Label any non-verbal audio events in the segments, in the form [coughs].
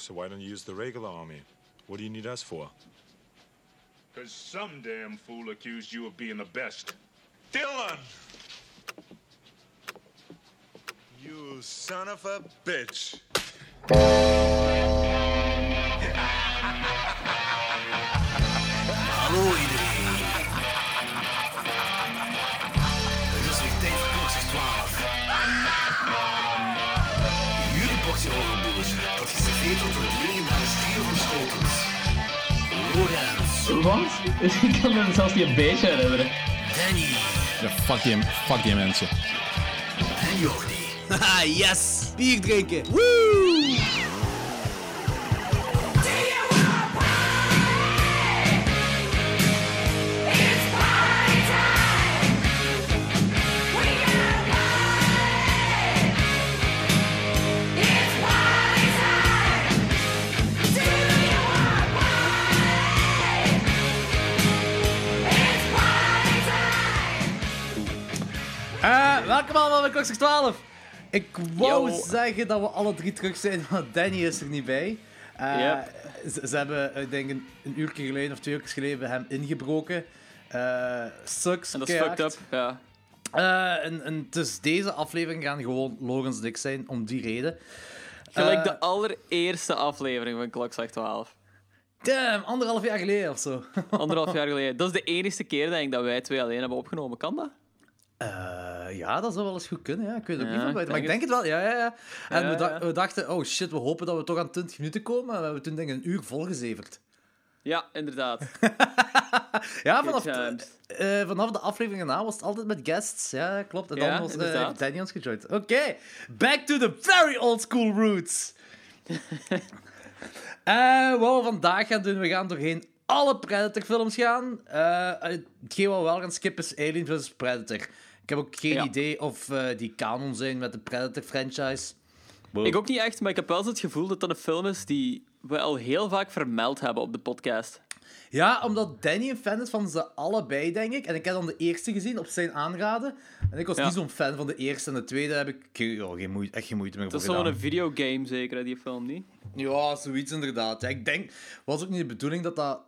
So why don't you use the regular army? What do you need us for? Because some damn fool accused you of being the best. Dylan! You son of a bitch! Van Schotens. Lorenz, Wat? [laughs] Ik kan me zelfs niet een beetje herinneren. Danny Ja, fuck die, fuck die mensen. en Jordi. Haha, [laughs] yes! Bier drinken! Woo! Klokslag 12. Ik wou Yo. zeggen dat we alle drie terug zijn, maar Danny is er niet bij. Eh, Yep. ze, ze hebben, ik denk, een, een uur geleden of twee uur geleden hem ingebroken. Eh sucks, En dat is fucked up. Ja. Eh, en, en dus deze aflevering gaan gewoon Logans en ik zijn, om die reden. Gelijk de allereerste aflevering van Klokslag 12. Damn, anderhalf jaar geleden of zo. Anderhalf [laughs] jaar geleden. Dat is de enige keer denk ik, dat wij twee alleen hebben opgenomen. Kan dat? Eh, ja, dat zou wel eens goed kunnen. Ja. Ik weet het ook niet van buiten. Maar ik denk het wel. Ja, ja, ja. En Ja, we, da- ja. we dachten, oh shit, we hopen dat we toch aan 20 minuten komen. En we hebben toen denk ik een uur volgezeverd. Ja, inderdaad. [laughs] Ja, vanaf, eh, vanaf de aflevering erna was het altijd met guests. Ja, klopt. En dan was inderdaad. Danny ons. Oké, back to the very old school roots. [laughs] Eh, wat we vandaag gaan doen, we gaan doorheen alle Predator-films gaan. Eh, hetgeen wat we wel gaan skippen is Alien vs. Predator. Ik heb ook geen Ja. idee of eh, die canon zijn met de Predator-franchise. Ik ook niet echt, maar ik heb wel het gevoel dat dat een film is die we al heel vaak vermeld hebben op de podcast. Ja, omdat Danny een fan is van ze allebei, denk ik. En ik heb dan de eerste gezien op zijn aanraden. En ik was Ja. niet zo'n fan van de eerste. En de tweede heb ik ge- oh, geen moeite, echt geen moeite meer Dat is zo'n gedaan. videogame zeker, hè, die film niet? Ja, zoiets inderdaad. Ja, ik denk, was ook niet de bedoeling dat dat...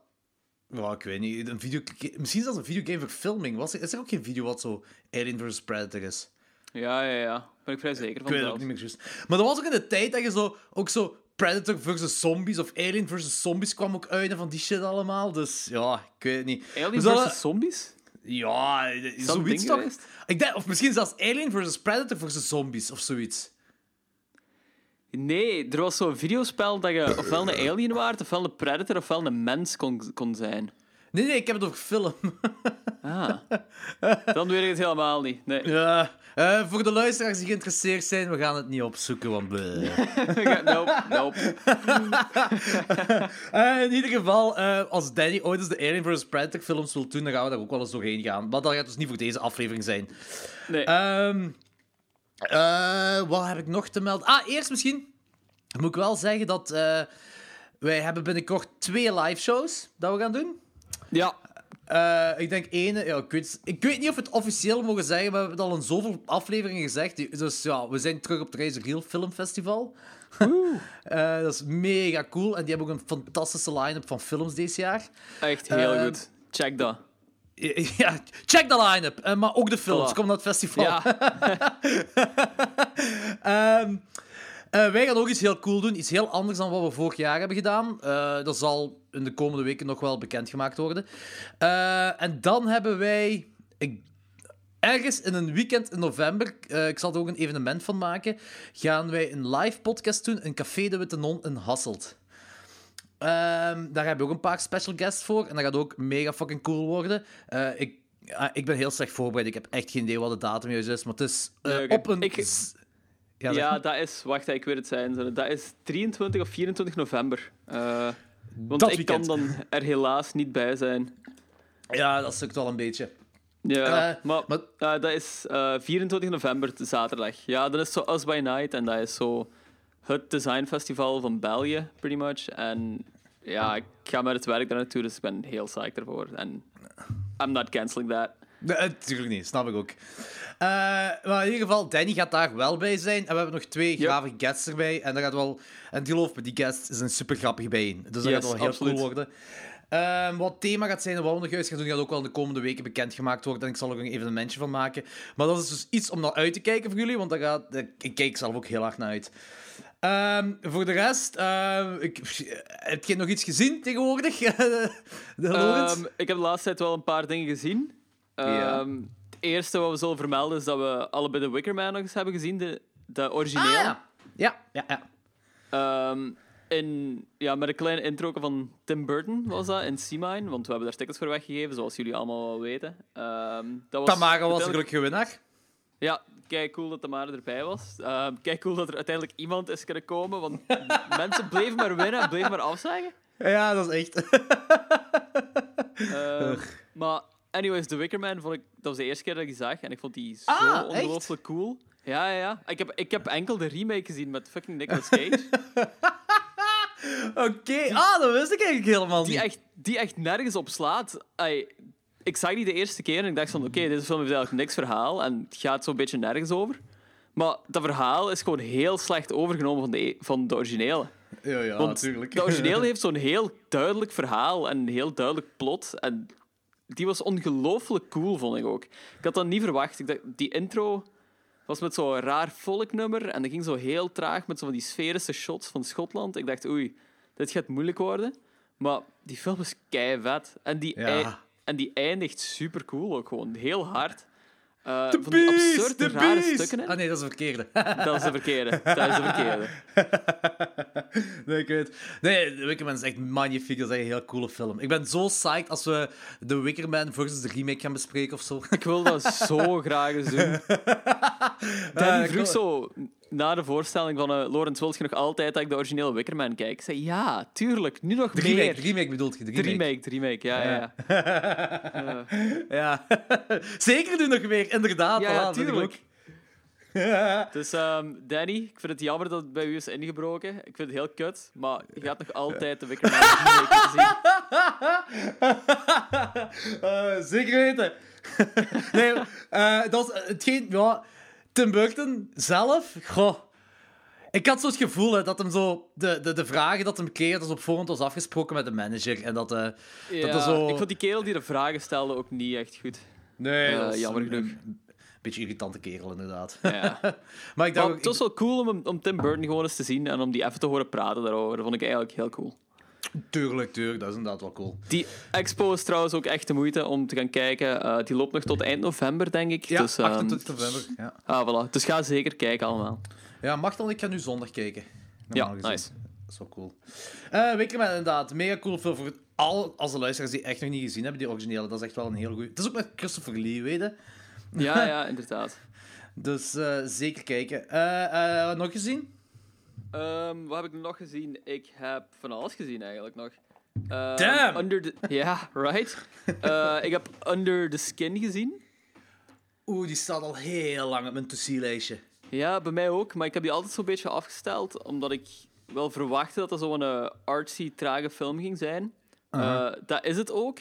Ja, ik weet niet. Een video... Misschien zelfs een videogame verfilming. Was er, is er ook geen video wat zo Alien vs. Predator is? Ja, ja, ja. Ben ik vrij zeker Ik van weet het ook niet meer juist. Maar dat was ook in de tijd dat je zo... Ook zo Predator versus Zombies of Alien versus Zombies kwam ook uit en van die shit allemaal. Dus ja, ik weet het niet. Alien versus zombies? Ja, zoiets toch? Ik denk, of misschien zelfs Alien versus Predator versus Zombies of zoiets. Nee, er was zo'n videospel dat je ofwel een alien waard, ofwel een predator, ofwel een mens kon, kon zijn. Nee, nee, ik heb het over film. [laughs] Ah. Dan weet ik het helemaal niet. Nee. ja, eh, voor de luisteraars die geïnteresseerd zijn, we gaan het niet opzoeken, want... bleh. [laughs] nope, nope. [laughs] Eh, in ieder geval, eh, als Danny ooit eens de Alien vs. Predator films wil doen, dan gaan we daar ook wel eens doorheen gaan. Maar dat gaat dus niet voor deze aflevering zijn. Nee. Ehm, eh, wat heb ik nog te melden? Ah, eerst misschien moet ik wel zeggen dat eh, wij hebben binnenkort twee live shows dat we gaan doen. ja, Eh, ik denk één, ja, ik, weet, ik weet niet of we het officieel mogen zeggen, maar we hebben het al in zoveel afleveringen gezegd. Dus ja, we zijn terug op het Reis Real Film Festival. [laughs] Dat is mega cool. En die hebben ook een fantastische line-up van films dit jaar. echt heel goed. Check dat. [laughs] Ja, check de line-up. Eh, maar ook de films. Voilà. Kom naar het festival. Ja, [laughs] Ehm, eh, wij gaan ook iets heel cool doen. Iets heel anders dan wat we vorig jaar hebben gedaan. Eh, dat zal in de komende weken nog wel bekendgemaakt worden. En dan hebben wij... Ik, ergens in een weekend in november, ik zal er ook een evenement van maken, gaan wij een live podcast doen in Café de Witte Non in Hasselt. Ehm, daar hebben we ook een paar special guests voor. En dat gaat ook mega fucking cool worden. Eh, ik, ah, ik ben heel slecht voorbereid. Ik heb echt geen idee wat de datum juist is. Maar het is eh, Nee, op een... Ik- Ja, dat is... Wacht, ik weet het zijn. Dat is 23 of 24 november. Eh, want Dat ik weekend. kan dan er helaas niet bij zijn. ja, dat sukt wel een beetje. Ja, maar, maar- dat is eh, 24 november, zaterdag. Ja, dat is zo Us by Night en dat is zo het designfestival van België, pretty much. En ja, ik ga met het werk daar naartoe, dus ik ben heel psyched ervoor. En I'm not canceling that. Nee, natuurlijk niet, snap ik ook. Eh, maar in ieder geval, Danny gaat daar wel bij zijn. En we hebben nog twee grave guests erbij. En dat gaat wel... En geloof me, die guest is een super grappig bijeen. Dus dat Yes, gaat wel heel absoluut. cool worden. Ehm, wat thema gaat zijn en wat we nog juist gaan doen, gaat ook wel in de komende weken bekendgemaakt worden. En ik zal er ook een evenementje van maken. Maar dat is dus iets om naar uit te kijken voor jullie, want daar gaat, daar- ik kijk zelf ook heel hard naar uit. Ehm, voor de rest, ehm, ik, heb je nog iets gezien tegenwoordig? [laughs] de? Ehm, ik heb de laatste tijd wel een paar dingen gezien. Ja. Het eerste wat we zullen vermelden is dat we allebei de Wicker Man nog eens hebben gezien, de, de origineel. Ah, ja. Ja, ja, ja. In, ja, met een kleine intro van Tim Burton was dat in Sea-Mine, want we hebben daar tickets voor weggegeven, zoals jullie allemaal wel weten. Ehm, dat was Tamara was de gelukkige winnaar. Ja, kijk cool dat Tamara erbij was. Ehm kijk cool dat er uiteindelijk iemand is kunnen komen, want [laughs] mensen bleven maar winnen en bleven maar afzeggen. Ja, dat is echt. Ehm, maar anyways, The Wicker Man vond ik, dat was de eerste keer dat ik die zag en ik vond die zo Ah, echt? ongelooflijk cool. Ja, ja, ja. Ik heb, ik heb enkel de remake gezien met fucking Nicolas Cage. [laughs] Oké, ah, dat wist ik eigenlijk helemaal die, niet. echt, die echt nergens op slaat. Ik zag die de eerste keer en ik dacht van, oké, deze film heeft eigenlijk niks verhaal en het gaat zo'n beetje nergens over. Maar dat verhaal is gewoon heel slecht overgenomen van de, e- van de originele. Ja, ja, Want natuurlijk. de originele [laughs] heeft zo'n heel duidelijk verhaal en een heel duidelijk plot. En die was ongelooflijk cool, vond ik ook. Ik had dat niet verwacht. Ik dacht, die intro was met zo'n raar volknummer en dat ging zo heel traag met zo van die sferische shots van Schotland. Ik dacht, oei, dit gaat moeilijk worden. Maar die film is kei vet. En die, Ja. En die eindigt super cool ook gewoon. Heel hard. Eh The van die Beast, absurde, the rare Beast. stukken in. Ah nee, [laughs] dat is de verkeerde. Dat is de verkeerde. Dat is de verkeerde. nee, ik weet Nee, The Wicker Man is echt magnifiek. Dat is echt een heel coole film. Ik ben zo psyched als we The Wicker Man versus de remake gaan bespreken of zo. Ik wil dat zo [laughs] graag eens doen. Danny ik vroeg zo na de voorstelling van uh, Laurens, wil je nog altijd dat ik de originele Wickerman kijk? Ik zei ja, tuurlijk, nu nog De meer. remake, de remake bedoelt je? De De remake. remake, de remake, ja, ja. ja. Ja. [laughs] [laughs] Zeker nu nog meer, inderdaad. Ja, tuurlijk. Dus [laughs] ehm, Danny, ik vind het jammer dat het bij u is ingebroken. Ik vind het heel kut, maar je gaat nog altijd de Wickerman zien. Eh, zeker weten. nee, eh, dat is hetgeen... Ja, Tim Burton zelf... Goh, ik had zo het gevoel hè, dat hem zo... De, de, de vragen dat hem kreeg, dat is op voorhand was afgesproken met de manager. En dat... eh Ja, dat zo... Ik vond die kerel die de vragen stelde ook niet echt goed. Nee, dat is jammer genoeg. Een beetje irritante kerel, inderdaad. Ja. [laughs] maar ik dacht... Maar ook- het was wel cool om, om Tim Burton gewoon eens te zien en om die even te horen praten daarover. Dat vond ik eigenlijk heel cool. Tuurlijk, tuurlijk. Dat is inderdaad wel cool. Die expo is trouwens ook echt de moeite om te gaan kijken. Eh, die loopt nog tot eind november, denk ik. Ja, dus, ehm, 28 november. Ja, ah, voilà. dus ga zeker kijken allemaal. ja Machtel, ik ga nu zondag kijken. Normaal Ja, gezien. nice. Dat is wel cool. Wickerman, inderdaad. Mega cool film voor al als de luisteraars die echt nog niet gezien hebben, die originele. Dat is echt wel een heel goed. Het is ook met Christopher Lee, weet je. Ja, [laughs] ja, inderdaad. Dus eh, zeker kijken. Eh, nog gezien? Ehm, wat heb ik nog gezien? Ik heb van alles gezien eigenlijk nog. Ehm, Damn! Under the... Ja, right. [laughs] Eh, ik heb Under the Skin gezien. Oeh, die staat al heel lang op mijn to-see-lijstje. Ja, bij mij ook. Maar ik heb die altijd zo'n beetje afgesteld, omdat ik wel verwachtte dat dat zo'n eh, artsy, trage film ging zijn. Eh, dat is het ook.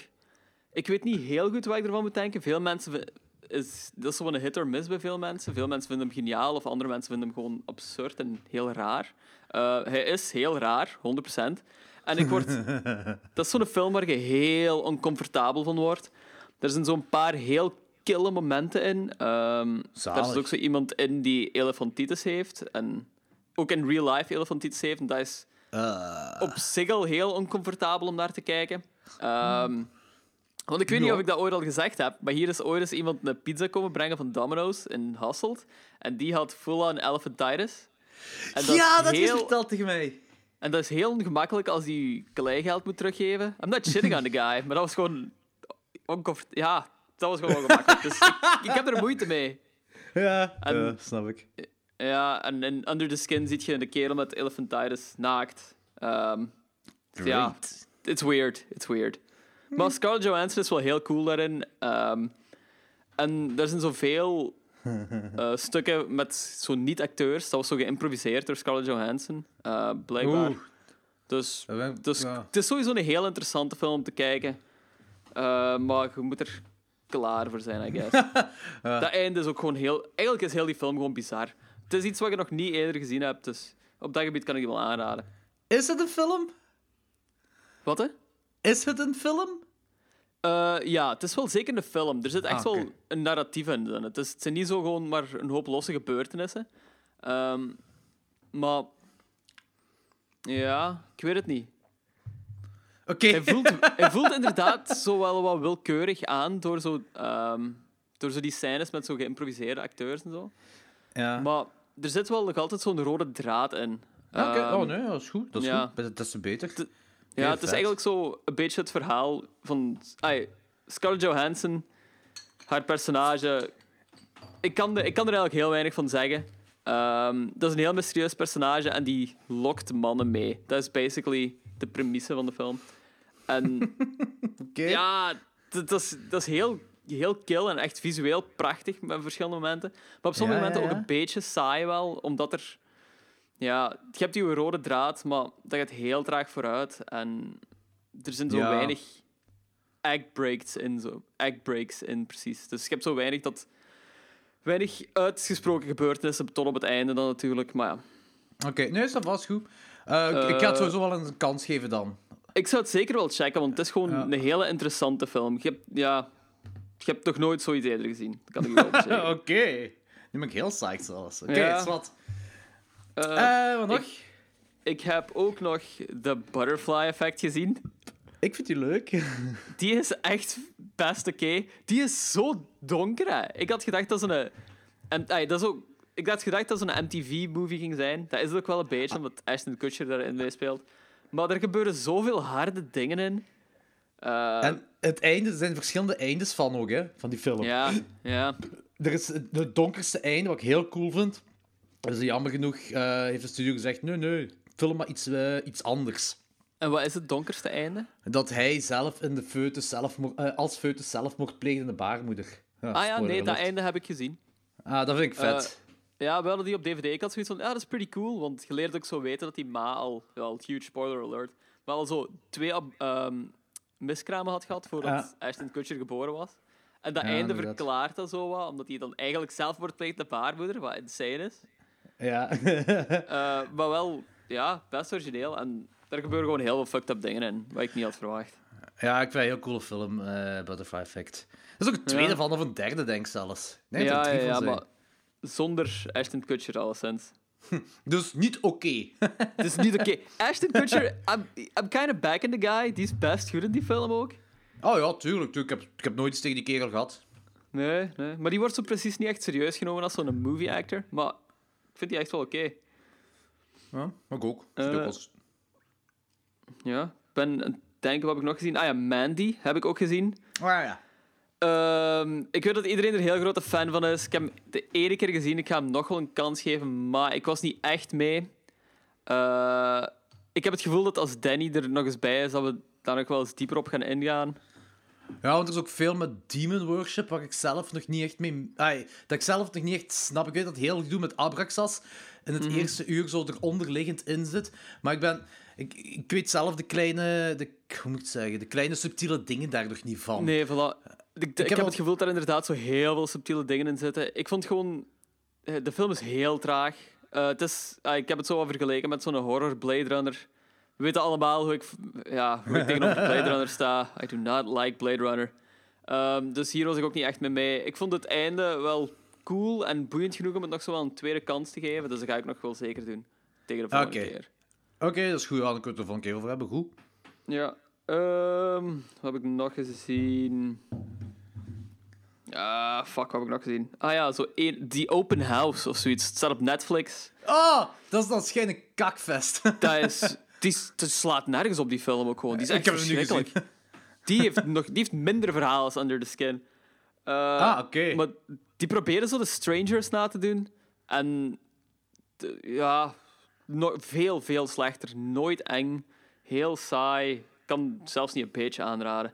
Ik weet niet heel goed wat ik ervan moet denken. Veel mensen... Is, dat is zo'n hit or miss bij veel mensen. Veel mensen vinden hem geniaal, of andere mensen vinden hem gewoon absurd en heel raar. Eh, hij is heel raar, 100%. En ik word... [laughs] dat is zo'n film waar je heel oncomfortabel van wordt. Er zijn zo'n paar heel kille momenten in. Ehm er Zalig. is ook zo iemand in die elefantitis heeft. En ook in real life elefantitis heeft. En dat is op zich al heel oncomfortabel om naar te kijken. Ehm, want ik weet niet of ik dat ooit al gezegd heb, maar hier is ooit eens iemand een pizza komen brengen van Domino's in Hasselt. En die had full-on elephantitis. En ja, is dat heel, is verteld tegen mij. En dat is heel ongemakkelijk als hij kleingeld moet teruggeven. I'm not shitting on the guy, maar dat was gewoon... oncomfort- Ja, dat was gewoon ongemakkelijk. Dus ik, ik heb er moeite mee. Ja, En- ja, snap ik. Ja, en in Under the Skin ziet je de kerel met elephantitis naakt. Ehm, ja, it's weird. It's weird. Maar Scarlett Johansson is wel heel cool daarin. Ehm, en er zijn zoveel [laughs] eh stukken met zo niet-acteurs. Dat was zo geïmproviseerd door Scarlett Johansson, eh, blijkbaar. Oeh. Dus, ben- dus ja. het is sowieso een heel interessante film om te kijken. Eh, maar je moet er klaar voor zijn, I [laughs] guess. Dat einde is ook gewoon heel... Eigenlijk is heel die film gewoon bizar. Het is iets wat je nog niet eerder gezien hebt, dus op dat gebied kan ik je wel aanraden. Is het een film? Wat, hè? Is het een film? Eh, ja, het is wel zeker een film. Er zit echt Ah, wel een narratief in. Het, is, het zijn niet zo gewoon maar een hoop losse gebeurtenissen. Ehm, maar... Ja, ik weet het niet. Oké. Hij voelt, hij voelt inderdaad [laughs] zo wel wat willekeurig aan door zo, ehm, door zo die scènes met zo geïmproviseerde acteurs en zo. Ja. Maar er zit wel nog altijd zo'n rode draad in. Ja, oké. Ehm, oh nee, dat is goed. Dat is ja. goed. Dat is te beter. Ja, het is eigenlijk zo een beetje het verhaal van... Ai, Scarlett Johansson, haar personage... Ik kan, de, ik kan er eigenlijk heel weinig van zeggen. Ehm, dat is een heel mysterieus personage en die lokt mannen mee. Dat is basically de premisse van de film. En [laughs] ja, dat, is, dat is heel, heel kill en echt visueel prachtig met verschillende momenten. Maar op sommige Ja, ja, momenten ook een beetje saai wel, omdat er... Ja, je hebt die rode draad, maar dat gaat heel traag vooruit. En er zijn zo Ja. weinig act breaks in, zo. Act breaks in, precies. Dus je hebt zo weinig dat... Weinig uitgesproken gebeurtenissen tot op het einde dan natuurlijk. Maar ja, Oké, nee, is dat vast goed. Eh, ik- ik ga het Eh, sowieso wel een kans geven dan. ik zou het zeker wel checken, want het is gewoon Ja. een hele interessante film. Je hebt, ja, je hebt nog nooit zoiets eerder gezien. Dat kan ik wel [laughs] zeggen. Oké. Nu ben ik heel psyched zelfs. Oké, Ja. is wat. Eh, Eh, wat nog? ik- Ik heb ook nog de Butterfly Effect gezien. Ik vind die leuk. [laughs] Die is echt best oké. Die is zo donker. Hè. Ik had gedacht dat ze een. En, ay, dat is ook, ik had gedacht dat ze een MTV-movie ging zijn. Dat is het ook wel een beetje, omdat Ashton Kutcher daarin meespeelt. Maar er gebeuren zoveel harde dingen in. Eh, En het einde, er zijn verschillende eindes van ook, hè, van die film. Ja, ja. Er is het donkerste einde, wat ik heel cool vind. Dus jammer genoeg eh, heeft de studio gezegd, nee, nee, film maar iets, eh, iets anders. En wat is het donkerste einde? Dat hij zelf in de foetus zelfmoord, eh, als foetus zelfmoord pleegde in de baarmoeder. ah ja, nee, dat einde heb ik gezien. Ah, dat vind ik vet. Ja, we hadden die op DVD. Ik had zoiets van, ja, dat is pretty cool. Want je leert ook zo weten dat die ma al, wel, huge spoiler alert, maar al zo twee ehm, miskramen had gehad voordat Ja. Ashton Kutcher geboren was. En dat Ja, einde inderdaad. verklaart dat zo wat, omdat hij dan eigenlijk zelf wordt pleegt de baarmoeder, wat insane is. Ja. Eh, maar wel, ja, best origineel. En daar gebeuren gewoon heel veel fucked up dingen in, wat ik niet had verwacht. ja, ik vind een heel coole film, eh, Butterfly Effect. Dat is ook een tweede Ja. van, of een derde, denk ik zelfs. Nee, ja, er ja, ja, maar zonder Ashton Kutcher alleszins. [laughs] Dus niet oké. [laughs] Is niet oké. Ashton Kutcher, I'm, I'm kind of back in the guy. Die is best goed in die film ook. Oh ja, tuurlijk. tuurlijk. Ik, heb, ik heb nooit iets tegen die kerel gehad. Nee, nee. Maar die wordt zo precies niet echt serieus genomen als zo'n movie actor. Maar vind die echt wel oké. Ja, maar ik ook. Wel- Ja. Ik ben denken, wat heb ik nog gezien? Ah ja, Mandy heb ik ook gezien. Ah ja. Ehm, ik weet dat iedereen er heel grote fan van is. Ik heb hem de ene keer gezien. Ik ga hem nog wel een kans geven, maar ik was niet echt mee. Eh, ik heb het gevoel dat als Danny er nog eens bij is, dat we daar nog wel eens dieper op gaan ingaan. Ja, want er is ook veel met Demon Worship, waar ik zelf nog niet echt mee... Ai, dat ik zelf nog niet echt snap. Ik weet dat heel gedoe met Abraxas in het eerste uur zo eronderliggend in zit. Maar ik ben... Ik, ik weet zelf de kleine... De, hoe moet ik het zeggen? De kleine subtiele dingen daar nog niet van. Nee, voilà. Ik, ik, heb al- het gevoel dat er inderdaad zo heel veel subtiele dingen in zitten. Ik vond gewoon... eh, De film is heel traag. Eh, het is, ah, ik heb het zo wel vergeleken met zo'n horror Blade Runner. We weten allemaal hoe ik, ja, hoe ik tegenover Blade Runner sta. I do not like Blade Runner. Ehm, dus hier was ik ook niet echt mee mee. Ik vond het einde wel cool en boeiend genoeg om het nog zo wel een tweede kans te geven. Dus dat ga ik nog wel zeker doen. Tegen de volgende keer. Oké, dat is goed. Dan kunnen we het er volgende keer over hebben. Goed. Ja. Ehm, wat heb ik nog gezien? Ah, fuck, wat heb ik nog gezien? Ah ja, zo een, The Open House of zoiets. Het staat op Netflix. Oh, dat is dan schijnt een kakfest. Dat is... [laughs] Is- het slaat nergens op die film ook gewoon. Die is Ik echt heb hem nu verschrikkelijk. [laughs] Die heeft, nog, die heeft minder verhaal als Under the Skin. Eh, Ah, oké. Maar die proberen zo de Strangers na te doen. En de- ja, no- veel, veel slechter. Nooit eng. Heel saai. Ik kan zelfs niet een beetje aanraden.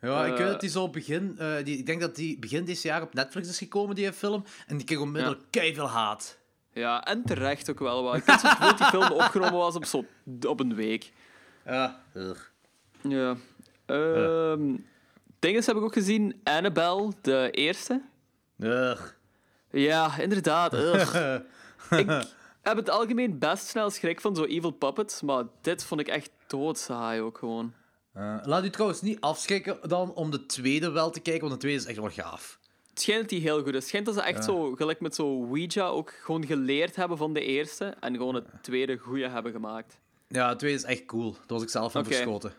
Ja, ik Eh, weet dat die zo begin... eh, die, ik denk dat die begin dit jaar op Netflix is gekomen, die film. En die kreeg onmiddellijk keiveel haat. Ja, en terecht ook wel wat. Ik had het dat die film [laughs] opgenomen was op, zo, op een week. Ja. ugh. Ja. Ehm, dinges heb ik ook gezien. Annabelle, de eerste. Ugh. Ja, inderdaad. ugh. [laughs] ik heb het algemeen best snel schrik van zo evil puppets, maar dit vond ik echt doodsaai ook gewoon. Eh, laat u trouwens niet afschrikken dan om de tweede wel te kijken, want de tweede is echt wel gaaf. Het schijnt dat die heel goed is. Het schijnt dat ze echt zo, gelijk met zo Ouija, ook gewoon geleerd hebben van de eerste en gewoon het tweede goede hebben gemaakt. Ja, de tweede is echt cool. Daar was ik zelf van verschoten.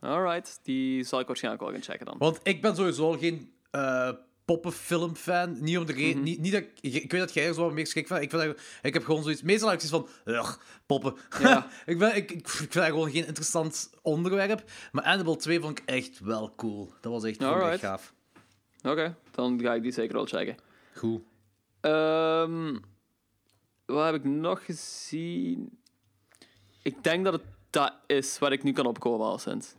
Alright, die zal ik waarschijnlijk wel gaan checken dan. Want ik ben sowieso geen eh poppenfilmfan. Niet om de reden... niet, niet dat ik, ik weet dat jij er zo meer schrik van. Ik, vind dat, ik heb gewoon zoiets... Meestal heb ik zoiets van... Ugh, poppen. Ja. [laughs] ik, ben, ik, ik vind dat gewoon geen interessant onderwerp. Maar Annabelle 2 vond ik echt wel cool. Dat was echt, Alright. gaaf. Oké, dan ga ik die zeker wel checken. Goed. Ehm wat heb ik nog gezien? Ik denk dat het dat is waar ik nu kan opkomen al sinds.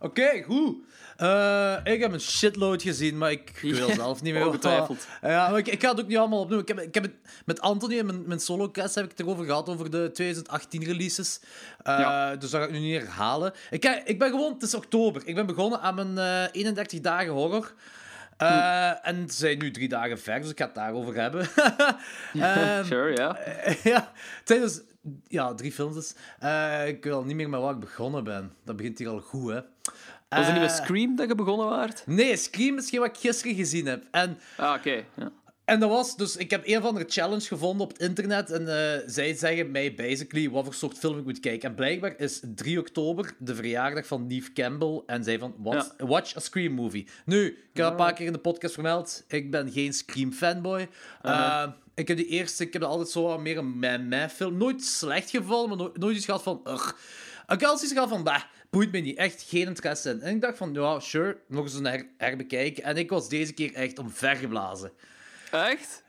Oké, goed. Eh, ik heb een shitload gezien, maar ik wil zelf niet meer. ongetwijfeld. Ja, maar ik, ik ga het ook niet allemaal opnoemen. Ik heb, ik heb het, met Anthony in mijn, mijn solocast heb ik het erover gehad, over de 2018 releases. Eh, Ja. Dus dat ga ik nu niet herhalen. Ik, ik ben gewoon, het is oktober. Ik ben begonnen aan mijn eh, 31 dagen horror. Eh, En ze zijn nu drie dagen ver, dus ik ga het daarover hebben. [laughs] Ehm, sure, ja. [laughs] ja, tijdens... Ja, drie films dus. Eh, ik weet al niet meer met waar ik begonnen ben. Dat begint hier al goed, hè. Was het niet met Eh, Scream dat je begonnen waart? Nee, Scream is geen wat ik gisteren gezien heb. En, Ah, oké. Ja. En dat was... Dus ik heb een of andere challenge gevonden op het internet. En eh, zij zeggen mij basically wat voor soort film ik moet kijken. En blijkbaar is 3 oktober de verjaardag van Neve Campbell. En zij van, watch, watch a Scream movie. Nu, ik heb dat een paar keer in de podcast vermeld. Ik ben geen Scream fanboy. Eh, ik heb die eerste... Ik heb altijd zo meer een meh-meh film. Nooit slecht gevallen, maar nooit, nooit iets gehad van... Ugh. Ik had iets gehad van... Bah, boeit me niet. Echt geen interesse in. En ik dacht van, ja, sure. Nog eens een her herbekijken. En ik was deze keer echt omvergeblazen. Echt?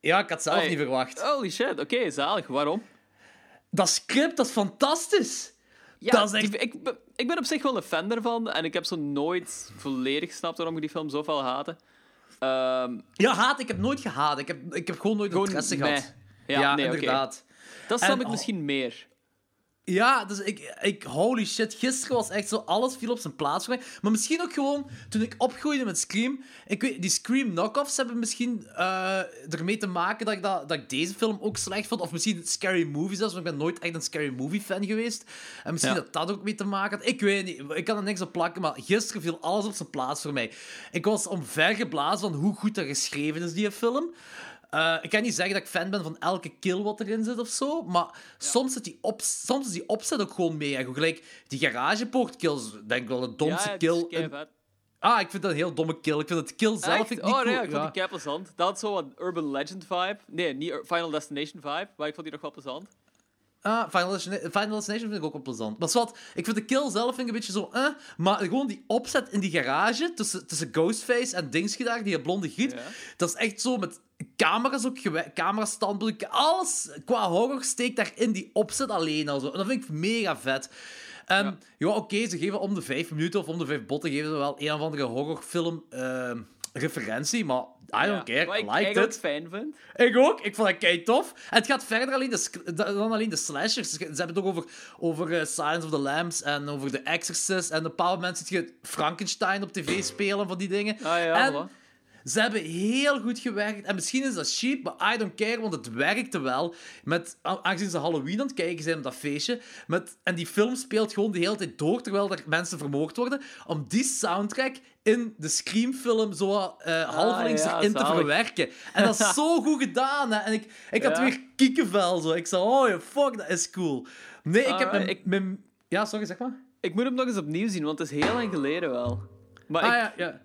Ja, ik had het zelf niet verwacht. Holy shit, oké, zalig. Waarom? Dat script, dat is fantastisch. Ja, Dat is echt- die- ik, ben- ik ben op zich wel een fan ervan en ik heb zo nooit volledig gesnapt waarom ik die film zoveel haatte. Ehm, Ja, haat. Ik heb nooit gehaat. Ik heb, ik heb gewoon nooit Gewoon interesse gehad. Ja, nee, inderdaad. dat snap En- ik misschien meer. Ja, dus ik, ik, holy shit, gisteren was echt zo, alles viel op zijn plaats voor mij. Maar misschien ook gewoon, toen ik opgroeide met Scream, ik weet, die Scream knock-offs hebben misschien eh, ermee te maken dat ik, dat, dat ik deze film ook slecht vond. Of misschien Scary Movie zelfs, want ik ben nooit echt een Scary Movie fan geweest. En misschien Ja. dat dat ook mee te maken had. Ik weet niet, ik kan er niks op plakken, maar gisteren viel alles op zijn plaats voor mij. Ik was omvergeblazen van hoe goed dat geschreven is, die film. Eh, ik kan niet zeggen dat ik fan ben van elke kill wat erin zit of zo, maar soms, zit die op, soms is die opzet ook gewoon mee. Gelijk die garagepoortkills, denk ik wel de domste ja, kill. is kei. Ah, ik vind dat een heel domme kill. Ik vind het kill zelf Echt? vind ik niet oh nee, cool. ik vond die kei plezant. Dat had zo wat Urban Legend vibe. Nee, niet Final Destination vibe, maar ik vond die nog wel plezant. Ah, Final Destination, Final Destination vind ik ook wel plezant. Maar zwart, ik vind de kill zelf vind ik een beetje zo, eh, maar gewoon die opzet in die garage tussen, tussen Ghostface en Dingsje daar, die blonde giet, Ja. dat is echt zo met camera's ook, gewe- camerastandbeeld, alles qua horror steekt daar in die opzet alleen al zo. En dat vind ik mega vet. En ja, Ja. oké, ze geven om de vijf minuten of om de vijf botten geven ze wel een of andere horrorfilm eh, referentie, maar I don't care, Wat I ik liked it. fijn vind. Ik ook. Ik vond dat kei tof. En het gaat verder alleen de, dan alleen de slashers. Ze hebben het ook over, over eh, Silence of the Lambs en over The Exorcist. En een moment zit je Frankenstein op tv spelen van die dingen. Ah ja, en. Ze hebben heel goed gewerkt. En misschien is dat cheap, maar I don't care, want het werkte wel. Met, aangezien ze Halloween aan het kijken zijn op dat feestje. Met, en die film speelt gewoon de hele tijd door, terwijl er mensen vermoord worden. Om die soundtrack in de Scream-film zo eh halvelings Ah, ja, erin te verwerken. En dat is [laughs] zo goed gedaan. Hè. En ik, ik had Ja. weer kiekenvel. Zo. Ik zei, oh fuck, dat is cool. Nee, ik heb Alright, mijn, ik- mijn- Ja, sorry, zeg maar. Ik moet hem nog eens opnieuw zien, want het is heel lang geleden wel. Maar Ah ik, ja, ja.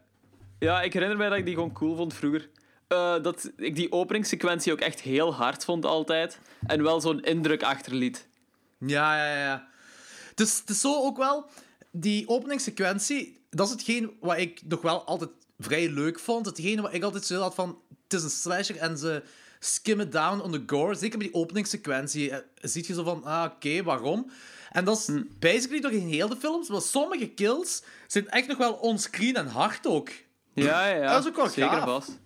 Ja, ik herinner mij dat ik die gewoon cool vond vroeger. Eh, dat ik die openingssequentie ook echt heel hard vond altijd. En wel zo'n indruk achterliet. Ja, ja, ja. Dus het is zo ook wel... Die openingssequentie, dat is hetgeen wat ik nog wel altijd vrij leuk vond. Hetgeen wat ik altijd zo had van... Het is een slasher en ze skimmen down on the gore. Zeker bij die openingssequentie. eh, Ziet je zo van, ah, oké, waarom? En dat is basically door heel de films. Maar sommige kills zijn echt nog wel onscreen en hard ook. Ja, ja, ja. Dat is ook wel Zeker gaaf. vast.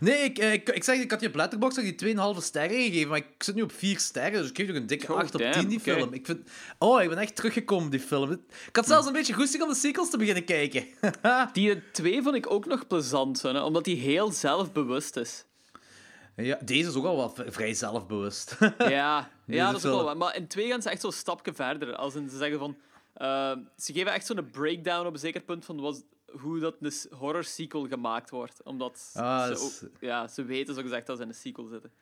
Nee, ik, eh, ik, ik zeg, ik had je op Letterboxd die 2,5 sterren gegeven, maar ik zit nu op 4 sterren, dus ik geef nog een dikke Oh, 8 op damn, 10 die film. Ik vind... Oh, ik ben echt teruggekomen op die film. Ik had zelfs een beetje goesting om de sequels te beginnen kijken. [laughs] Die twee vond ik ook nog plezant, hè, omdat die heel zelfbewust is. ja, deze is ook al wel vrij zelfbewust. [laughs] Ja, ja dat is ook wel waar. Maar in twee gaan ze echt zo'n stapje verder. Als in ze zeggen van... eh, ze geven echt zo'n breakdown op een zeker punt van was, hoe dat een horror sequel gemaakt wordt. Omdat Ah, ze, is- ook- ja, ze weten zo gezegd dat ze in een sequel zitten.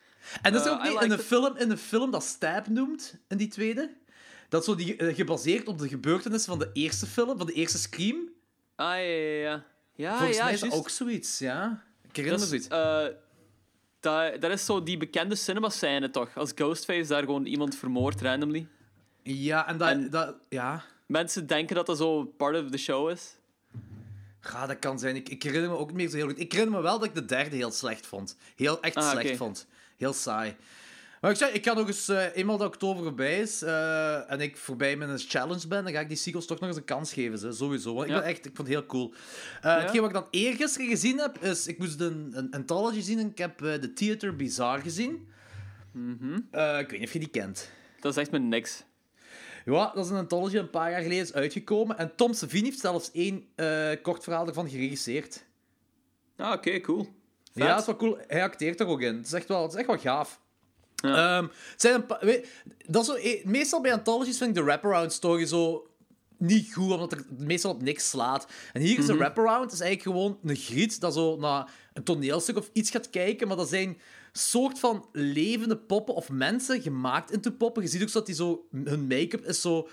En dat is Eh, ook niet in, it. film, in een film dat Stab noemt, in die tweede. Dat is zo die, eh, gebaseerd op de gebeurtenissen van de eerste film, van de eerste Scream. Ah, ja, ja, ja. Ja, Volgens ja, mij is dat ook zoiets, ja. Ik herinner Dat me is, zoiets. eh, dat, dat is zo die bekende cinema-scène, toch? Als Ghostface daar gewoon iemand vermoordt randomly. Ja, en dat... en- dat ja. Mensen denken dat dat zo part of the show is. Ja, dat kan zijn. Ik, ik herinner me ook niet meer zo heel goed. Ik herinner me wel dat ik de derde heel slecht vond. Heel echt Ah, slecht vond. Heel saai. Maar ik zeg, ik ga nog eens, eh, eenmaal dat oktober voorbij is eh, en ik voorbij met een challenge ben, dan ga ik die sequels toch nog eens een kans geven. Ze, sowieso. Want ik, Ja. ben echt, ik vond het heel cool. Eh Hetgeen wat ik dan eergisteren gezien heb, is... Ik moest een, een anthology zien en ik heb de Theater Bizarre gezien. Mhm. Ik weet niet of je die kent. Dat is echt met niks. Ja, dat is een anthology een paar jaar geleden is uitgekomen. En Tom Savini heeft zelfs één eh, kort verhaal ervan geregisseerd. Ah, oké, cool. Vet. Ja, dat is wel cool. Hij acteert er ook in. Het is echt wel, het is echt wel gaaf. Ja. Ehm, het zijn een weet- dat zo, eh, meestal bij anthologies vind ik de wraparound story zo niet goed, omdat er meestal op niks slaat. En hier is Mhm. de wraparound is eigenlijk gewoon een griet dat zo naar een toneelstuk of iets gaat kijken, maar dat zijn soort van levende poppen of mensen gemaakt into poppen. Je ziet ook zo dat die zo, hun make-up is zo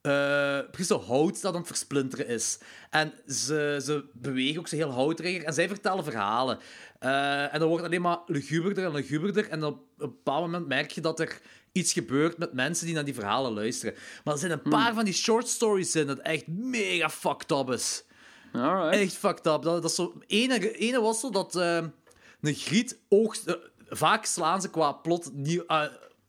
eh, precies zo hout dat aan het versplinteren is. En ze, ze bewegen ook zo heel houteriger en zij vertellen verhalen. Eh, en dan wordt het alleen maar luguberder en luguberder. En op een bepaald moment merk je dat er iets gebeurt met mensen die naar die verhalen luisteren. Maar er zijn een paar van die short stories in dat echt mega fucked up is. Alright. Echt fucked up. Dat, dat is zo... Ene, ene was zo dat eh, een griet oogst... vaak slaan ze qua plot niet... ah,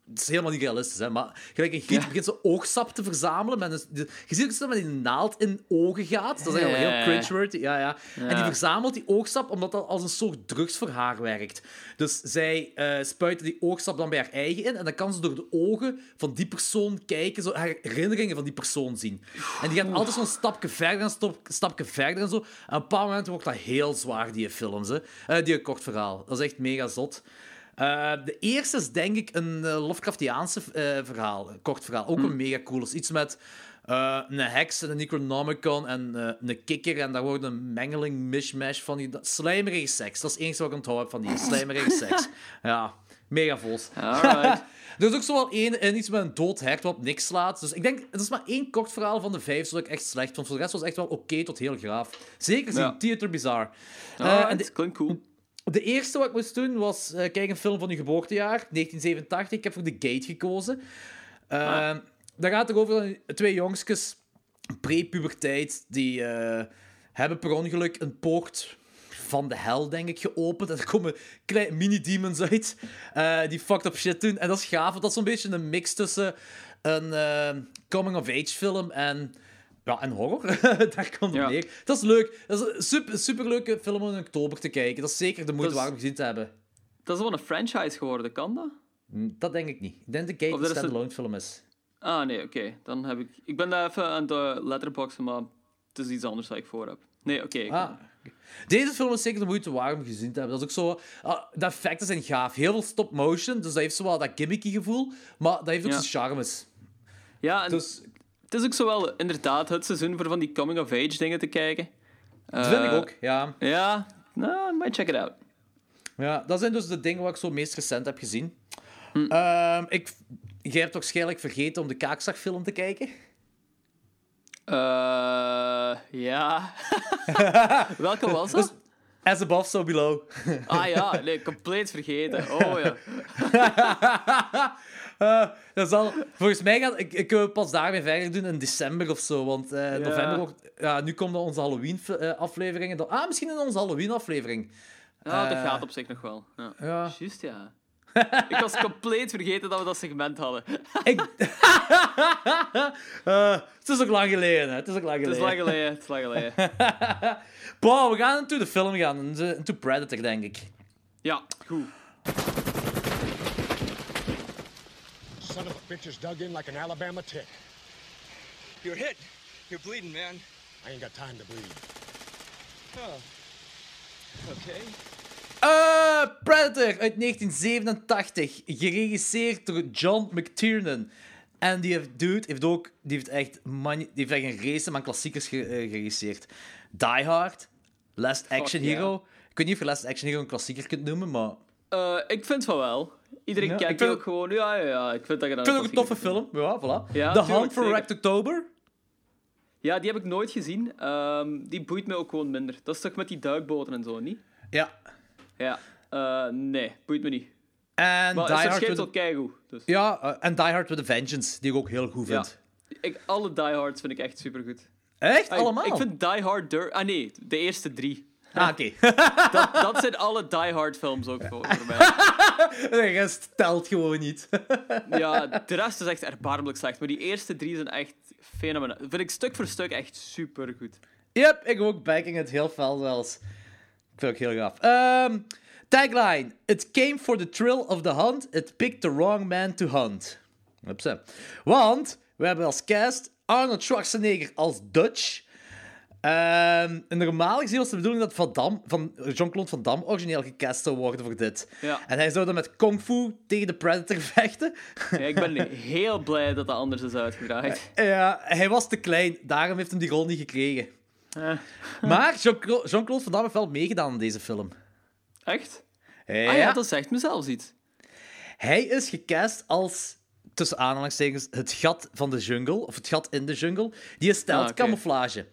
het is helemaal niet realistisch, hè, maar gelijk een griet Ja. begint zo oogsap te verzamelen. Met een, je ziet ook dat met die naald in ogen gaat. Dat is eigenlijk wel Ja. heel cringeworthy. Ja, ja. En die Ja. verzamelt die oogsap omdat dat als een soort drugs voor haar werkt. Dus zij eh spuiten die oogsap dan bij haar eigen in en dan kan ze door de ogen van die persoon kijken, zo haar herinneringen van die persoon zien. En die gaat altijd zo'n stapje verder en stop, stapje verder en zo. En op een bepaald moment wordt dat heel zwaar, die films. Hè. Eh, die kort verhaal. Dat is echt mega zot. Eh, de eerste is denk ik een eh, Lovecraftiaanse eh, verhaal, kort verhaal. Ook een mega cool. is iets met een heks en een Necronomicon en een kikker. En daar wordt een mengeling, mishmash van die... Slijmerige seks. Dat is het enige wat ik onthouden heb van die [laughs] slijmerige seks. Ja, mega vos. Alright. [laughs] Er is ook zo wel één en iets met een dood hert wat op niks slaat. Dus ik denk, het is maar één kort verhaal van de vijf dat ik echt slecht vond. Voor de rest was het echt wel oké tot heel graaf. Zeker zien, Ja. Theater Bizarre. Eh, Alright, en de, klinkt cool. De eerste wat ik moest doen was eh kijken een film van uw geboortejaar, 1987. Ik heb voor The Gate gekozen. Uh, Daar gaat het over twee jongstjes, pre-puberteit, die eh, hebben per ongeluk een poort van de hel, denk ik, geopend. En er komen kleine mini-demons uit eh, die fucked up shit doen. En dat is gaaf, want dat is zo'n beetje een mix tussen een coming-of-age film en... Ja, en horror. [laughs] Daar komt het Ja. neer. Dat is leuk. Dat is een super, superleuke film om in oktober te kijken. Dat is zeker de moeite waard om gezien te hebben. Dat is wel een franchise geworden, kan dat? Hm, Dat denk ik niet. Ik denk dat Of een standalone film is. Ah, nee, oké. Dan heb ik... Ik ben daar even aan de letterboxen, maar het is iets anders dat ik voor heb. Nee, oké. Ah. Deze film is zeker de moeite waard om gezien te hebben. Dat is ook zo... ah, de effecten zijn gaaf. Heel veel stop-motion, dus dat heeft zo wel dat gimmicky gevoel. Maar dat heeft ook Ja. zijn charmes. Ja, en Dus het is ook zo wel inderdaad het seizoen voor van die coming-of-age dingen te kijken. dat vind ik Eh, ook, ja. Ja, nou, might check it out. ja. Dat zijn dus de dingen wat ik zo meest recent heb gezien. Ehm, ik... Jij hebt waarschijnlijk vergeten om de Kaakzagfilm te kijken. Eh, ja. [laughs] Welke was dat? As above, so below. Ah ja, nee, compleet vergeten. Oh ja. [laughs] Eh, dat zal, volgens mij gaat ik, ik wil pas daarmee verder doen in december of zo. Want eh, november ja, nu komen onze Halloween-afleveringen. ah, misschien in onze Halloween-aflevering. Ja, dat Eh, gaat op zich nog wel. Ja. Ja. Juist, ja. [laughs] ik was compleet vergeten dat we dat segment hadden. Ik... [laughs] Eh, het is ook lang geleden, hè. Het is ook lang Het geleden. is lang geleden, het is lang geleden. [laughs] Boah, we gaan into de film gaan. Into Predator, denk ik. Ja, goed. Son of a bitch is dug in like an Alabama tick. You're hit. You're bleeding, man. I ain't got time to bleed. Oh. Okay. Eh, Predator uit 1987, geregisseerd door John McTiernan. En die heeft, dude heeft ook die heeft echt, mani- die heeft echt een race aan klassiekers eh, geregisseerd. Die Hard, Last Action yeah. Hero. Ik weet niet of je Last Action Hero een klassieker kunt noemen, maar Eh, ik vind van wel. Iedereen kijkt het- ook gewoon. Ja, ja, ja. Ik vind dat je dat ik vind ook een toffe film. Ja, voilà. Ja, The Hunt for. Red October. Ja, die heb ik nooit gezien. Ehm, die boeit me ook gewoon minder. Dat is toch met die duikboten en zo, niet? Ja. Ja. Eh, nee, boeit me niet. En Maar Die het Hard with... wel keigoed. Dus. Ja, eh, en Die Hard with a Vengeance, die ik ook heel goed Ja. vind. Ik, alle Die Hards vind ik echt supergoed. Echt? Ah, Allemaal? Ik, ik vind Die Hard... dur- Ah nee, de eerste drie. Ah, oké. [laughs] Dat, dat zijn [laughs] alle Die Hard films ook voor, voor mij. [laughs] de rest telt gewoon niet. Ja, de rest is echt erbarmelijk slecht. Maar die eerste drie zijn echt fenomenaal. Vind ik stuk voor stuk echt supergoed. Yep, ik ook backing het heel fel zelfs. Ik vind het ook heel gaaf. Ehm, tagline. It came for the thrill of the hunt. It picked the wrong man to hunt. Hupsa. Want we hebben als cast Arnold Schwarzenegger als Dutch. En normaal gezien was de bedoeling dat Van, Dam, van Jean-Claude Van Damme origineel gecast zou worden voor dit. Ja. En hij zou dan met Kung Fu tegen de Predator [laughs] vechten. Ja, ik ben heel blij dat dat anders is uitgedraaid. Ja, hij was te klein, daarom heeft hem die rol niet gekregen. Eh, Maar Jean-Cla- Jean-Claude Van Damme heeft wel meegedaan in deze film. echt? Ja. Ah ja, dat zegt me zelfs iets. Hij is gecast als, tussen aanhalingstekens, het gat van de jungle, of het gat in de jungle. Die is Ah, oké. camouflage.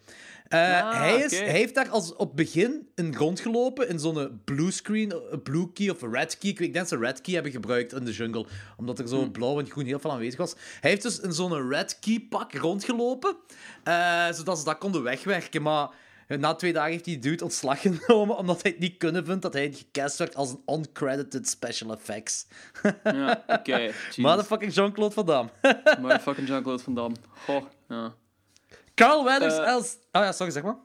Eh, Ah, hij, is, oké. hij heeft daar als op begin een rondgelopen in zo'n blue screen, een blue key of een red key. Ik denk dat ze red key hebben gebruikt in de jungle, omdat er zo Hm. blauw en groen heel veel aanwezig was. Hij heeft dus in zo'n red key pak rondgelopen, eh, zodat ze dat konden wegwerken. Maar na twee dagen heeft die dude ontslag [laughs] genomen, omdat hij het niet kunnen vindt dat hij gecast werd als een uncredited special effects. Ja, oké. [laughs] Motherfucking Jean-Claude Van Damme. [laughs] Motherfucking Jean-Claude Van Damme. Goh, ja. Carl Weathers Eh, als... Oh ja, sorry, zeg maar.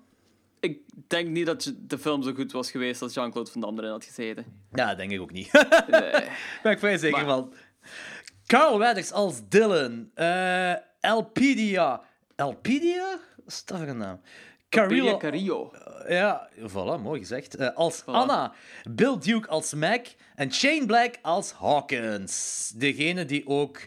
Ik denk niet dat de film zo goed was geweest als Jean-Claude Van Damme erin had gezeten. Ja, dat denk ik ook niet. Nee. [laughs] ben ik vrij zeker Maar- van. Carl Weathers als Dylan. Eh Elpidia. Elpidia? Wat is dat voor een naam? Carrillo. Carrillo. Ja, voilà, mooi gezegd. Eh, als Voilà. Anna. Bill Duke als Mac. En Shane Black als Hawkins. Degene die ook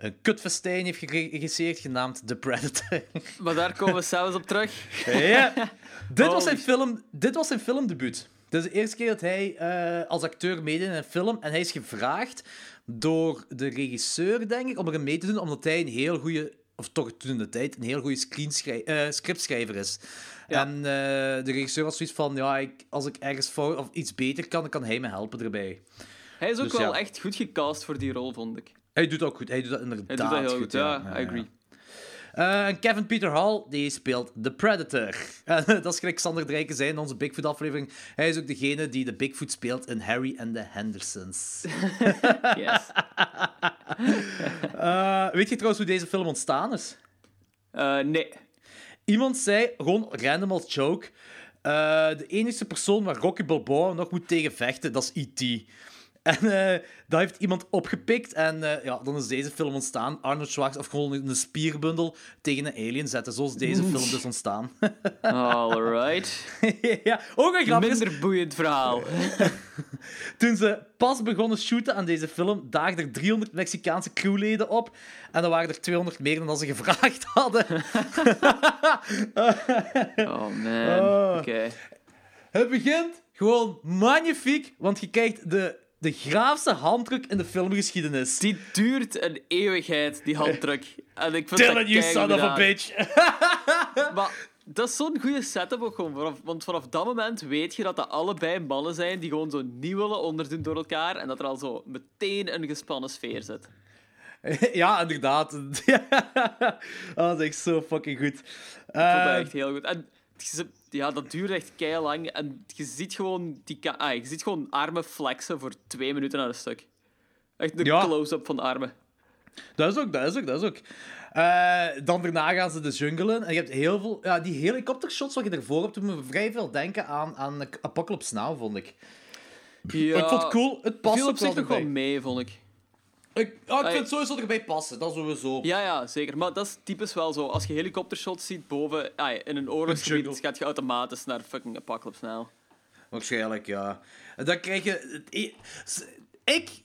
een kutfestijn heeft geregisseerd, genaamd The Predator. [laughs] Maar daar komen we zelfs op terug. Ja. [laughs] dit, was zijn film, dit was zijn filmdebuut. Dit is de eerste keer dat hij eh, als acteur meedeed in een film. En hij is gevraagd door de regisseur, denk ik, om erin mee te doen, omdat hij een heel goede, of toch toen in de tijd, een heel goede eh, scriptschrijver is. Ja. En eh, de regisseur was zoiets van, ja, ik, als ik ergens fout of iets beter kan, dan kan hij me helpen erbij. Hij is ook Dus wel ja. echt goed gecast voor die rol, vond ik. Hij doet ook goed. Hij doet dat inderdaad Hij doet dat heel goed, ja, ja. I agree. Eh, Kevin Peter Hall, die speelt The Predator. [laughs] En dat is gelijk Sander Drijken zei in onze Bigfoot-aflevering. Hij is ook degene die de Bigfoot speelt in Harry and the Hendersons. [laughs] Yes. Eh, weet je trouwens hoe deze film ontstaan is? Eh, nee. Iemand zei, gewoon random als joke, eh, de enige persoon waar Rocky Balboa nog moet tegen vechten, dat is E.T. En eh dat heeft iemand opgepikt en eh, ja, dan is deze film ontstaan. Arnold Schwarzenegger, of gewoon een spierbundel tegen een alien zetten. Zo is deze film dus ontstaan. [laughs] Alright. [laughs] ja, ook een grap Minder boeiend verhaal. [laughs] Toen ze pas begonnen shooten aan deze film, daagden er 300 Mexicaanse crewleden op. En dan waren er 200 meer dan ze gevraagd hadden. Oh man. Oh. Oké. Het begint gewoon magnifiek, want je krijgt de, de graafste handdruk in de filmgeschiedenis. Die duurt een eeuwigheid, die handdruk. En ik vind dat you son of a bitch. [laughs] Maar dat is zo'n goede setup ook gewoon. Vanaf, want vanaf dat moment weet je dat dat allebei mannen zijn die gewoon zo niet willen onderdoen door elkaar. En dat er al zo meteen een gespannen sfeer zit. [laughs] ja, inderdaad. [laughs] dat is echt zo fucking goed. Ik vond dat Eh, echt heel goed. En ja, dat duurt echt kei lang. En je ziet gewoon die ah, je ziet gewoon armen flexen voor twee minuten aan een stuk. Echt een Ja. close-up van de armen. Dat is ook, dat is ook, dat is ook. Eh, dan daarna gaan ze de jungle in. En je hebt heel veel... Ja, die helikoptershots wat je ervoor hebt, doen me vrij veel denken aan, aan Apocalypse Now, vond ik. Ja, ik vond het cool. Het past op zich nog wel mee, vond ik. Ik, ik vind het sowieso erbij passen. Dat sowieso. Ja, ja, zeker. Maar dat is typisch wel zo. Als je helikoptershots ziet boven... ah, in een oorlogsgebied gaat je automatisch naar fucking Apocalypse Now. Waarschijnlijk, ja. En dan krijg je... het e- Ik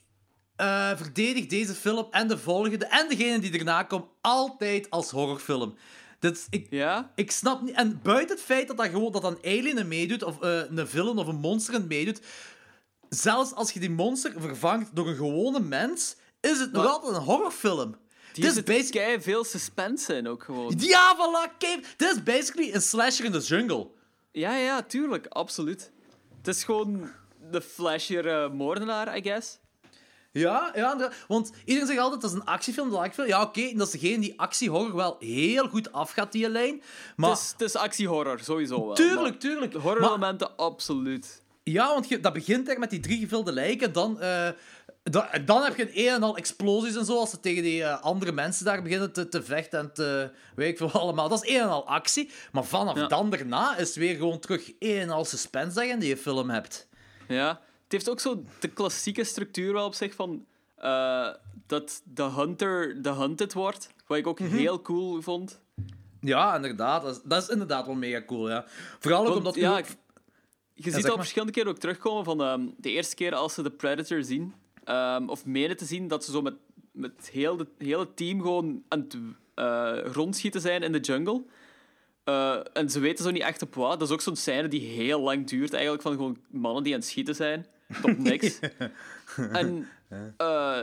eh, verdedig deze film en de volgende en degene die erna komt altijd als horrorfilm. Dat is, ik, Ja? ik snap niet... En buiten het feit dat, dat, gewoon, dat een alien meedoet, of eh, een villain of een monster meedoet, zelfs als je die monster vervangt door een gewone mens, is het nog Maar- altijd een horrorfilm. Die is is basic- kei veel suspense in ook gewoon. Ja, voilà. Dit is basically een slasher in de jungle. Ja, ja, tuurlijk. Absoluut. Het is gewoon de flashier moordenaar, I guess. Ja, ja, want iedereen zegt altijd dat is een actiefilm, dat actiefilm. Ja, oké, dat is degene die actiehorror wel heel goed afgaat, die lijn. Maar Het is, het is actiehorror, sowieso wel. tuurlijk, tuurlijk. Maar, Horrorelementen, absoluut. ja, want je, dat begint echt met die drie gevulde lijken. Dan, eh, da- dan heb je een een en al explosies en zo, als ze tegen die eh, andere mensen daar beginnen te, te vechten en te... Weet ik veel [laughs] allemaal. Dat is een en al actie. Maar vanaf Ja. dan daarna is het weer gewoon terug een en al suspense dat je in die film hebt. Ja. Het heeft ook zo de klassieke structuur wel op zich van... eh, dat de hunter de hunted wordt. Wat ik ook Mhm. heel cool vond. Ja, inderdaad. Dat is, dat is inderdaad wel mega cool, ja. Vooral ook Want, omdat... je ja, ook- Je ziet al verschillende keren ook terugkomen van ehm, de eerste keer als ze de Predator zien. Ehm, of menen te zien dat ze zo met, met heel de, hele team gewoon aan het eh, rondschieten zijn in de jungle. Eh, en ze weten zo niet echt op wat. Dat is ook zo'n scène die heel lang duurt, eigenlijk, van gewoon mannen die aan het schieten zijn. Tot [laughs] niks. en eh,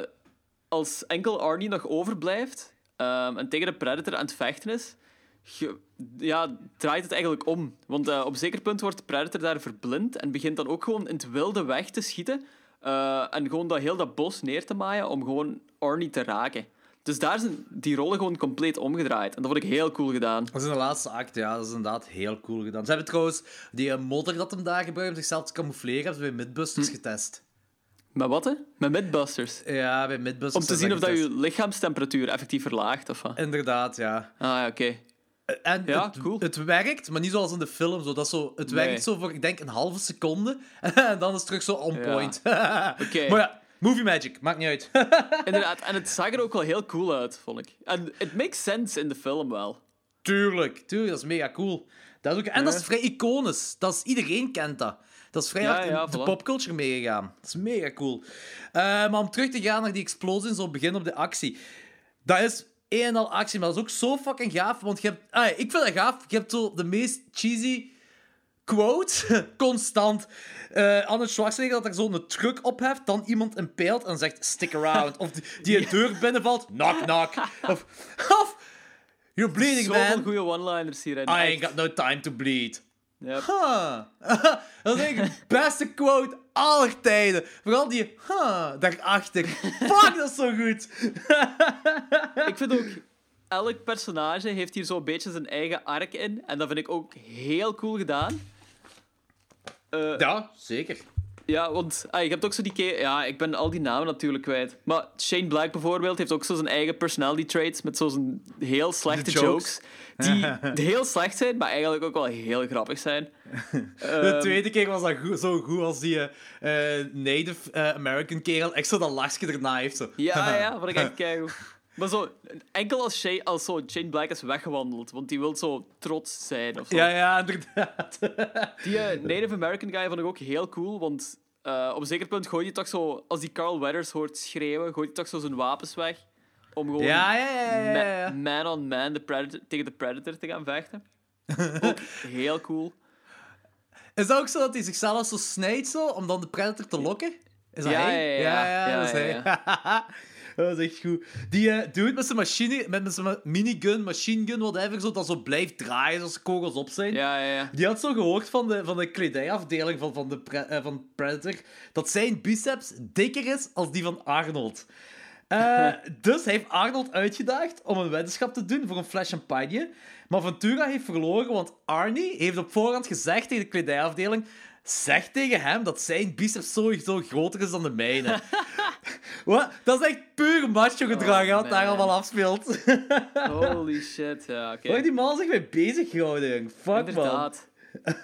als enkel Arnie nog overblijft ehm, en tegen de Predator aan het vechten is, ge- ja, draait het eigenlijk om. Want op een zeker punt wordt de Predator daar verblind en begint dan ook gewoon in het wilde weg te schieten. Eh, en gewoon dat, heel dat bos neer te maaien om gewoon Arnie te raken. Dus daar zijn die rollen gewoon compleet omgedraaid. En dat vond ik heel cool gedaan. Dat is in de laatste act, ja. Dat is inderdaad heel cool gedaan. Ze hebben trouwens die eh, modder dat hem daar gebruikt om zichzelf te camoufleren, hebben ze bij Midbusters Hm. getest. Met wat, hè? Met Midbusters. Ja, bij Midbusters. Om te zien of dat je lichaamstemperatuur effectief verlaagt, of wat? Inderdaad, ja. Ah, oké. En Ja, het, cool. het werkt, maar niet zoals in de film. Zo. Dat zo, het Nee. werkt zo voor, ik denk, een halve seconde. [laughs] en dan is het terug zo on Ja. point. [laughs] Oké. Maar ja, movie magic, maakt niet uit. [laughs] Inderdaad, en het zag er ook wel heel cool uit, vond ik. En het makes sense in de film wel. tuurlijk, tuurlijk, dat is mega cool. Dat is ook, en dat is vrij iconisch. Dat is, iedereen kent dat. Dat is vrij hard in de voilà. popculture meegegaan. Dat is mega cool. Eh, maar om terug te gaan naar die explosie, zo begin op de actie. Dat is een en al actie, maar dat is ook zo fucking gaaf. Want je hebt... Ah, ik vind dat gaaf. Je hebt zo de meest cheesy quote, [laughs] constant. Eh Arnold Schwarzenegger dat er zo'n truck opheft, dan iemand impeilt en zegt stick around. Of die, die een [laughs] deur binnenvalt, knock knock. Of, of you're bleeding Zoveel man. goede one-liners hierin. I ain't got no time to bleed. Yep. Huh. [laughs] dat is de beste quote aller tijden. Vooral die huh, daarachter. [laughs] Fuck, dat is zo goed. [laughs] Ik vind ook, elk personage heeft hier zo'n beetje zijn eigen arc in. En dat vind ik ook heel cool gedaan. Eh, Ja, zeker. Ja, want ah, je hebt ook zo die... ke- Ja, ik ben al die namen natuurlijk kwijt. Maar Shane Black bijvoorbeeld heeft ook zo zijn eigen personality traits met zo zijn heel slechte jokes. jokes. Die [laughs] heel slecht zijn, maar eigenlijk ook wel heel grappig zijn. [laughs] De Ehm, tweede keer was dat goed, zo goed als die eh, eh, Native eh, American kerel extra dat lachje erna heeft. Zo. Ja, [laughs] ja, wat ik echt kijk. Maar zo, enkel als, Shane, als zo Shane Black is weggewandeld, want die wil zo trots zijn of zo. Ja, ja, inderdaad. [laughs] Die eh, Native American guy vond ik ook heel cool, want eh, op een zeker punt gooit hij toch zo, als die Carl Weathers hoort schreeuwen, gooit hij toch zo zijn wapens weg. Om gewoon Ja, ja, ja, ja, ma- ja. man on man de predator, tegen de Predator te gaan vechten. [laughs] ook heel cool. Is dat ook zo dat hij zichzelf zo snijdt zo, om dan de predator te lokken? Is dat Ja, hij? ja, ja. Ja, dat is hij. [laughs] dat is echt goed. Die eh dude met zijn machine, met, zijn minigun, machine gun, whatever, zo, dat zo blijft draaien als kogels op zijn. Ja, ja, ja. Die had zo gehoord van de, van de kledijafdeling van, van, de pre- eh, van Predator dat zijn biceps dikker is als die van Arnold. Eh, [laughs] dus hij heeft Arnold uitgedaagd om een weddenschap te doen voor een fles champagne. Maar Ventura heeft verloren, want Arnie heeft op voorhand gezegd tegen de kledijafdeling: zeg tegen hem dat zijn biceps sowieso groter is dan de mijne. [laughs] Wat? Dat is echt puur macho gedrag, hè, wat daar Oh, man. allemaal afspeelt. [laughs] Holy shit, ja. Waar die man zich mee bezighouden, jong. Fuck, man. Inderdaad.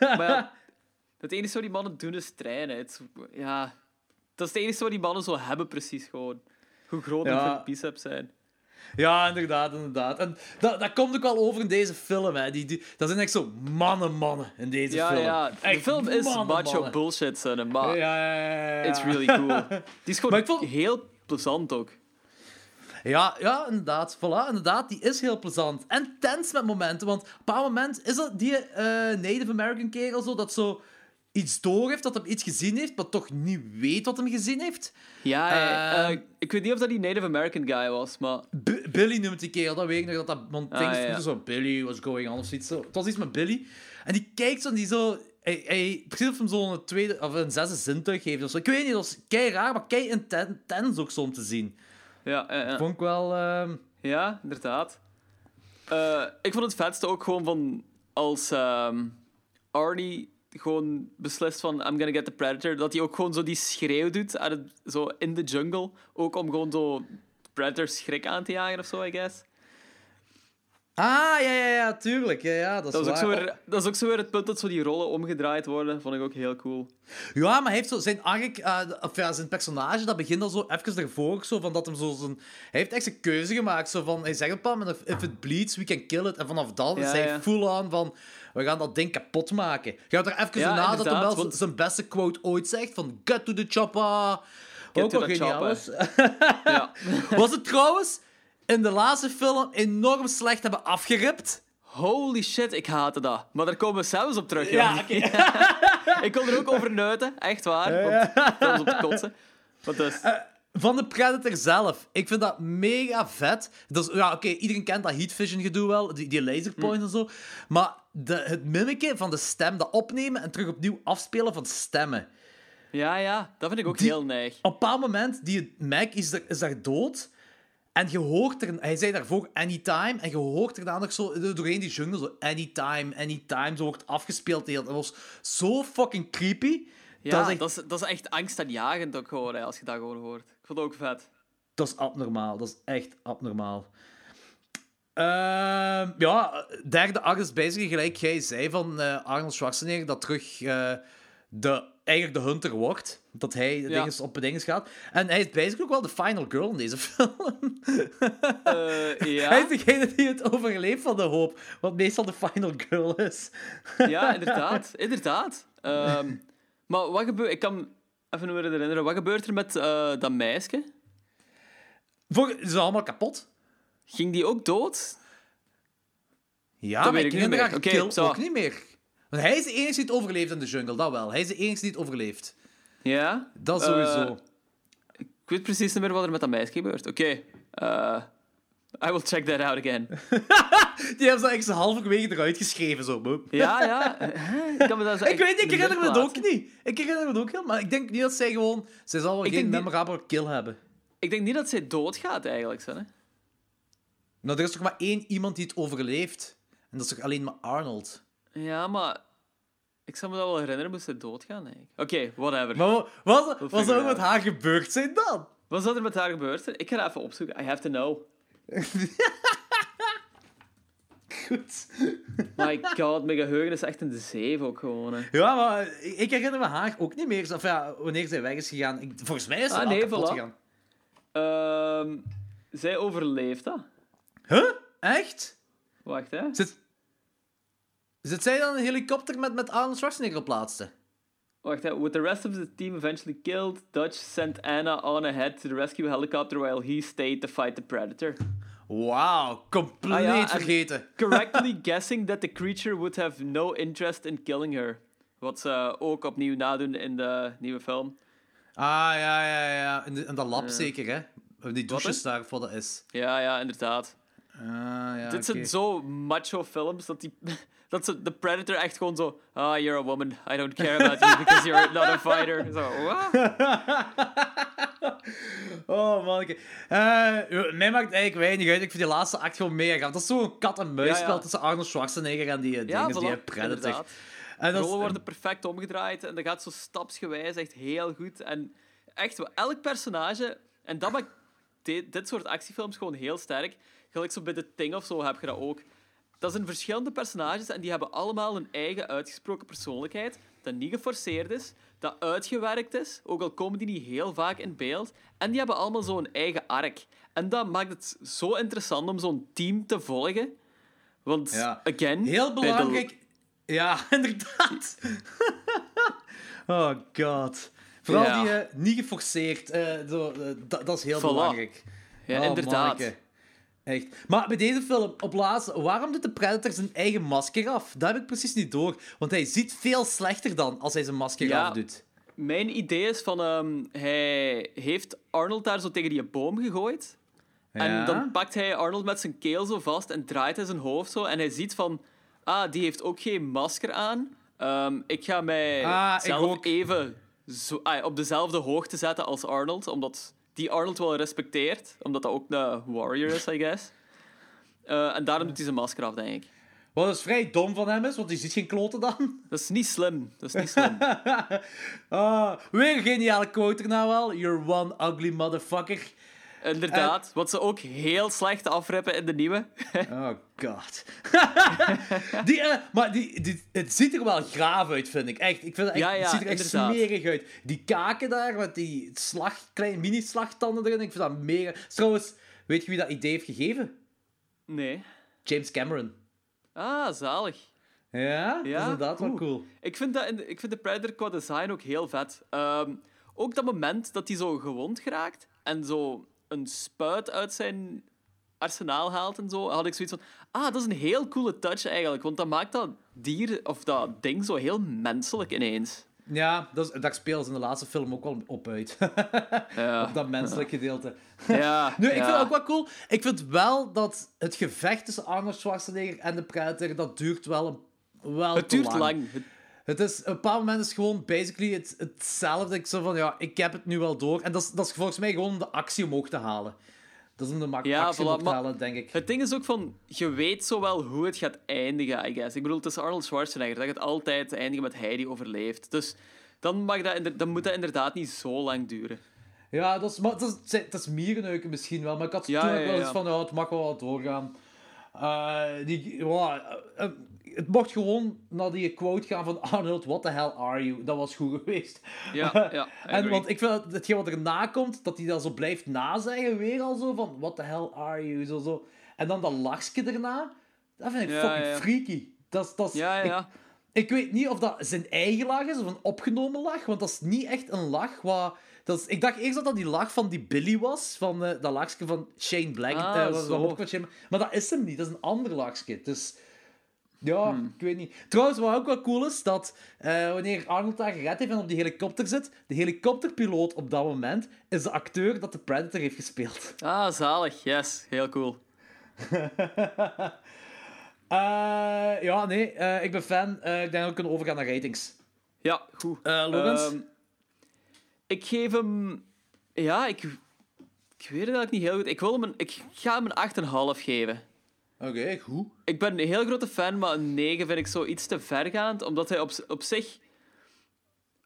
maar ja, [laughs] het enige wat die mannen doen is trainen. Het ja, Dat is het enige wat die mannen zo hebben, precies gewoon. Hoe groot Ja. hun biceps zijn. Ja, inderdaad, inderdaad. En dat, dat komt ook wel over in deze film. Hè. Die, die, dat zijn echt zo mannen, mannen in deze Ja, film. ja. De Echt film is mannen, macho mannen. bullshit, son, maar Ja, ja, it's really cool. [laughs] Die is gewoon vond- heel plezant ook. Ja, ja, inderdaad. Voilà, inderdaad. Die is heel plezant. En tens met momenten. Want op een bepaald moment is dat die eh, Native American kerel zo, dat zo iets door heeft, dat hij iets gezien heeft, maar toch niet weet wat hij gezien heeft. Ja, Ehm. eh, ik weet niet of dat die Native American guy was, maar... B- Billy noemt die kerel, dat weet ik nog. Dat dat, want Ah, ja, zo, Billy, what's going on, of zoiets. Zo. Het was iets met Billy. En die kijkt zo en die zo... Hij, hij, precies of hem zo'n tweede of een zesde zintuig geeft of zo. Ik weet niet, dat was kei raar, maar kei inten- intens ook zo om te zien. Ja, ja, ja. Vond ik wel... ehm, Ja, inderdaad. Eh, ik vond het vetste ook gewoon van als ehm, Arnie gewoon beslist van I'm gonna get the predator, dat hij ook gewoon zo die schreeuw doet het, zo in de jungle, ook om gewoon zo predator schrik aan te jagen of zo, I guess. Ah, ja, ja, ja, tuurlijk. Ja, ja, dat is Dat is, ook zo weer, dat is ook zo weer het punt dat zo die rollen omgedraaid worden, vond ik ook heel cool. Ja, maar hij heeft zo zijn, arc, eh, of ja, zijn personage, dat begint al zo even ervoor, zo van dat hem zo zijn... Hij heeft echt zijn keuze gemaakt, zo van... Hij zegt op een moment, if it bleeds, we can kill it. En vanaf dan Ja, is hij ja. full-on van... We gaan dat ding kapot maken. Gaat er even Ja, na dat hij wel want- zijn beste quote ooit zegt, van... Get to the chopper. Get Ook geniaal was. Ja. [laughs] Was het trouwens in de laatste film enorm slecht hebben afgeript? Holy shit, ik haatte dat. Maar daar komen we zelfs op terug. Ja, [laughs] ik kon er ook over nuiten, echt waar. Want dat was op te kotsen. Dus, Van de Predator zelf. Ik vind dat mega vet. Dat is, ja, oké, iedereen kent dat heat vision gedoe wel, die, die laserpoint en zo. Maar de, het mimiken van de stem, dat opnemen en terug opnieuw afspelen van stemmen. ja, ja, dat vind ik ook Die- heel neig. Op een bepaald moment, die Mac is, er, is daar dood. En je hoort er, hij zei daarvoor anytime, en je hoort er dan nog zo doorheen die jungle, zo anytime, anytime, zo wordt afgespeeld. Dat was zo fucking creepy. Ja, dat is echt, dat, is, dat is echt angstaanjagend ook gewoon, hè, als je dat gewoon hoort. Ik vond het ook vet. Dat is abnormaal. Dat is echt abnormaal. Ehm, ja, derde is bezig, gelijk jij zei van eh, Arnold Schwarzenegger, dat terug eh, de, eigenlijk de hunter wordt. Dat hij Ja. dinges op dinges gaat. En hij is basically ook wel de final girl in deze [laughs] film. Eh, ja, Hij is degene die het overleeft van de hoop, wat meestal de final girl is. ja, inderdaad. inderdaad. Ehm, maar wat gebeurt... Ik kan me even weer herinneren. Wat gebeurt er met dat meisje? Voor, ze zijn allemaal kapot. Ging die ook dood? Ja, Dat maar weet ik niet meer. Oké, ook niet meer. Want hij is de enige die het overleeft in de jungle, dat wel. Hij is de enige die het overleeft. Ja? Dat Eh, sowieso. ik weet precies niet meer wat er met dat meisje gebeurt. Oké. eh, I will check that out again. [laughs] Die hebben ze echt halverwege eruit geschreven. Zo. Ja, ja. [laughs] Ik, kan me dat zo Ik weet niet, ik herinner me het ook niet. Ik herinner me het ook heel, maar ik denk niet dat zij gewoon... Zij zal wel Ik geen memorabele kill hebben. Ik denk niet dat zij doodgaat, eigenlijk. Zo, hè? Nou, er is toch maar één iemand die het overleeft. En dat is toch alleen maar Arnold. Ja, maar... Ik zou me dat wel herinneren, moest zij doodgaan, eigenlijk. Oké, whatever. Maar wa- wat, wat figure zou er met haar gebeurd zijn dan? Wat zou er met haar gebeurd? Ik ga dat even opzoeken. I have to know. [laughs] Goed. My god, mijn geheugen is echt in de zeef ook gewoon. Hè. Ja, maar ik herinner me haar ook niet meer. Of ja, wanneer zij weg is gegaan. Ik- volgens mij is ze Ah, al nee, kapot voilà. gegaan. Ehm, zij overleeft dat. Huh? Echt? Wacht, hè. Zit, zit zij dan een helikopter met, met Arnold Schwarzenegger op laatste? Wacht, hè. With the rest of the team eventually killed, Dutch sent Anna on ahead to the rescue helicopter while he stayed to fight the predator. Wauw, compleet Ah ja, vergeten. [laughs] Correctly guessing that the creature would have no interest in killing her. Wat ze ook opnieuw nadoen in de nieuwe film. Ah, ja, ja, ja. In, de, in dat lab zeker, hè? Die douches daar, voor dat is. Ja, ja, inderdaad. Ah, ja, Dit zijn zo macho films dat, die, [laughs] dat ze de Predator echt gewoon zo. Ah, you're a woman. I don't care about you because you're not a fighter. Zo, what? [laughs] Oh, man. Eh, mij maakt eigenlijk weinig uit. Ik vind die laatste act gewoon mega gaaf. Dat is zo'n kat-en-muisspel Ja, ja. tussen Arnold Schwarzenegger en die eh, dingen, die voilà, Predator. inderdaad. En De rollen worden perfect omgedraaid en dat gaat zo stapsgewijs echt heel goed. En echt, elk personage, en dat maakt dit soort actiefilms gewoon heel sterk. Gelijk zo bij The Thing of zo heb je dat ook. dat zijn verschillende personages en die hebben allemaal een eigen uitgesproken persoonlijkheid, dat niet geforceerd is, dat uitgewerkt is, ook al komen die niet heel vaak in beeld. En die hebben allemaal zo'n eigen arc. En dat maakt het zo interessant om zo'n team te volgen. Want, Ja. again... Heel de- belangrijk. Ja, [laughs] inderdaad. [laughs] oh god. Vooral Ja. die eh, niet geforceerd. eh, eh, dat, dat is heel Voilà. belangrijk. Ja, Oh, inderdaad. manneke. Echt. Maar bij deze film, op laatst, waarom doet de Predator zijn eigen masker af? Dat heb ik precies niet door. Want hij ziet veel slechter dan als hij zijn masker Ja. afdoet. Mijn idee is van... ehm, hij heeft Arnold daar zo tegen die boom gegooid. Ja? En dan pakt hij Arnold met zijn keel zo vast en draait hij zijn hoofd zo. En hij ziet van... Ah, die heeft ook geen masker aan. Ehm, ik ga mij Ah, ik zelf ook. even zo, ah, op dezelfde hoogte zetten als Arnold. Omdat die Arnold wel respecteert. Omdat dat ook een warrior is, I guess. Eh, en daarom doet hij zijn masker af, denk ik. Wat is vrij dom van hem is, want hij ziet geen kloten dan. [laughs] Dat is niet slim. Dat is niet slim. [laughs] Ah, weer een geniale quote nou wel. You're one ugly motherfucker. Inderdaad. Wat ze ook heel slecht afrippen in de nieuwe. [laughs] Oh god. [laughs] die, eh, maar die, die, het ziet er wel graaf uit, vind ik. Echt, ik vind het, echt, Ja, ja, het ziet er echt inderdaad. smerig uit. Die kaken daar, met die slag, kleine mini-slagtanden erin, ik vind dat mega... Trouwens, weet je wie dat idee heeft gegeven? Nee. James Cameron. Ah, zalig. Ja, dat is Ja? inderdaad wel cool. Ik vind, dat in ik vind de Predator qua design ook heel vet. Ehm, ook dat moment dat hij zo gewond geraakt en zo een spuit uit zijn arsenaal haalt en zo, had ik zoiets van... Ah, dat is een heel coole touch eigenlijk, want dat maakt dat dier, of dat ding, zo heel menselijk ineens. Ja, dat is, daar spelen ze in de laatste film ook wel op uit. Ja. [laughs] op dat menselijk gedeelte. Ja, [laughs] Nu, ik ja. vind het ook wel cool. Ik vind wel dat het gevecht tussen Arnold Schwarzenegger en de Predator, dat duurt wel, een, wel Het duurt lang. Het- Het is, op een bepaald moment is het gewoon basically het, hetzelfde. Ik zo van, ja, ik heb het nu wel door. En dat is, dat is volgens mij gewoon om de actie omhoog te halen. Dat is om de mak- Ja, actie voilà, omhoog te halen, denk ik. Het ding is ook van, je weet zo wel hoe het gaat eindigen, I guess. Ik bedoel, het is Arnold Schwarzenegger. Dat gaat altijd eindigen met hij die overleeft. Dus dan, mag dat, dan moet dat inderdaad niet zo lang duren. Ja, dat is, maar dat is, dat is mierenneuken misschien wel. Maar ik had Ja, toen ja, ook wel eens van, ja, het mag wel doorgaan. Eh, die, eh, eh, het mocht gewoon naar die quote gaan van Arnold, what the hell are you? Dat was goed geweest. Ja, [laughs] ja. En want ik vind dat hetgeen wat erna komt, dat hij dat zo blijft nazeggen, weer al zo van, what the hell are you? Zo, zo. En dan dat lachje erna, dat vind ik Ja, fucking ja. freaky. Dat is, dat is, Ja, ja, ik- weet niet of dat zijn eigen lach is of een opgenomen lach, want dat is niet echt een lach. Wat, dat is, ik dacht eerst dat dat die lach van die Billy was, van eh, dat lachje van Shane Black. Ah, eh, van maar dat is hem niet, dat is een ander lachje. Dus ja, Hmm. ik weet niet. Trouwens, wat ook wel cool is, dat eh, wanneer Arnold daar gered heeft en op die helikopter zit, de helikopterpiloot op dat moment is de acteur dat de Predator heeft gespeeld. [laughs] Ah, zalig. Yes, heel cool. [laughs] Eh, ja, nee, eh, ik ben fan. Ik denk dat we kunnen overgaan naar ratings. Ja, goed. Logans? Ehm, ik geef hem... Ja, ik... Ik weet het eigenlijk niet heel goed. Ik, wil hem een... ik ga hem een 8,5 geven. Oké, goed. Ik ben een heel grote fan, maar een 9 vind ik zo iets te vergaand, omdat hij op, op zich...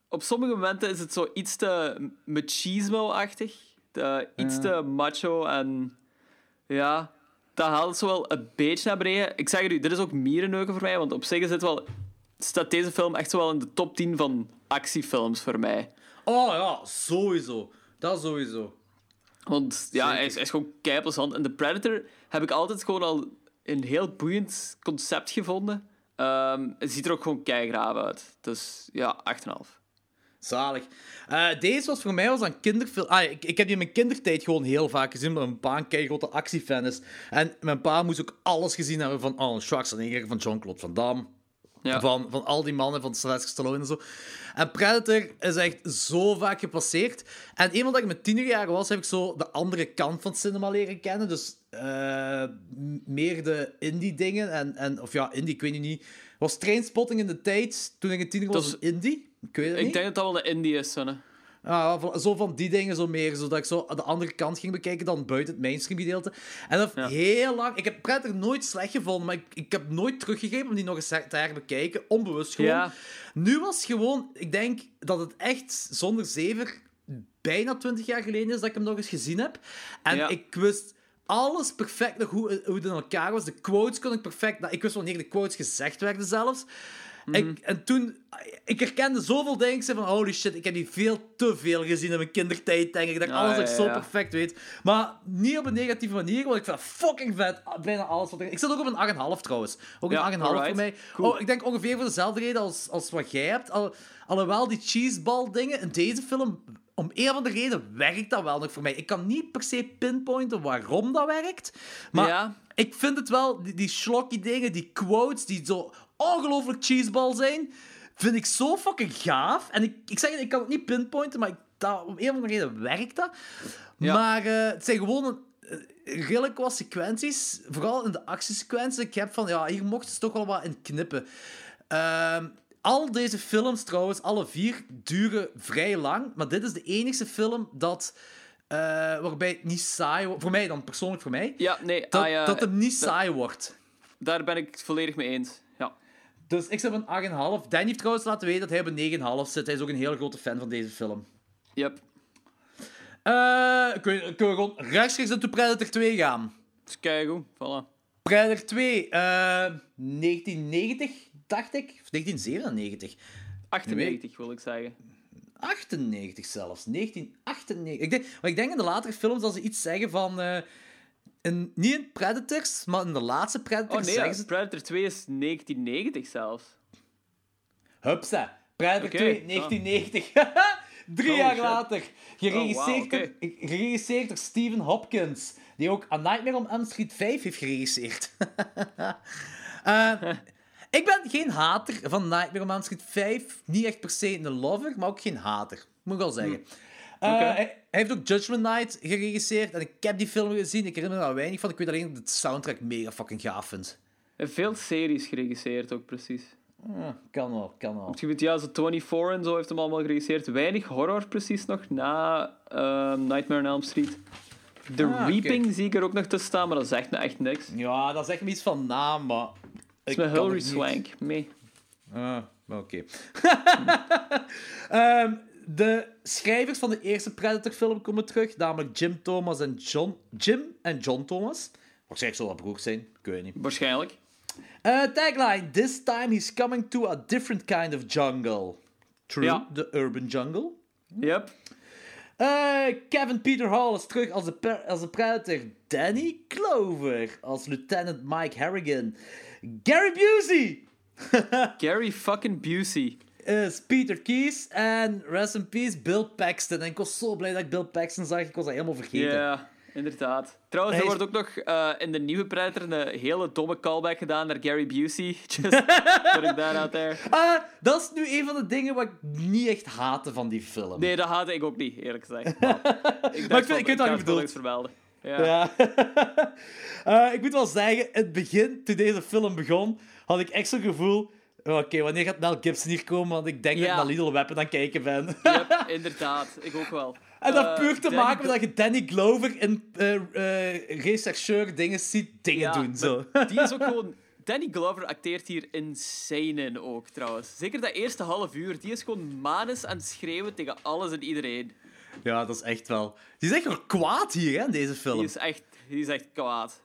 Op sommige momenten is het zo iets te machismo-achtig. Iets te macho en... Ja, dat haalt het zo wel een beetje naar beneden. Ik zeg het u, dit is ook mierenneuken voor mij, want op zich is het wel... Staat deze film echt zo wel in de top 10 van actiefilms voor mij. Oh ja, sowieso. Dat sowieso. Want ja, hij is, hij is gewoon keiplezant. En The Predator heb ik altijd gewoon al een heel boeiend concept gevonden. Ehm, het ziet er ook gewoon keigraaf uit. Dus ja, 8,5. Zalig. Eh, deze was voor mij was een kinderfilm. Ah, ik, ik heb die in mijn kindertijd gewoon heel vaak gezien, omdat mijn pa een keigrote actiefan is. En mijn pa moest ook alles gezien hebben van Arnold Schwarzenegger, van Jean-Claude Van Damme. Ja. Van, van al die mannen van Sylvester Stallone en zo. En Predator is echt zo vaak gepasseerd. En eenmaal dat ik mijn tienerjaren was, heb ik zo de andere kant van cinema leren kennen. Dus eh, meer de indie-dingen. En, en, of ja, indie, ik weet niet. Was Trainspotting in de tijd, toen ik een tiener was, een indie? Ik weet het Ik niet. denk dat dat wel een indie is, Sonne. Zo van die dingen zo meer, zodat ik zo de andere kant ging bekijken dan buiten het mainstream gedeelte. En dat Ja. heel lang... Ik heb Predator nooit slecht gevonden, maar ik, ik heb nooit teruggegrepen om die nog eens te herbekijken. Onbewust gewoon. Ja. Nu was het gewoon... Ik denk dat het echt, zonder zever, bijna 20 jaar geleden is dat ik hem nog eens gezien heb. En Ja. ik wist alles perfect nog hoe, hoe het in elkaar was. De quotes kon ik perfect... Nou, ik wist wanneer de quotes gezegd werden zelfs. Ik, en toen... Ik herkende zoveel dingen. Ik zei van, holy shit, ik heb die veel te veel gezien in mijn kindertijd, denk ik. Dat ik Ah, alles ja, zo perfect weet. Maar niet op een negatieve manier, want ik vind fucking vet. Bijna alles wat er... Ik zit ook op een 8,5 trouwens. Ook een 8,5 voor mij. Cool. Oh, ik denk ongeveer voor dezelfde reden als, als wat jij hebt. Al, alhoewel die cheeseball dingen in deze film, om een of andere reden werkt dat wel nog voor mij. Ik kan niet per se pinpointen waarom dat werkt. Maar Ja. ik vind het wel, die, die dingen, die quotes, die zo ongelooflijk cheeseball zijn, vind ik zo fucking gaaf. En ik, ik zeg het, ik kan het niet pinpointen, maar ik, dat, om een of andere reden werkt dat. Ja. Maar eh, het zijn gewoon een, eh, redelijk wat sequenties, vooral in de actiesequenties. Ik heb van, ja, hier mochten ze toch wel wat in knippen. Ehm, al deze films trouwens, alle vier, duren vrij lang. Maar dit is de enige film dat, eh, waarbij het niet saai wordt. Voor mij dan, persoonlijk voor mij. Ja, nee, Dat, ah, dat het niet saai wordt. daar ben ik het volledig mee eens. Dus ik zet een 8,5. Danny heeft trouwens laten weten dat hij op een 9,5 zit. Hij is ook een hele grote fan van deze film. Yep. Eh kunnen we gewoon rechtstreeks naar Predator 2 gaan? Kijk goed, voilà. Predator 2, eh 1990, dacht ik. Of 1997. 98 wil ik zeggen. 98 zelfs. 1998. Ik denk, maar ik denk in de latere films dat ze iets zeggen van... eh, in, niet in Predators, maar in de laatste Predators Oh nee, ze... Predator 2 is 1990 zelfs. Hupsa. Predator Oké, 2, ah. 1990. Drie Oh, jaar shit. later. Geregisseerd, Oh, geregisseerd door Stephen Hopkins. Die ook A Nightmare on Elm Street 5 heeft geregisseerd. [laughs] Eh, [laughs] ik ben geen hater van Nightmare on Elm Street 5. Niet echt per se een lover, maar ook geen hater. Moet ik wel zeggen. Eh, Oké. hij, hij heeft ook Judgment Night geregisseerd. En ik heb die film gezien. Ik herinner me daar weinig van. Ik weet alleen dat de soundtrack mega fucking gaaf vind. En veel series geregisseerd ook, precies. Ah, kan wel, kan wel. Weet, ja, zo Tony Four en zo heeft hem allemaal geregisseerd. Weinig horror precies nog na ehm, Nightmare on Elm Street. The Ah. Reaping zie ik er ook nog tussen staan, maar dat is echt, echt niks. Het Ja, dat is echt iets van naam, maar... is ik met Hilary het Swank mee. Ah, oké. [laughs] Ehm, de schrijvers van de eerste Predator-film komen terug, namelijk Jim Thomas en John... Jim en John Thomas. Waarschijnlijk zullen dat broers zijn, ik weet niet. Waarschijnlijk. Eh, tagline, This time he's coming to a different kind of jungle. True, Ja. the urban jungle. Yep. Eh, Kevin Peter Hall is terug als de, als de Predator. Danny Clover als Lieutenant Mike Harrigan. Gary Busey [laughs] Gary fucking Busey. Is Peter Keys. En rest in peace, Bill Paxton. En ik was zo blij dat ik Bill Paxton zag. Ik was dat helemaal vergeten. Ja, inderdaad. Trouwens, er is- wordt ook nog eh, in de nieuwe Predator een hele domme callback gedaan naar Gary Busey. [laughs] Just [laughs] putting that out there. Ah, dat is nu een van de dingen wat ik niet echt haatte van die film. Nee, dat haatte ik ook niet, eerlijk gezegd. [laughs] Maar ik, Maar ik vind- ik weet je bedoelt. vermelden. Ja. Ja. Eh, ik moet wel zeggen, in het begin, toen deze film begon, had ik echt zo'n gevoel... Oké, wanneer gaat Mel Gibson hier komen? Want ik denk dat Ja. ik naar Little Weapon aan het kijken ben. [laughs] Yep, inderdaad. Ik ook wel. En dat Eh, puur te Danny maken met dat je Danny Glover in eh eh rechercheur dingen ziet dingen Ja, doen. Zo. Die is ook [laughs] gewoon... Danny Glover acteert hier insane in ook, trouwens. Zeker dat eerste half uur. Die is gewoon manus aan het schreeuwen tegen alles en iedereen. Ja, dat is echt wel... Die is echt wel kwaad hier, hè, in deze film. Die is echt, die is echt kwaad.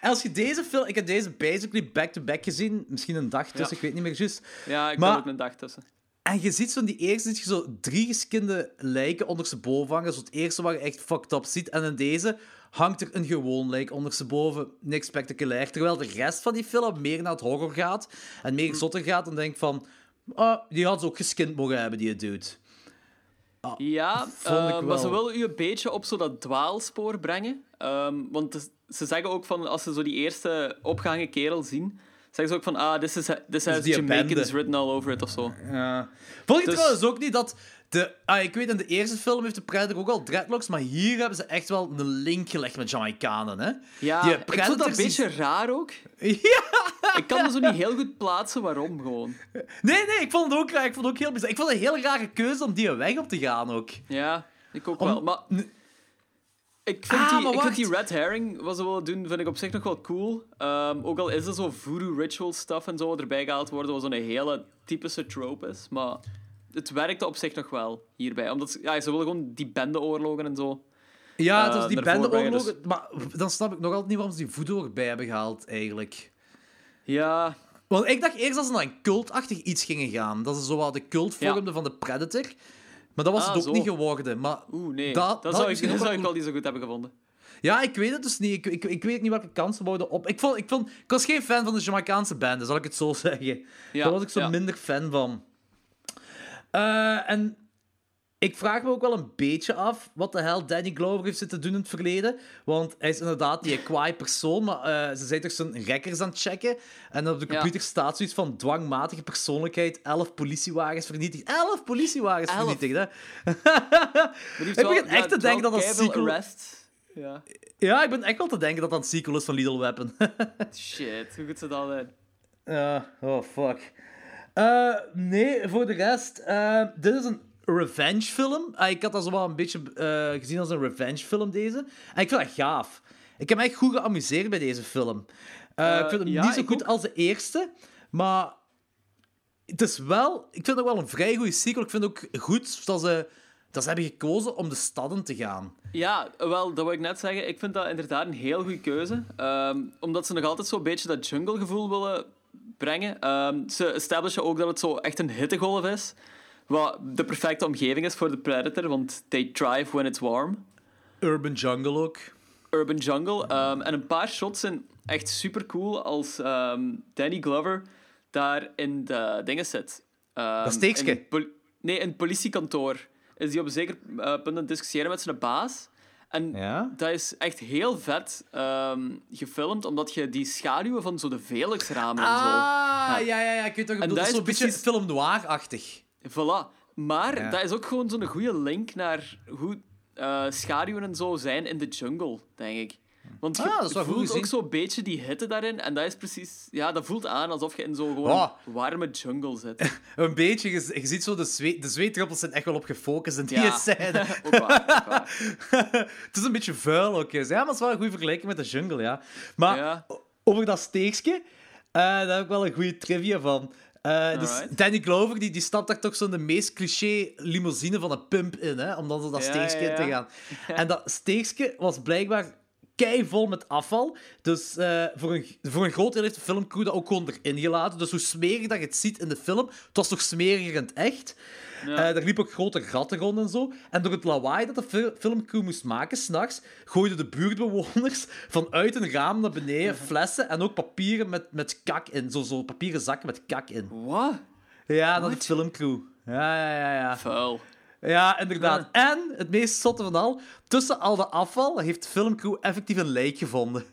En [laughs] als je deze film... Ik heb deze basically back-to-back gezien. Misschien een dag tussen, Ja. ik weet niet meer juist. Ja, ik Maar- ben ook een dag tussen. En je ziet zo in die eerste ziet je zo drie geskinde lijken ondersteboven hangen. Zo het eerste wat je echt fucked up ziet. En in deze hangt er een gewoon lijk ondersteboven. Niks spectaculair. Terwijl de rest van die film meer naar het horror gaat. En meer zotter gaat. Dan denk van... Ah, die had ze ook geskind mogen hebben, die dude. Ja, vond ik eh, maar ze willen u een beetje op zo dat dwaalspoor brengen. Ehm, want ze zeggen ook van, als ze zo die eerste opgehangen kerel zien, zeggen ze ook van, ah, this, is, this has Jamaicans bende. written all over it of zo. Ja. Vond je Dus- trouwens ook niet dat... De, ah, ik weet, in de eerste film heeft de Predator ook al dreadlocks, maar hier hebben ze echt wel een link gelegd met Jamaicanen, hè? Ja, Die ik vond dat een beetje raar ook. [laughs] Ja! Ik kan me zo niet heel goed plaatsen waarom gewoon. Nee, nee, ik vond het ook raar. Ik vond het ook heel bizar. Ik vond het een heel rare keuze om die weg op te gaan ook. Ja, ik ook Om- wel. Maar ik vind, Ah, die, maar ik vind die red herring, wat ze willen doen, vind ik op zich nog wel cool. Ehm, ook al is er zo voodoo ritual stuff en zo erbij gehaald worden, wat zo'n hele typische trope is. Maar het werkte op zich nog wel hierbij. Omdat ze- ja, ze willen gewoon die bendeoorlogen en zo. Ja, eh, dus die brengen, dus- bendeoorlogen. Maar dan snap ik nog altijd niet waarom ze die voodoo erbij hebben gehaald, eigenlijk. Ja, Want ik dacht eerst dat ze naar een cultachtig iets gingen gaan. Dat ze zo wat de cult Ja. vormden van de Predator. Maar dat was Ah, het ook zo. niet geworden. Maar oeh, nee. Dat- Dat, dat zou, ik, dat nog zou ik wel- niet zo goed hebben gevonden. ja, ik weet het dus niet. Ik, ik, ik weet niet welke kansen wouden op. Ik, vond, ik, vond, ik was geen fan van de Jamaicaanse band, zal ik het zo [laughs] zeggen. Ja, Daar was ik zo ja. minder fan van. Eh, en ik vraag me ook wel een beetje af wat de hel Danny Glover heeft zitten doen in het verleden. Want hij is inderdaad die kwaai persoon, maar eh, ze zijn toch zijn rekkers aan het checken. En op de Ja. computer staat zoiets van dwangmatige persoonlijkheid, 11 politiewagens vernietigd. 11 politiewagens Elf. vernietigd, hè? [laughs] Ik wel- begin echt ja, te denken dat dat keiveel sequel- arrest. Ja. Ja, ik ben echt wel te denken dat dat een sequel is van Little Weapon. [laughs] Shit, hoe goed ze dat zijn. Ja, oh fuck. Eh, nee, voor de rest, eh, dit is een revenge film. Ah, ik had dat zo wel een beetje eh, gezien als een revenge film, deze. En ik vind dat gaaf. Ik heb me echt goed geamuseerd bij deze film. Eh, Eh, ik vind hem ja, niet zo goed ook. als de eerste, maar het is wel... Ik vind het ook wel een vrij goede sequel. Ik vind het ook goed dat ze, dat ze hebben gekozen om de stadden te gaan. Ja, wel, dat wil ik net zeggen. Ik vind dat inderdaad een heel goede keuze. Ehm, omdat ze nog altijd zo'n beetje dat jungle-gevoel willen brengen. Ehm, ze establishen ook dat het zo echt een hittegolf is. Wat de perfecte omgeving is voor de Predator, want they thrive when it's warm. Urban Jungle ook. Urban Jungle. Ehm, en een paar shots zijn echt super cool als ehm, Danny Glover daar in de dingen zit. Ehm, Dat steekske? nee, in het politiekantoor is hij op een zeker eh, punt aan het discussiëren met zijn baas. En Ja? dat is echt heel vet ehm, gefilmd, omdat je die schaduwen van zo de Velux-ramen en zo... Ah, ja, ja, ja. Ik weet toch, En dat dat is zo'n beetje film noir-achtig. Voilà. Maar Ja. dat is ook gewoon zo'n goede link naar hoe eh, schaduwen en zo zijn in de jungle, denk ik. Want je Ah, voelt gezien. ook zo'n beetje die hitte daarin. En dat is precies... Ja, dat voelt aan alsof je in zo'n gewoon Oh. warme jungle zit. [laughs] Een beetje, je, je ziet zo, de, zweet, de zweetdruppels zijn echt wel op gefocust in die Ja. scène. [laughs] ook waar, ook waar. [laughs] het is een beetje vuil ook. Ja, maar het is wel een goede vergelijking met de jungle, ja. Maar Ja. over dat steekje, eh, daar heb ik wel een goede trivia van. Eh, dus. Danny Glover die, die stapt daar toch zo in de meest cliché limousine van een pump in, hè, om dan zo dat Ja, ja. te gaan. [laughs] En dat steekje was blijkbaar vol met afval. Dus eh, voor, een, voor een groot deel heeft de filmcrew dat ook gewoon erin gelaten. Dus hoe smerig dat je het ziet in de film, het was toch smeriger in het echt. Ja. Eh, er liepen ook grote gatten rond en zo. En door het lawaai dat de fil- filmcrew moest maken s'nachts, gooiden de buurtbewoners [laughs] vanuit een raam naar beneden [laughs] flessen en ook papieren met, met kak in. Zo, zo papieren zakken met kak in. Wat? Ja, naar de filmcrew. Ja, ja, ja. Ja, Vuil. Ja inderdaad. En het meest zotte van al, tussen al de afval heeft de filmcrew effectief een lijk gevonden.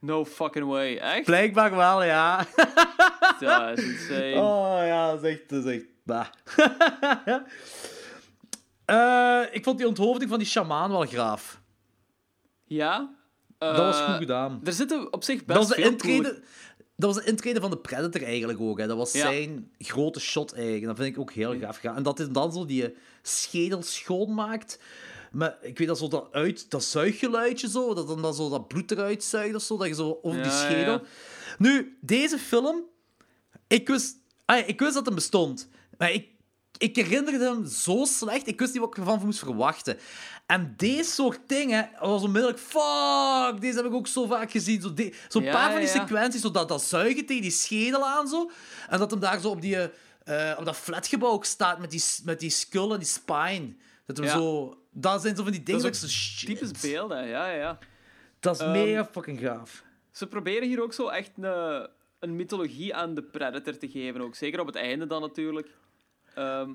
No fucking way. Echt? Blijkbaar wel, ja. [laughs] Dat is insane. Oh ja, dat is echt... Dat is echt bah. [laughs] Eh, ik vond die onthoofding van die shamaan wel graaf. Ja? Dat was Eh, goed gedaan. Er zitten op zich best Dat was, de veel intrede, dat was de intrede van de Predator eigenlijk ook. Hè. Dat was Ja. zijn grote shot eigenlijk. Dat vind ik ook heel gaaf gedaan. En dat hij dan zo die schedel schoonmaakt. Maar ik weet dat zo dat, uit, dat zuiggeluidje zo, dat dan, dan zo dat bloed eruit zuigt of zo, dat je zo over die Ja, schedel... ja. Nu, deze film... Ik wist, ah, ik wist dat hem bestond. Maar ik, ik herinnerde hem zo slecht. Ik wist niet wat ik ervan moest verwachten. En deze soort dingen was onmiddellijk... Fuck, deze heb ik ook zo vaak gezien. Zo'n zo Ja, paar van die ja, sequenties, zo dat, dat zuigen tegen die schedel aan. Zo. En dat hem daar zo op, die, eh, op dat flatgebouw ook staat met die, met die skull en die spine. Dat hem Ja. zo... Dat zijn zo van die dingen Dat is zo... Typisch beelden, ja, ja, ja. Dat is Ehm, mega fucking gaaf. Ze proberen hier ook zo echt een, een mythologie aan de Predator te geven. Ook. Zeker op het einde dan natuurlijk. Ehm,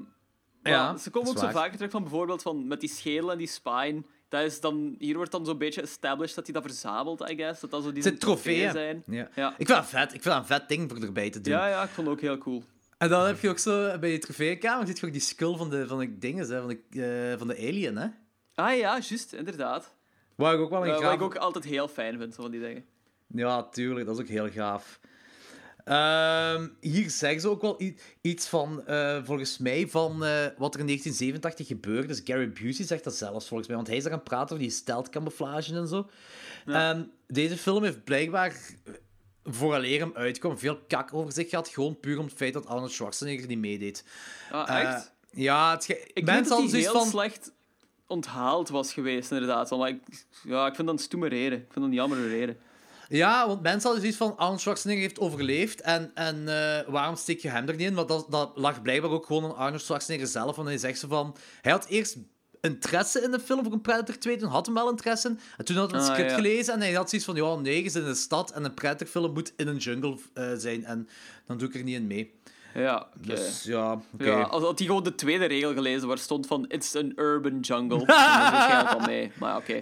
Ja, ze komen ook zo waar. vaker terug van bijvoorbeeld van met die schedel en die spine. Dat is dan, hier wordt dan zo'n beetje established dat hij dat verzamelt, I guess. Dat dat zo die Het zijn trofeeën. Ja. Ja. Ik vind dat vet. Ik vind dat een vet ding voor erbij te doen. Ja, ja, ik vond het ook heel cool. En dan heb je ook zo bij je trofeekamer zit je ook die skull van de, van de dingen, hè, van, de, eh, van de alien, hè? Ah ja, juist, inderdaad. Waar ik ook wel een Eh, wat ik ook altijd heel fijn vind, van die dingen. Ja, tuurlijk, dat is ook heel gaaf. Ehm, hier zeggen ze ook wel iets van, eh, volgens mij, van eh, wat er in 1987 gebeurde. Dus Gary Busey zegt dat zelfs, volgens mij. Want hij is daar aan het praten over die stealth-camouflage en zo. En deze film heeft blijkbaar, vooraleer hem uitkwam, veel kak over zich gehad. Gewoon puur om het feit dat Arnold Schwarzenegger niet meedeed. Ah, Eh, echt? ja, het ik mensen weet dat hij heel van... slecht onthaald was geweest, inderdaad. Maar ik, ja, ik vind dat een stoeme reden. Ik vind dat een jammer reden. Ja, want mensen hadden zoiets van Arnold Schwarzenegger heeft overleefd en, en eh, waarom steek je hem er niet in? Want dat, dat lag blijkbaar ook gewoon aan Arnold Schwarzenegger zelf. Want hij zegt zo van... Hij had eerst interesse in de film voor een Predator 2, toen had hij wel interesse in. En toen had hij het Ah, script ja. gelezen en hij had zoiets van... Ja, nee, je in de stad en een Predator film moet in een jungle eh, zijn. En dan doe ik er niet in mee. Ja, oké. Dus ja, oké. Ja, als had hij gewoon de tweede regel gelezen waar stond van It's an urban jungle. [laughs] dan is waarschijnlijk al mee. Maar ja, oké.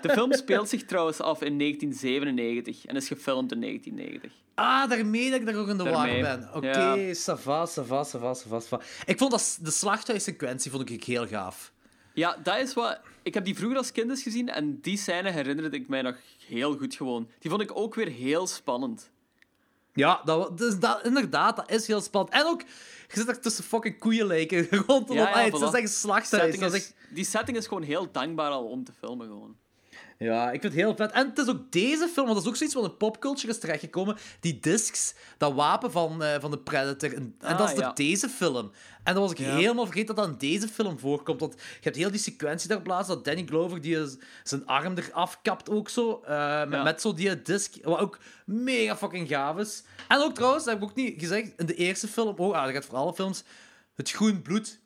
De film speelt zich trouwens af in 1997 en is gefilmd in 1990. Ah, daarmee dat ik daar ook in de war ben. Oké, Ja. ça va, ça va, ça va, ça va, ça va. Ik vond dat, de slachthuissequentie vond ik heel gaaf. Ja, dat is wat... Ik heb die vroeger als kind eens gezien en die scène herinnerde ik mij nog heel goed gewoon. Die vond ik ook weer heel spannend. Ja, dat, dus dat, inderdaad, dat is heel spannend. En ook, je zit daar tussen fucking koeienlijken [laughs] rond te Ja, ja, het is echt een slachthuis. Setting is Die setting is gewoon heel dankbaar al om te filmen gewoon. Ja, ik vind het heel vet. En het is ook deze film, want dat is ook zoiets wat in popculture is terechtgekomen. Die discs, dat wapen van, eh, van de Predator. En, en Ah, dat is door ja. deze film. En dan was ik Ja. helemaal vergeten dat dat in deze film voorkomt. Want je hebt heel die sequentie daar plaats, dat Danny Glover die zijn arm eraf kapt ook zo. eh, met, Ja. met zo die disc, wat ook mega fucking gaaf is. En ook trouwens, dat heb ik ook niet gezegd, in de eerste film, oh, ah, dat gaat voor alle films, het groen bloed.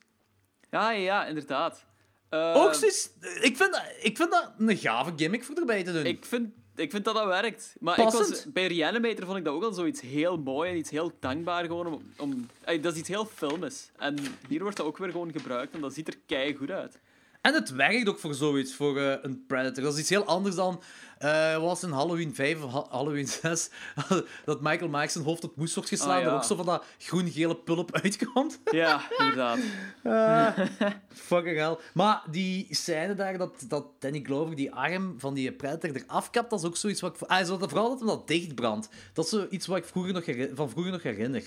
Ja, ja, inderdaad. Eh, ook zoiets, ik vind, dat, ik vind dat een gave gimmick voor erbij te doen. Ik vind, ik vind dat dat werkt. Maar ik was, bij Reanimator vond ik dat ook al zoiets heel mooi en iets heel dankbaar gewoon. Om, dat is iets heel filmisch. En hier wordt dat ook weer gewoon gebruikt en dat ziet er kei goed uit. En het werkt ook voor zoiets, voor eh, een Predator. Dat is iets heel anders dan, eh was in Halloween 5 of Ha- Halloween [laughs] 6, dat Michael Myers zijn hoofd op moes wordt geslaan, Ah, ja. er ook zo van dat groen-gele pulp uitkomt. [laughs] Ja, inderdaad. [laughs] Fucking hell. Maar die scène daar, dat, dat Danny Glover die arm van die Predator eraf kapt, dat is ook zoiets wat ik... Ah, vooral dat hem dat dichtbrandt. Dat is zoiets wat ik vroeger nog van vroeger nog herinner.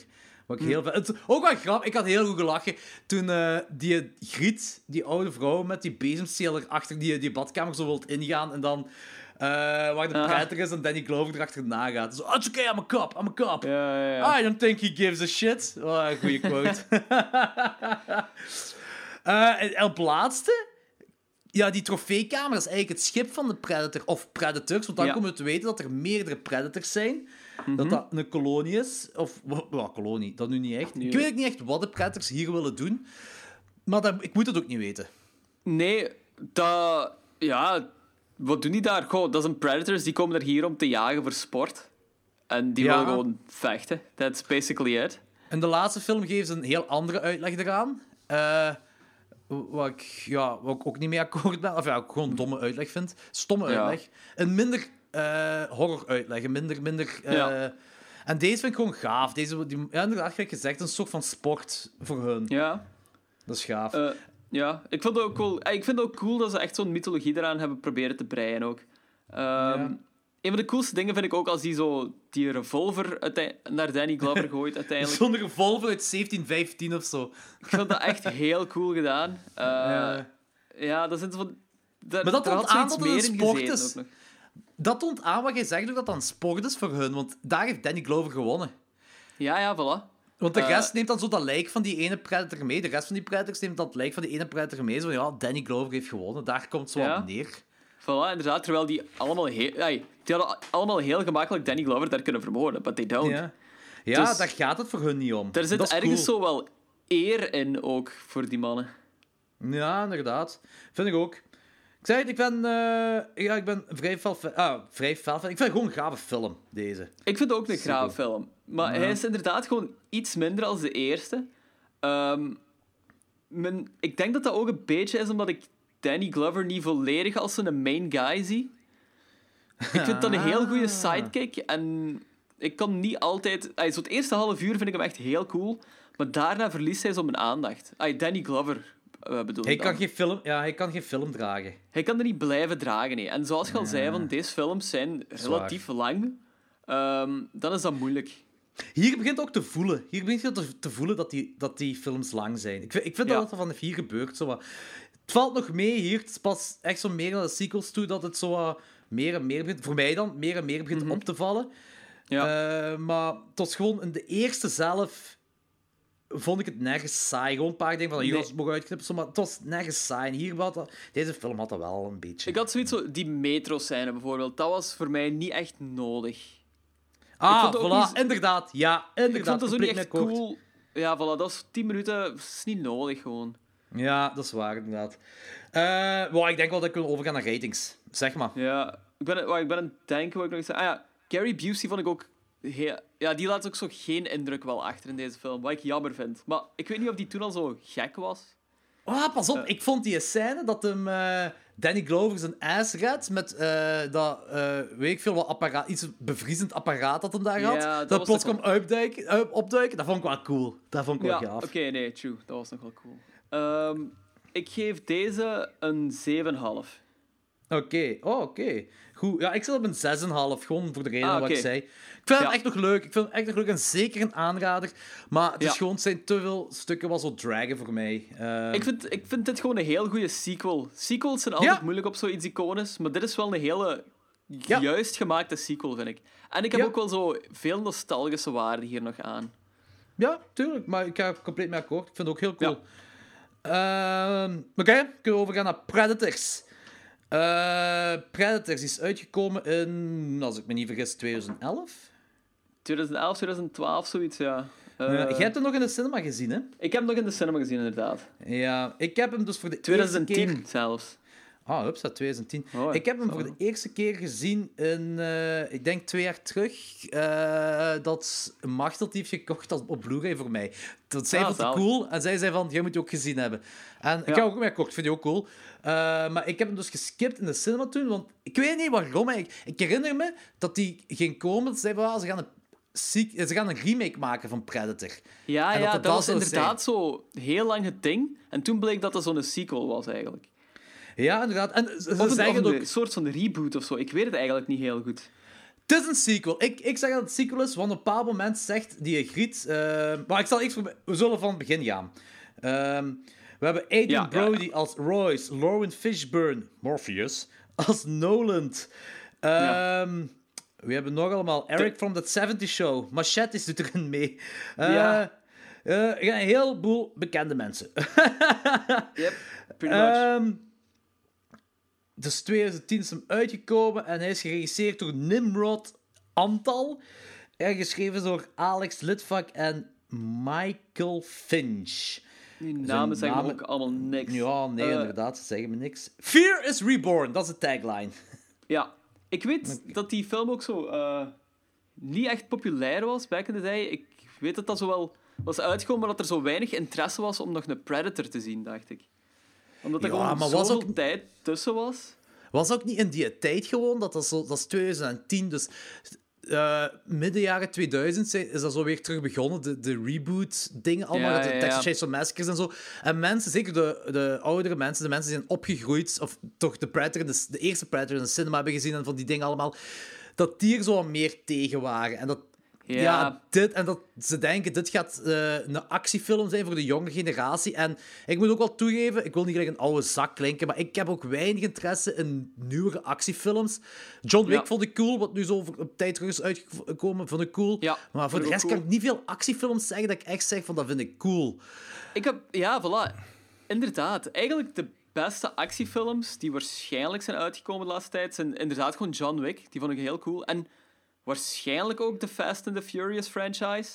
Wat ik heel vet- het, ook wel grappig, ik had heel goed gelachen toen eh, die Griet, die oude vrouw met die bezemsteel achter die, die badkamer zo wilt ingaan en dan... eh, waar de. Predator is en Danny Glover erachterna gaat. Zo, oh, it's okay, I'm a cop, I'm a cop. Ja, ja, ja. I don't think he gives a shit. Oh, goede quote. [laughs] En, en op laatste, ja, die trofeekamer is eigenlijk het schip van de Predator, of Predators, want dan komen we te weten dat er meerdere Predators zijn. Dat dat een kolonie is, of ja, kolonie, dat nu niet echt. Nee. Ik weet niet echt wat de Predators hier willen doen, maar dat, ik moet het ook niet weten. Nee, dat... Ja, wat doen die daar? Goh, dat zijn predators, die komen er hier om te jagen voor sport. En die Ja. willen gewoon vechten. That's basically it. In de laatste film geven ze een heel andere uitleg eraan. Eh, wat, ik, ja, wat ik ook niet mee akkoord ben. Of ja, ik gewoon een domme uitleg vind. Stomme Ja. uitleg. Een minder eh, horror uitleg. Een minder... minder eh, Ja. En deze vind ik gewoon gaaf. Deze, die, ja, inderdaad, gelijk gezegd, een soort van sport voor hun. Ja. Dat is gaaf. Eh, ja, ik vind, het ook cool. ik vind het ook cool dat ze echt zo'n mythologie eraan hebben proberen te breien ook. Ehm, Een van de coolste dingen vind ik ook als die zo die revolver naar Danny Glover [laughs] gooit uiteindelijk. Zo'n revolver uit 1715 of zo. Ik vind dat echt heel cool gedaan. Ja. ja, dat zijn van... Daar, Maar dat toont had aan zoiets dat het meer een in sport gezeten is. Dat toont aan wat jij zegt, ook dat een sport is voor hun. Want daar heeft Danny Glover gewonnen. Ja, ja, voilà. Want de Eh, rest neemt dan zo dat lijk van die ene Predator mee. De rest van die Predators neemt dat lijk van die ene Predator mee. Zo ja, Danny Glover heeft gewonnen. Daar komt zo Ja. aan neer. Voilà, inderdaad. Terwijl die allemaal heel... ey, die hadden allemaal heel gemakkelijk Danny Glover daar kunnen vermoorden, but they don't. Ja, ja Dus- daar gaat het voor hun niet om. Er zit dat ergens cool. zo wel eer in ook voor die mannen. Ja, inderdaad. Vind ik ook. Ik zeg het, ik ben, eh, ja, ik ben vrij fel fan. Ah, vrij fel fan. Ik vind het gewoon een gave film, deze. Ik vind het ook een Super. grave film. Maar hij is inderdaad gewoon iets minder als de eerste. Ehm, mijn, ik denk dat dat ook een beetje is omdat ik Danny Glover niet volledig als een main guy zie. Ik vind dat een heel goede sidekick. En ik kan niet altijd... Ay, zo het eerste half uur vind ik hem echt heel cool. Maar daarna verliest hij zo mijn aandacht. Ay, Danny Glover bedoel Hij kan, geen film, ja, hij kan geen film dragen. Hij kan er niet blijven dragen. Nee. En zoals je al zei, van deze films zijn relatief lang. Ehm, dan is dat moeilijk. Hier begint ook te voelen. Hier begint je te, te voelen dat die, dat die films lang zijn. Ik vind, ik vind Ja. dat dat van hier gebeurt. Zo wat. Het valt nog mee hier. Het pas echt zo meer naar de sequels toe dat het zo wat meer en meer begint... Voor mij dan, meer en meer begint op te vallen. Ja. Eh, maar het was gewoon in de eerste zelf... vond ik het nergens saai. Gewoon een paar dingen van Nee. het mogen uitknippen, maar het was nergens saai. En hier wat, deze film had dat wel een beetje. Ik had zoiets zo, die metro-scène bijvoorbeeld, dat was voor mij niet echt nodig. ah, voilà, niet- inderdaad. Ja, inderdaad. ik vond het zo niet echt cool. Ja, voilà, dat was 10 minuten, dat is niet nodig gewoon. Ja, dat is waar, inderdaad. Well, ik denk wel dat we kunnen overgaan naar ratings. Zeg maar. Ja, ik ben, wacht, ik ben aan het denken wat ik nog zei. Ah ja, Gary Busey vond ik ook heel... Ja, die laat ook zo geen indruk wel achter in deze film, wat ik jammer vind. Maar ik weet niet of die toen al zo gek was. Ah, pas op. Ik vond die scène dat hem eh, Danny Glover zijn ass redt met eh, dat, eh, weet ik veel, wat apparaat, iets bevriezend apparaat dat hem daar Ja, had. dat plots kwam uitduiken, uit- opduiken. Dat vond ik wel cool. Dat vond ik wel Ja, gaaf. oké, nee, true. Dat was nog wel cool. Ehm, ik geef deze een 7,5. Oké, oh, oké. Goed. Ja, ik zit op een 6,5, gewoon voor de reden Ah, wat ik zei. Ik vind Ja. hem echt nog leuk. Ik vind hem echt nog leuk en zeker een aanrader. Maar het is gewoon, het zijn te veel stukken wat zo dragen voor mij. Eh, Ik vind, ik vind dit gewoon een heel goede sequel. Sequels zijn altijd Ja. moeilijk op zoiets iconisch, maar dit is wel een hele juist gemaakte sequel, vind ik. En ik heb ook wel zo veel nostalgische waarde hier nog aan. Ja, tuurlijk. Maar ik ga er compleet mee akkoord. Ik vind het ook heel cool. Ehm, Oké, kunnen we overgaan naar Predators. Eh, Predators is uitgekomen in, als ik me niet vergis, 2011. 2011, 2012, zoiets, ja. Ja, jij hebt hem nog in de cinema gezien, hè? Ik heb hem nog in de cinema gezien, inderdaad. Ja, ik heb hem dus voor de 2010 eerste keer... zelfs. Ah, ups, dat 2010. Oh, ik heb hem zo. voor de eerste keer gezien in, eh, ik denk twee jaar terug. eh, dat Machtel heeft gekocht als, op Blu-ray voor mij. Dat zij Ah, vond het cool en zij zei van, jij moet die ook gezien hebben. En ik heb ook mee gekocht, vind die ook cool. Eh, maar ik heb hem dus geskipt in de cinema toen, want ik weet niet waarom. eigenlijk. Ik herinner me dat die ging komen, dat van, ah, ze gaan een... sequ- Ze gaan een remake maken van Predator. Ja, En ja, dat dat, dat was inderdaad zo heel lang het ding. En toen bleek dat dat zo'n sequel was, eigenlijk. Ja, inderdaad. En ze, Of een, zeggen het een ook... soort van reboot of zo. Ik weet het eigenlijk niet heel goed. Het is een sequel. Ik, ik zeg dat het een sequel is, want op een bepaald moment zegt die Griet... eh, maar ik zal eerst... voor- We zullen van het begin gaan. Ehm, we hebben Adrian Ja, ja, Brody als Royce, Lauren Fishburne, Morpheus, als Noland. Ehm, We hebben nog allemaal Eric from the 70 Show. Machete doet erin mee. Eh, Ja. ja, een heleboel bekende mensen. [laughs] Yep, pretty much. Ehm dus 2010 is hem uitgekomen en hij is geregisseerd door Nimrod Antal. En geschreven door Alex Litvak en Michael Finch. Die namen zeggen namen- ook allemaal niks. Ja, nee, Eh, inderdaad, ze zeggen me niks. Fear is Reborn, dat is de tagline. Ja, ik weet dat die film ook zo eh, niet echt populair was back in the day. Ik weet dat dat zo wel was uitgekomen, maar dat er zo weinig interesse was om nog een Predator te zien, dacht ik. Omdat er Ja, gewoon zoveel ook- tijd tussen was. Was ook niet in die tijd gewoon, dat, dat, zo, dat is 2010, dus eh, midden jaren 2000 zijn- is dat zo weer terug begonnen, de, de reboot-dingen allemaal, Ja, de ja. Texas Chainsaw Massacres en zo. En mensen, zeker de, de oudere mensen, de mensen die zijn opgegroeid, of toch de Predator, de, de eerste Predator in de cinema hebben gezien en van die dingen allemaal, dat die er zo wat meer tegen waren. En dat, ja. Ja. dit, en dat ze denken, dit gaat eh, een actiefilm zijn voor de jonge generatie. En ik moet ook wel toegeven, ik wil niet gelijk een oude zak klinken, maar ik heb ook weinig interesse in nieuwere actiefilms. John Wick Ja. vond ik cool, wat nu zo op tijd terug is uitgekomen, vond ik cool. Ja, maar voor de rest cool. kan ik niet veel actiefilms zeggen dat ik echt zeg van dat vind ik cool. Ik heb, ja, voilà. Inderdaad. Eigenlijk de beste actiefilms die waarschijnlijk zijn uitgekomen de laatste tijd zijn inderdaad gewoon John Wick. Die vond ik heel cool. En waarschijnlijk ook de Fast and the Furious franchise.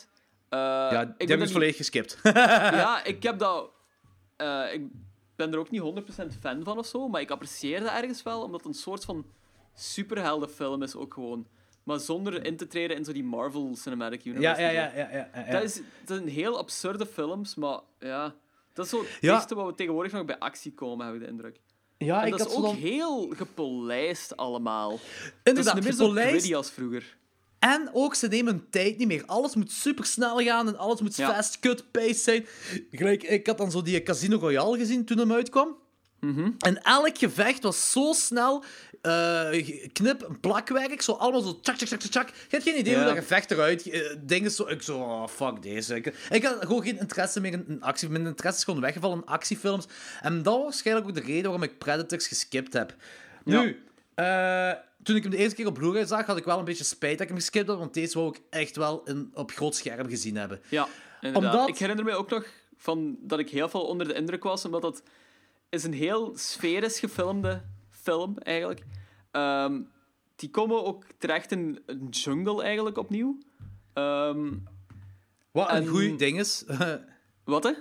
Eh, ja, die ik heb ben ik er dus volledig geskipt. [laughs] Ja, [laughs] ik heb dat... eh, ik ben er ook niet 100% fan van of zo, maar ik apprecieer dat ergens wel, omdat het een soort van superheldenfilm is ook gewoon. Maar zonder in te treden in zo die Marvel Cinematic Universe. ja, ja, ja, ja, ja. Dat, is, dat zijn heel absurde films, maar ja... Dat is zo het Ja. wat we tegenwoordig nog bij actie komen, heb ik de indruk. Ja, En ik dat had is ook dan... heel gepolijst allemaal. Het is Inderdaad, niet meer zo als vroeger. En ook, ze nemen hun tijd niet meer. Alles moet super snel gaan en alles moet Ja. fast cut pace zijn. Gelijk, ik had dan zo die Casino Royale gezien toen hem uitkwam. Mhm. En elk gevecht was zo snel. eh, knip, plakwerk, zo allemaal zo tjak, tjak, tjak, tjak. Je hebt geen idee hoe dat gevecht eruit... eh, dingen zo... Ik zo, oh, fuck deze. Ik, ik had gewoon geen interesse meer in, in actie. Mijn interesse is gewoon weggevallen in actiefilms. En dat was waarschijnlijk ook de reden waarom ik Predators geskipt heb. Ja. Nu, eh, toen ik hem de eerste keer op Blu-ray zag, had ik wel een beetje spijt dat ik hem geskipt had, want deze wou ik echt wel in, op groot scherm gezien hebben. Ja. Inderdaad. Omdat- Ik herinner me ook nog van dat ik heel veel onder de indruk was, omdat het is een heel sferisch gefilmde film eigenlijk. Ehm, die komen ook terecht in een jungle eigenlijk opnieuw. Ehm, Wat een En- goed ding is. [laughs] wat hè?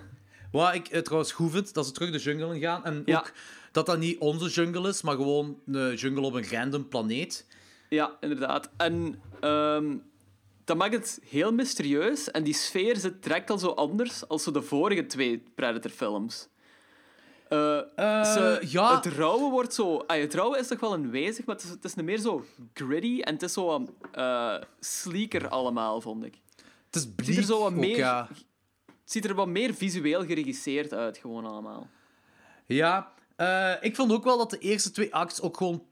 Wat ik eh, trouwens goed vind, dat ze terug de jungle in gaan. En Ja. ook dat dat niet onze jungle is, maar gewoon een jungle op een random planeet. Ja, inderdaad. En ehm, dat maakt het heel mysterieus. En die sfeer zit direct al zo anders als zo de vorige twee Predator-films. Eh, ze- ja. Het rauwe wordt zo... Ah, het rauwe is toch wel aanwezig, maar het is, het is meer zo gritty en het is zo eh, sleeker allemaal, vond ik. Het is Het ziet er zo wat ook, meer... ja. Het ziet er wat meer visueel geregisseerd uit, gewoon allemaal. Ja, eh, ik vond ook wel dat de eerste twee acts ook gewoon...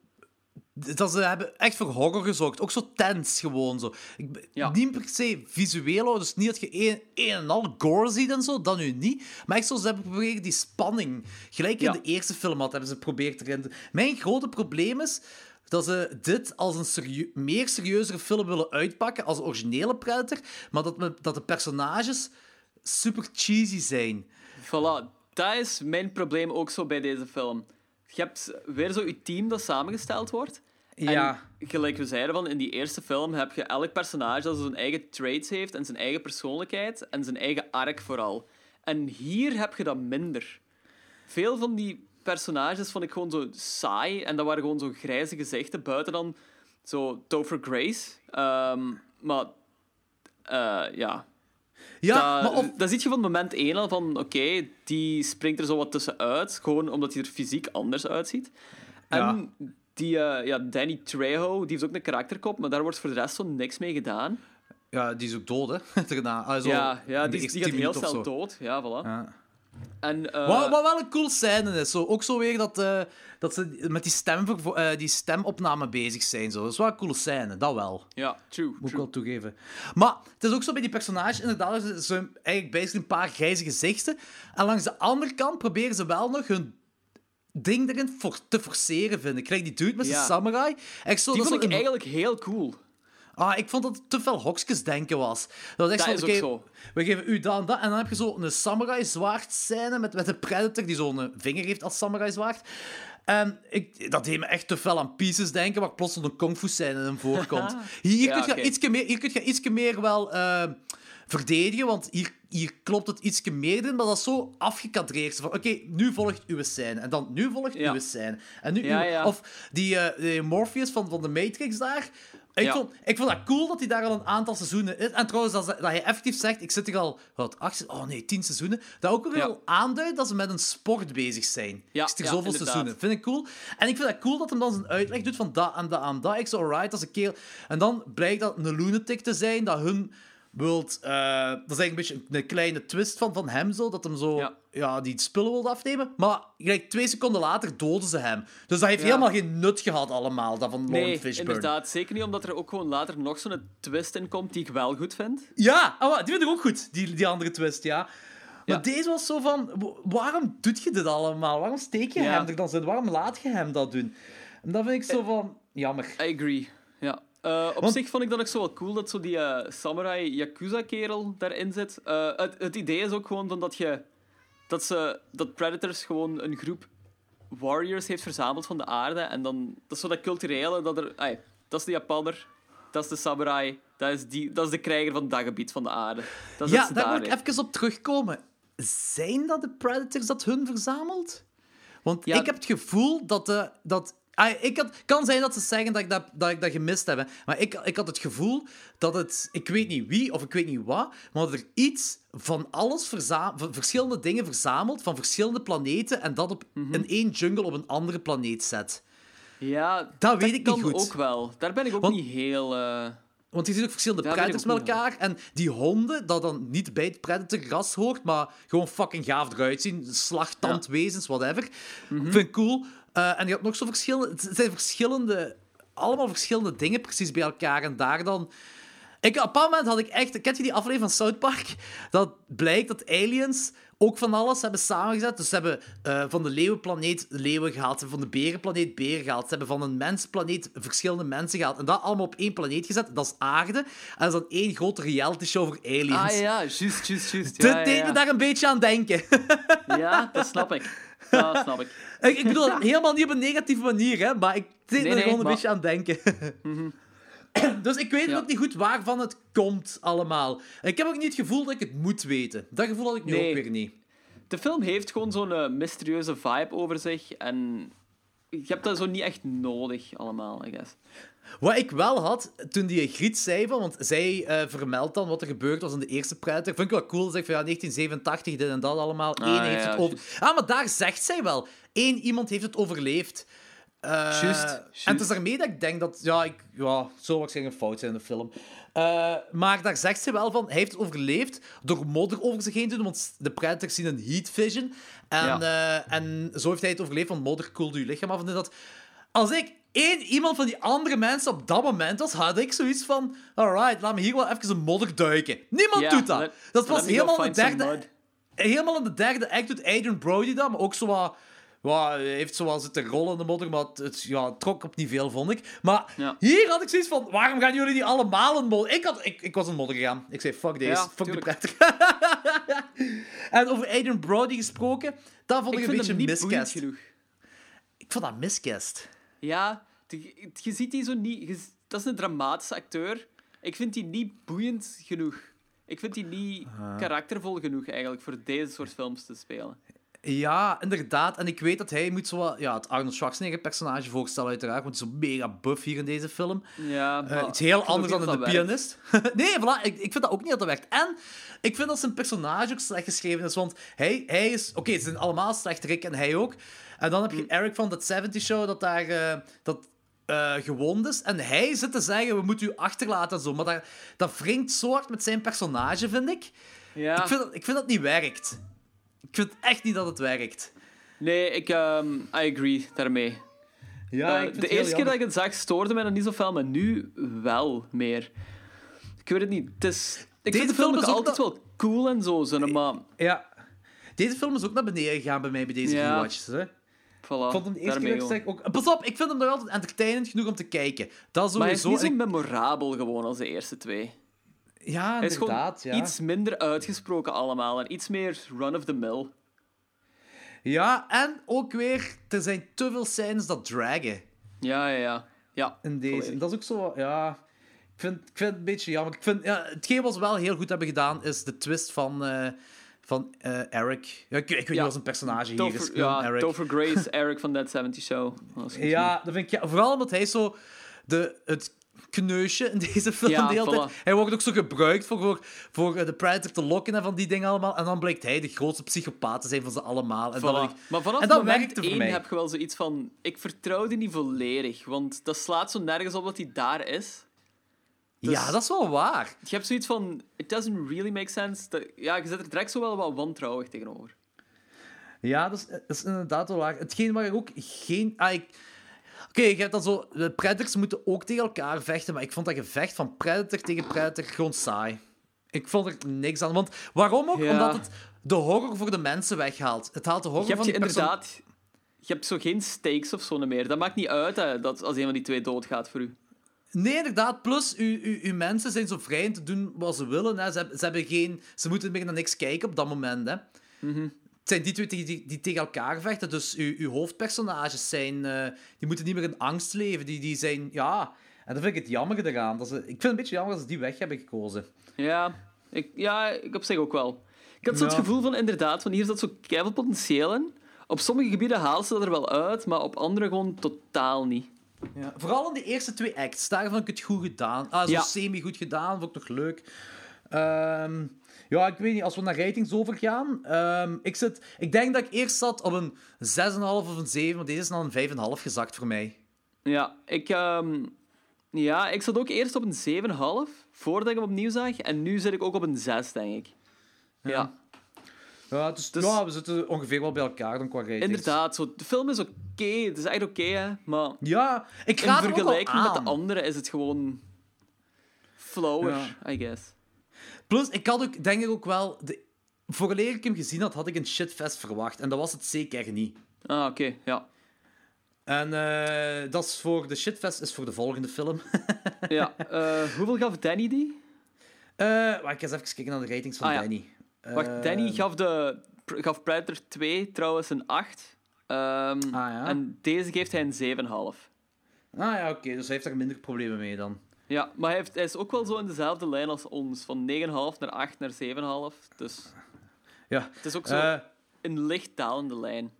Dat ze hebben echt voor horror gezorgd. Ook zo tens gewoon zo. Ik, Ja. Niet per se visueel, dus niet dat je een, een en al gore ziet en zo, dat nu niet. Maar echt zo, ze hebben geprobeerd die spanning, gelijk in Ja. de eerste film had, hebben ze geprobeerd te... Mijn grote probleem is dat ze dit als een serie- meer serieuzere film willen uitpakken, als originele Predator, maar dat, me- dat de personages super cheesy zijn. Voilà, dat is mijn probleem ook zo bij deze film. Je hebt weer zo je team dat samengesteld wordt. Ja. En gelijk we zeiden, van, in die eerste film heb je elk personage dat zijn eigen traits heeft en zijn eigen persoonlijkheid en zijn eigen arc vooral. En hier heb je dat minder. Veel van die personages vond ik gewoon zo saai en dat waren gewoon zo grijze gezichten, buiten dan zo Topher Grace. Ehm, maar eh, ja, Ja, dat, maar of... dat zie je van moment 1 al van, oké, die springt er zo wat tussenuit, gewoon omdat hij er fysiek anders uitziet. En die, eh, ja, Danny Trejo, die heeft ook een karakterkop, maar daar wordt voor de rest zo niks mee gedaan. Ja, die is ook dood, hè? [laughs] Daarna. Ah, zo ja, ja die, die gaat 10 heel snel dood. Ja, voilà. Ja. En, eh, Wat, wat wel een cool scène is. Zo, ook zo weer dat, eh, dat ze met die, stemvervo- eh, die stemopname bezig zijn. Zo. Dat is wel een coole scène, dat wel. Ja, true. Moet ik wel toegeven. Maar het is ook zo bij die personages, inderdaad, ze ze eigenlijk basically een paar grijze gezichten. En langs de andere kant proberen ze wel nog hun ding erin for te forceren, vind ik. Gelijk die dude met zijn Ja. samurai. Echt zo, Die dat vond ik een- eigenlijk heel cool. Ah, ik vond dat het te veel hokjes denken was. Dat, was echt Dat zo, is ook oké, zo. We geven u dat en dat. En dan heb je zo een samurai zwaard scène met, met een predator die zo'n vinger heeft als samurai zwaard. En ik, dat deed me echt te veel aan Pieces denken, waar plots een kung fu scène in voorkomt. [laughs] Hier, Ja, kun je ietsje meer, hier kun je ietsje meer wel eh, verdedigen, want hier, hier klopt het ietsje meer in, maar dat is zo afgekadreerd. Van, oké, nu volgt uw scène. En dan nu volgt Ja. uw scène. En nu Ja, uw- ja. Of die, eh, die Morpheus van, van de Matrix daar. Ik, Ja. vond, ik vond dat cool dat hij daar al een aantal seizoenen is. En trouwens, dat, hij effectief zegt, ik zit hier al, wat, acht, oh nee, tien seizoenen. Dat ook Ja. al aanduidt dat ze met een sport bezig zijn. Ja, ik zit hier ja, zoveel inderdaad. seizoenen. Vind ik cool. En ik vind dat cool dat hem dan zijn uitleg doet van dat en dat en dat. Ik zo, alright, dat is een kerel. En dan blijkt dat een lunatic te zijn, dat hun wilt... eh, dat is eigenlijk een beetje een kleine twist van, van hem, zo. Dat hem zo, ja. Ja. die spullen wilde afnemen. Maar gelijk twee seconden later doden ze hem. Dus dat heeft Ja. helemaal geen nut gehad allemaal, dat van Lauren Nee, Fishburne. inderdaad. Zeker niet omdat er ook gewoon later nog zo'n twist in komt die ik wel goed vind. Ja, ah, die vind ik ook goed, die, die andere twist, ja. Maar deze was zo van, waarom doet je dit allemaal? Waarom steek je Ja. hem er dan zo in? Waarom laat je hem dat doen? En dat vind ik zo van, jammer. I agree. Ja. Eh, op Want- zich vond ik dat ook zo wel cool dat zo die eh, samurai Yakuza-kerel daarin zit. Eh, het, het idee is ook gewoon van dat je... Dat, ze, dat Predators gewoon een groep warriors heeft verzameld van de aarde. En dan... Dat is zo dat culturele, dat er... dat is de Japanner, dat is de samurai, dat is, die, dat is de krijger van dat gebied van de aarde. Dat Ja, daar wil ik even op terugkomen. Zijn dat de Predators dat hun verzamelt? Want Ja. ik heb het gevoel dat... De, dat ah, ik had, kan zijn dat ze zeggen dat ik dat, dat, ik dat gemist heb. hè. Maar ik, ik had het gevoel dat het... Ik weet niet wie of ik weet niet wat, maar dat er iets van alles verza- van verschillende dingen verzamelt, van verschillende planeten, en dat op, Mhm. in één jungle op een andere planeet zet. Ja, Dat weet ik kan niet goed. ook wel. Daar ben ik ook Want- niet heel... eh, Want je ziet ook verschillende predators met elkaar. En die honden, dat dan niet bij het predator-ras hoort, maar gewoon fucking gaaf eruit zien. Slagtandwezens, whatever. Mhm. Vind ik cool. Eh, en je hebt nog zo verschillende... Het zijn verschillende... Allemaal verschillende dingen precies bij elkaar. En daar dan... Ik, op een bepaald moment had ik echt... Kent je die aflevering van South Park? Dat blijkt dat aliens ook van alles hebben samengezet. Dus ze hebben eh, van de leeuwenplaneet leeuwen gehaald. Ze hebben van de berenplaneet beren gehaald. Ze hebben van een mensplaneet verschillende mensen gehaald. En dat allemaal op één planeet gezet. Dat is aarde. En dat is dan één grote reality show voor aliens. Ah ja, juist, juist, juist. Ja, ja, deed ja. me daar een beetje aan denken. [laughs] Ja, dat snap ik. Ja, dat snap ik. ik, ik bedoel, dat helemaal niet op een negatieve manier, hè, maar ik deed Nee, er nee, gewoon een maar- beetje aan denken. [coughs] dus ik weet Ja. ook niet goed waarvan het komt allemaal. En ik heb ook niet het gevoel dat ik het moet weten. Dat gevoel had ik nu Nee. ook weer niet. De film heeft gewoon zo'n eh, mysterieuze vibe over zich. En je hebt dat zo niet echt nodig, allemaal, I guess. Wat ik wel had, toen die Griet zei, van, want zij eh, vermeldt dan wat er gebeurd was in de eerste Predator. Vind ik wel cool. Zeg van ja, 1987, dit en dat allemaal. Eén Ah, heeft het over... Ah, maar daar zegt zij wel. Eén iemand heeft het overleefd. Eh, En het is daarmee dat ik denk dat... Ja, ik, ja zou waarschijnlijk een fout zijn in de film. Eh, maar daar zegt ze wel van, hij heeft het overleefd door modder over zich heen te doen, want de Predators zien een heat vision. En, Ja. eh, en zo heeft hij het overleefd, want modder koelde je lichaam af. En dat... Als ik één iemand van die andere mensen op dat moment was, had ik zoiets van... Alright, laat me hier wel even een modder duiken. Niemand doet dat. let- dat go helemaal in de derde... Helemaal in de derde act doet Adrian Brody dat, maar ook zo wat... hij heeft zo wel zitten rollen in de modder, maar het, het- ja, het trok op niet veel, vond ik. Maar Ja. hier had ik zoiets van, waarom gaan jullie niet allemaal in modder? Ik, had, ik, ik was in modder gegaan. Ik zei, fuck deze, Ja, fuck de prettig. [laughs] en over Adrian Brody gesproken, dat vond ik, Ik een beetje miscast. genoeg. Ik vond dat miscast. Ja, je, je ziet die zo niet... je- dat is een dramatische acteur. Ik vind die niet boeiend genoeg. Ik vind die niet Ah. karaktervol genoeg, eigenlijk, voor deze soort films te spelen. Ja, inderdaad. En ik weet dat hij moet zo wat- ja, het Arnold Schwarzenegger-personage voorstellen, uiteraard. Want hij is zo mega buff hier in deze film. Ja, Eh, maar iets heel anders dan in de dat dat pianist. [laughs] nee, voilà, ik, ik vind dat ook niet dat dat werkt. En ik vind dat zijn personage ook slecht geschreven is. Want hij, hij is... Oké, ze zijn allemaal slecht, Rick en hij ook. En dan heb Hm. je Eric van That 70 Show dat daar... eh, dat, eh, gewond is. En hij zit te zeggen, we moeten u achterlaten en zo. Maar dat, dat wringt zo hard met zijn personage, vind ik. Ja. Ik, vind dat, ik vind dat niet werkt. Ik vind echt niet dat het werkt. Nee, ik... ehm, I agree daarmee. Ja, Eh, de eerste keer dat ik het zag, stoorde mij dat niet zo fel, maar nu wel meer. Ik weet het niet. Het is... Ik Deze vind de film film is altijd wel cool en zo, zo, maar... Ja. Deze film is ook naar beneden gegaan bij mij bij deze Ja. rewatches. Hè. Voilà, Ik vond hem de eerste daarmee keer zeg ook... Pas op, ik vind hem nog altijd entertainend genoeg om te kijken. Dat Maar hij is niet zo memorabel gewoon als de eerste twee. Ja, Hij is gewoon inderdaad. Ja. iets minder uitgesproken allemaal en iets meer run-of-the-mill. ja, en ook weer, er zijn te veel scènes dat dragen Ja, ja, ja. Ja, in deze. volledig. Dat is ook zo... Ja... Ik vind, ik vind het een beetje jammer. Ik vind, ja, hetgeen wat ze wel heel goed hebben gedaan, is de twist van, eh, van eh, Eric. Ja, ik, ik weet niet wat zijn personage hier is. Ja, Eric. Topher Grace, Eric van That 70 Show. [laughs] Ja, dat vind ik, ja, vooral omdat hij zo de, het kneusje in deze film Ja, de hele tijd. Hij wordt ook zo gebruikt voor, voor, voor eh, de Predator te lokken en van die dingen allemaal. En dan blijkt hij de grootste psychopaat te zijn van ze allemaal. En, Voilà. dat ik- Maar vanaf en dat moment werkte voor 1 mij. heb je wel zoiets van... Ik vertrouw die niet volledig, want dat slaat zo nergens op dat hij daar is. Dus- Ja, dat is wel waar. Je hebt zoiets van... It doesn't really make sense. Dat, ja, je zet er direct zo wel wat wantrouwig tegenover. Ja, dat is, dat is inderdaad wel waar. Hetgeen waar ik ook geen... Ah, ik... Oké, je hebt dan zo... De Predators moeten ook tegen elkaar vechten, maar ik vond dat gevecht van Predator tegen Predator gewoon saai. Ik vond er niks aan. Want waarom ook? Ja. Omdat het de horror voor de mensen weghaalt. Het haalt de horror Je van perso- inderdaad... Je hebt zo geen stakes of zo meer. Dat maakt niet uit hè, dat als een van die twee doodgaat voor u. Nee, inderdaad. Plus, uw, uw, uw mensen zijn zo vrij in te doen wat ze willen. Hè. Ze, hebben, ze, hebben geen, ze moeten meer naar niks kijken op dat moment. Hè. Mhm. Het zijn die twee die, die, die tegen elkaar vechten. Dus uw, uw hoofdpersonages zijn... eh, die moeten niet meer in angst leven. Die, die zijn... Ja... En dat vind ik het jammer eraan. Dat ze, ik vind het een beetje jammer dat ze die weg hebben gekozen. Ja, ik, ja, ik op zich ook wel. Ik had zo het Ja. gevoel van, inderdaad, van hier zat zo keihard potentieel in. Op sommige gebieden haalt ze dat er wel uit, maar op andere gewoon totaal niet. Ja. Vooral in de eerste twee acts. Daar vond ik het goed gedaan. Ah, zo Ja. semi-goed gedaan. Vond ik nog leuk. Ehm, ja, ik weet niet. Als we naar ratings overgaan. ehm, ik, zit, ik denk dat ik eerst zat op een 6,5 of een 7. Maar deze is naar een 5,5 gezakt voor mij. Ja, ik, ehm, ja, ik zat ook eerst op een 7,5 voordat ik hem opnieuw zag. En nu zit ik ook op een 6, denk ik. Ja, Ja, dus, Dus- ja, we zitten ongeveer wel bij elkaar dan qua ratings. inderdaad. Zo, de film is oké, het is echt oké, hè. Maar Ja, ik in vergelijking met de andere is het gewoon... flowish, I guess. Plus, ik had ook, denk ik ook wel... De, vooraleer ik hem gezien had, had ik een shitfest verwacht. En dat was het zeker niet. Ah, oké, ja. En eh, dat is voor de shitfest is voor de volgende film. [laughs] ja. eh, hoeveel gaf Danny die? Eh, maar ik ga eens even kijken naar de ratings van Ah, ja. Danny. Wacht, Danny gaf, de, gaf Predator 2 trouwens een 8. Ehm, Ah, ja. En deze geeft hij een 7,5. Ah ja, oké. dus hij heeft daar minder problemen mee dan. Ja, maar hij, heeft, hij is ook wel zo in dezelfde lijn als ons. Van 9,5 naar 8 naar 7,5. Dus Ja. het is ook zo Eh, een licht dalende lijn.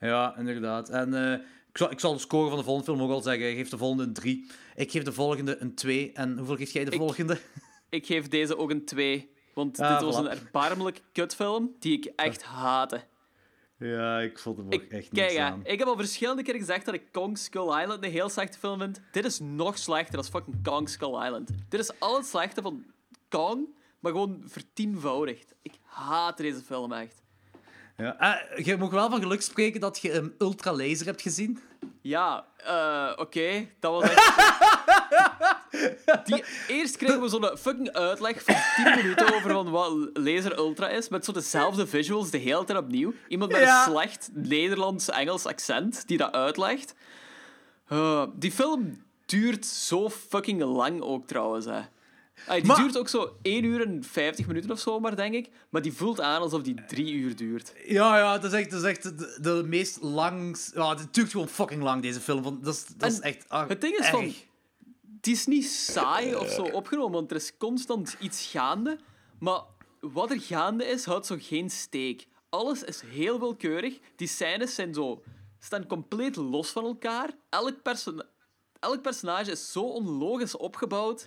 ja, inderdaad. En eh, ik, zal, ik zal de score van de volgende film ook al zeggen. Geef de volgende een 3. Ik geef de volgende een 2. En hoeveel geef jij de Ik- volgende? Ik geef deze ook een 2. Want Ah, dit was een erbarmelijk kutfilm die ik echt haatte. Ja, ik vond hem ook Ik, echt kijk, niks aan. ik heb al verschillende keer gezegd dat ik Kong Skull Island een heel slechte film vind. Dit is nog slechter dan fucking Kong Skull Island. Dit is al het slechte van Kong, maar gewoon vertienvoudigd. Ik haat deze film echt. Ja. Eh, je mag wel van geluk spreken dat je een ultra laser hebt gezien. Ja, eh, oké, dat was echt... [laughs] Die, eerst kregen we zo'n fucking uitleg van 10 minuten over van wat Laser Ultra is, met zo dezelfde visuals de hele tijd opnieuw. Iemand met Ja. een slecht Nederlands-Engels accent die dat uitlegt. Eh, die film duurt zo fucking lang ook trouwens, hè. Ah, die Maar- duurt ook zo 1 uur en 50 minuten of zo, maar denk ik. Maar die voelt aan alsof die 3 uur duurt. Ja, ja, dat is echt, dat is echt de, de meest langs... Ja, het duurt gewoon fucking lang, deze film. Dat is, dat is En echt ah, Het ding is erg. van... Het is niet saai of zo opgenomen, want er is constant iets gaande. Maar wat er gaande is, houdt zo geen steek. Alles is heel willekeurig. Die scènes zijn zo, staan compleet los van elkaar. Elk, perso elk personage is zo onlogisch opgebouwd.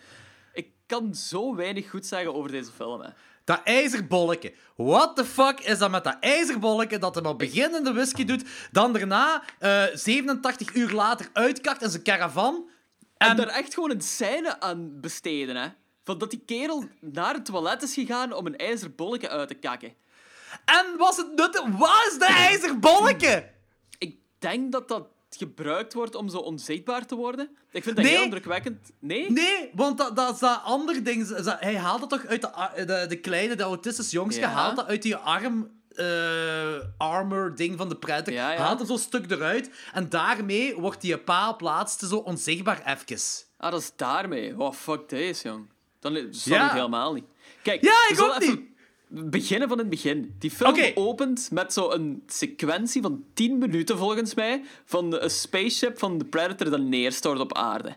Ik kan zo weinig goed zeggen over deze film. Hè. Dat ijzerbolletje. What the fuck is dat met dat ijzerbolletje dat hem op begin in de whisky doet, dan daarna eh 87 uur later uitkakt in zijn caravan? En En, daar echt gewoon een scène aan besteden. Hè. Van dat die kerel naar het toilet is gegaan om een ijzer bolletje uit te kakken. en was het nuttig? Wat is dat ijzerbolletje? Ik denk dat dat gebruikt wordt om zo onzichtbaar te worden. Ik vind dat Nee. heel indrukwekkend. Nee? Nee, want dat, dat is dat ander ding. Hij haalt het toch uit de, de, de kleine, de autistische jongske, Ja. haalt dat uit die arm... eh, armor ding van de Predator, Ja, ja. haalt er zo'n stuk eruit en daarmee wordt die paal plaatste zo onzichtbaar even. Ah, dat is daarmee. Oh, fuck deze, jong. Dan snap Ja. ik helemaal niet. Kijk, Ja, ik ook even Beginnen van het begin. Die film opent met zo'n sequentie van 10 minuten, volgens mij, van een spaceship van de Predator dat neerstort op aarde.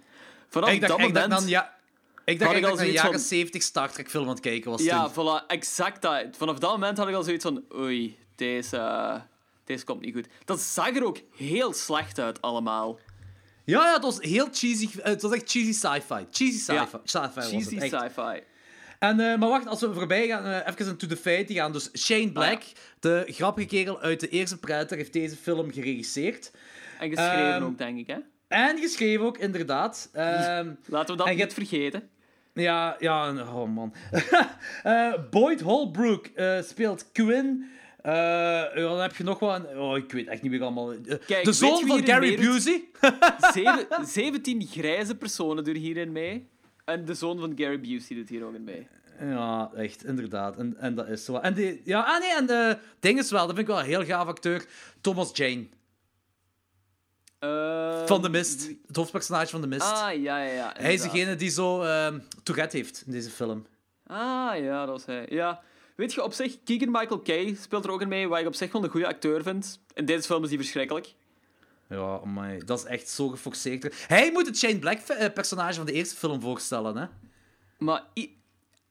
Vanaf Ik dacht, dat moment... dan, ja... Ik had dacht ik al een jaren van- 70 Star Trek film aan het kijken was Ja, toen. voilà, exact dat. Vanaf dat moment had ik al zoiets van... Oei, deze, deze komt niet goed. Dat zag er ook heel slecht uit, allemaal. Ja, ja, het was heel cheesy. eh, Het was echt cheesy sci-fi. Cheesy sci-fi. Ja, sci-fi was Cheesy het, echt. sci-fi. En, eh, maar wacht, als we voorbij gaan, eh, even into the feiten gaan. Dus Shane Black, Ah, de grappige kerel uit de eerste Predator, heeft deze film geregisseerd. En geschreven Ehm, ook, denk ik, hè? En geschreven ook, inderdaad. Ehm, [laughs] Laten we dat en je niet vergeten. Ja, ja, oh man. [laughs] Eh, Boyd Holbrook eh, speelt Quinn. Eh, dan heb je nog wel een... Oh, ik weet echt niet meer allemaal. Kijk, de zoon van Gary? Busey. [laughs] Zeven, 17 grijze personen doen hierin mee. En de zoon van Gary Busey doet hier ook in mee. Ja, echt, inderdaad. En, en dat is zo. En die, ja, ah nee, en de ding is wel, dat vind ik wel een heel gaaf acteur. Thomas Jane. Eh, Van The Mist. Het hoofdpersonage van The Mist. Ah, ja, ja, ja. hij is degene die zo ehm Tourette heeft in deze film. Ah, ja, dat was hij. Ja. Weet je, op zich, Keegan Michael Kay speelt er ook in mee, wat ik op zich wel een goede acteur vind. In deze film is hij verschrikkelijk. Ja, maar dat is echt zo geforceerd. Hij moet het Shane Black-personage van de eerste film voorstellen, hè? Maar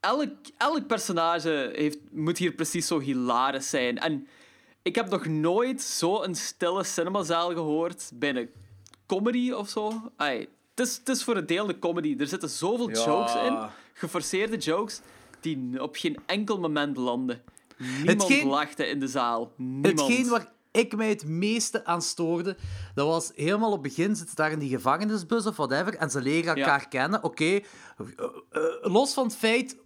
elk, elk personage heeft, moet hier precies zo hilarisch zijn. En ik heb nog nooit zo'n stille cinemazaal gehoord bij een comedy of zo. Ai, het, is, het is voor een deel een comedy. Er zitten zoveel Ja. jokes in, geforceerde jokes, die op geen enkel moment landen. Niemand Hetgeen- lachte in de zaal. Niemand. Hetgeen waar ik mij het meeste aan stoorde, dat was helemaal op het begin zitten daar in die gevangenisbus of whatever en ze leren elkaar kennen. Oké, eh, eh, los van het feit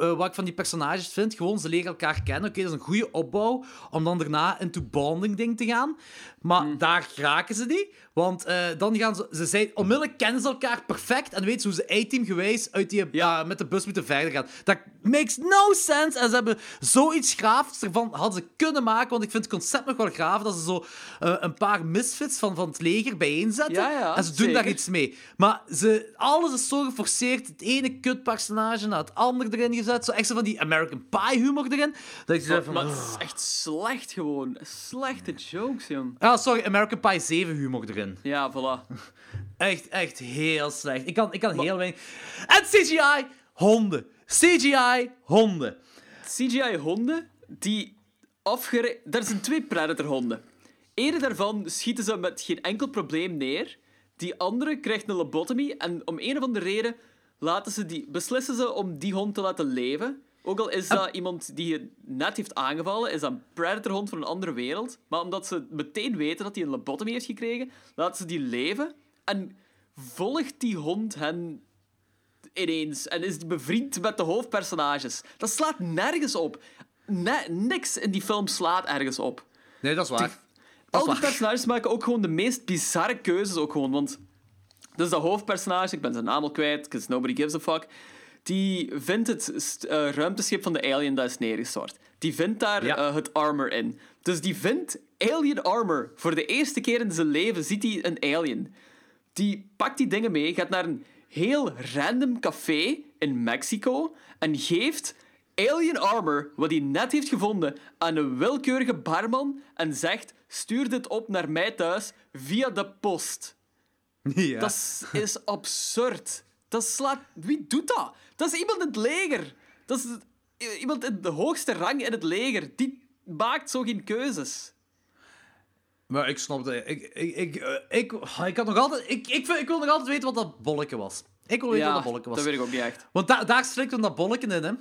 eh, wat ik van die personages vind. Gewoon, ze leren elkaar kennen. Oké, dat is een goede opbouw om dan daarna into bonding ding te gaan. Maar daar raken ze niet. Want eh, dan gaan ze... Ze zijn... Onmiddellijk kennen ze elkaar perfect en weten ze hoe ze A-team gewijs uit die, Ja. eh, met de bus moeten verder gaan. Dat makes no sense. En ze hebben zoiets graafs ervan hadden ze kunnen maken. Want ik vind het concept nog wel graaf dat ze zo een paar misfits van, van het leger bijeenzetten. Ja, ja, en ze doen daar iets mee. Maar ze, alles is zo geforceerd. Het ene kutpersonage na het andere erin Zo echt zo van die American Pie humor erin. Dat ik zo van... Maar het is echt slecht gewoon. Slechte jokes, jong. Ah, sorry, American Pie 7 humor erin. Ja, voilà. [laughs] Echt, echt heel slecht. Ik kan, ik kan heel weinig... En CGI, honden. CGI, honden. CGI-honden die afgere... Er zijn twee Predator-honden. Eén daarvan schieten ze met geen enkel probleem neer. Die andere krijgt een lobotomy en om een of andere reden laten ze die, beslissen ze om die hond te laten leven. Ook al is dat iemand die je net heeft aangevallen, is dat een Predator-hond van een andere wereld. Maar omdat ze meteen weten dat hij een lobotomy heeft gekregen, laten ze die leven. En volgt die hond hen ineens en is bevriend met de hoofdpersonages. Dat slaat nergens op. Ne- niks in die film slaat ergens op. Nee, dat is waar. Al is die waar. personages maken ook gewoon de meest bizarre keuzes ook gewoon, want... Dus dat hoofdpersonage, ik ben zijn naam al kwijt, because nobody gives a fuck, die vindt het eh, ruimteschip van de alien dat is neergestort. Die vindt daar Ja. eh, het armor in. Dus die vindt alien armor. Voor de eerste keer in zijn leven ziet hij een alien. Die pakt die dingen mee, gaat naar een heel random café in Mexico en geeft alien armor, wat hij net heeft gevonden, aan een willekeurige barman en zegt: Stuur dit op naar mij thuis via de post. [laughs] Ja. Dat is, absurd. Dat slaat... Wie doet dat? Dat is iemand in het leger. Dat is iemand in de hoogste rang in het leger. Die maakt zo geen keuzes. Maar ik snap. Ik, ik, ik, eh, ik, ik, had nog altijd, ik, ik, ik wil nog altijd weten wat dat bolletje was. Ik wil weten Ja, wat dat bolletje was. dat weet ik ook niet echt. Want da daar slikt hem dat bolletje in, hè?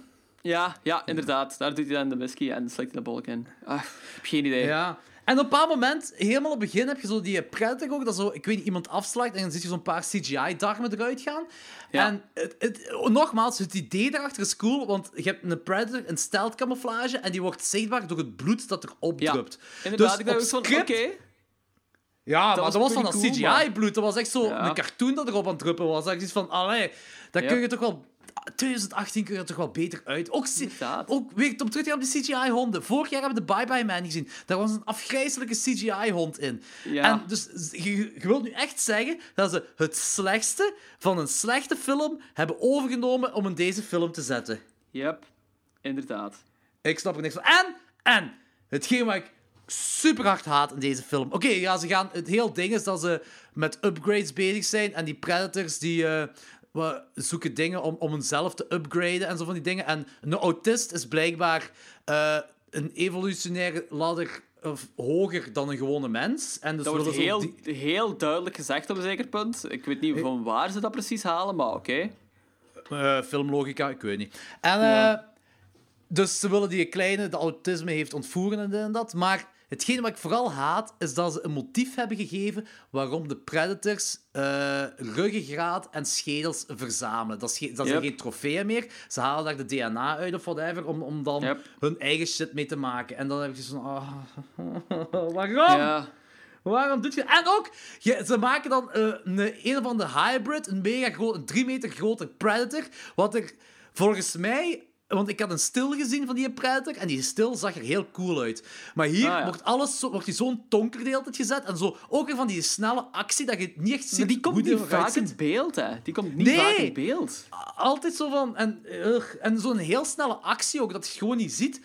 Ja, ja, inderdaad. Daar doet hij dan de whisky en slikt hij de bolk in. Ah, ik heb geen idee. Ja. En op een bepaald moment, helemaal op het begin, heb je zo die Predator ook, dat zo, ik weet niet, iemand afslacht en dan zie je zo'n paar CGI-darmen eruit gaan. Ja. En het, het, nogmaals, het idee daarachter is cool, want je hebt een Predator in stealth camouflage en die wordt zichtbaar door het bloed dat erop Ja, drupt. Inderdaad, Dus ik dacht op ook van, oké. script- Ja, maar was dat was van dat cool, CGI-bloed. Dat was echt zo Ja. een cartoon dat erop aan het druppen was. Dat zoiets van, allee, dat kun je toch wel... 2018 kun je er toch wel beter uit. Ook, Inderdaad. ook weer om terug te gaan op de CGI-honden. Vorig jaar hebben we de Bye Bye Man gezien. Daar was een afgrijzelijke CGI-hond in. Ja. En dus je, je wilt nu echt zeggen dat ze het slechtste van een slechte film hebben overgenomen om in deze film te zetten. Yep, inderdaad. Ik snap er niks van. En, en, hetgeen wat ik super hard haat in deze film. Oké, ja, ze gaan, het heel ding is dat ze met upgrades bezig zijn en die predators die eh, we zoeken dingen om, om hunzelf te upgraden en zo van die dingen. En een autist is blijkbaar eh, een evolutionaire ladder of hoger dan een gewone mens. En dus Dat wordt heel, die- heel duidelijk gezegd op een zeker punt. Ik weet niet van waar ze dat precies halen, maar oké. Eh, filmlogica, ik weet niet. En, eh, dus ze willen die kleine, de autisme heeft ontvoeren en dat. Maar hetgeen wat ik vooral haat, is dat ze een motief hebben gegeven waarom de predators eh ruggengraat en schedels verzamelen. Dat, is dat Yep. geen trofeeën meer. Ze halen daar de DNA uit of whatever, om, om dan Yep. hun eigen shit mee te maken. En dan heb je zo van... ah, [laughs] waarom? Ja. Waarom doet je... En ook, je, ze maken dan eh, een, een of andere hybrid, een mega groot, een drie meter grote Predator, wat er volgens mij... Want ik had een stil gezien van die Predator, en die stil zag er heel cool uit. Maar hier Ah, ja. wordt alles zo, wordt die zo'n donker de gezet, en zo, ook weer van die snelle actie, dat je het niet echt ziet Maar die komt niet vaak in beeld, hè. Die komt niet Nee. vaak in beeld. Altijd zo van... En, en zo'n heel snelle actie ook, dat je gewoon niet ziet.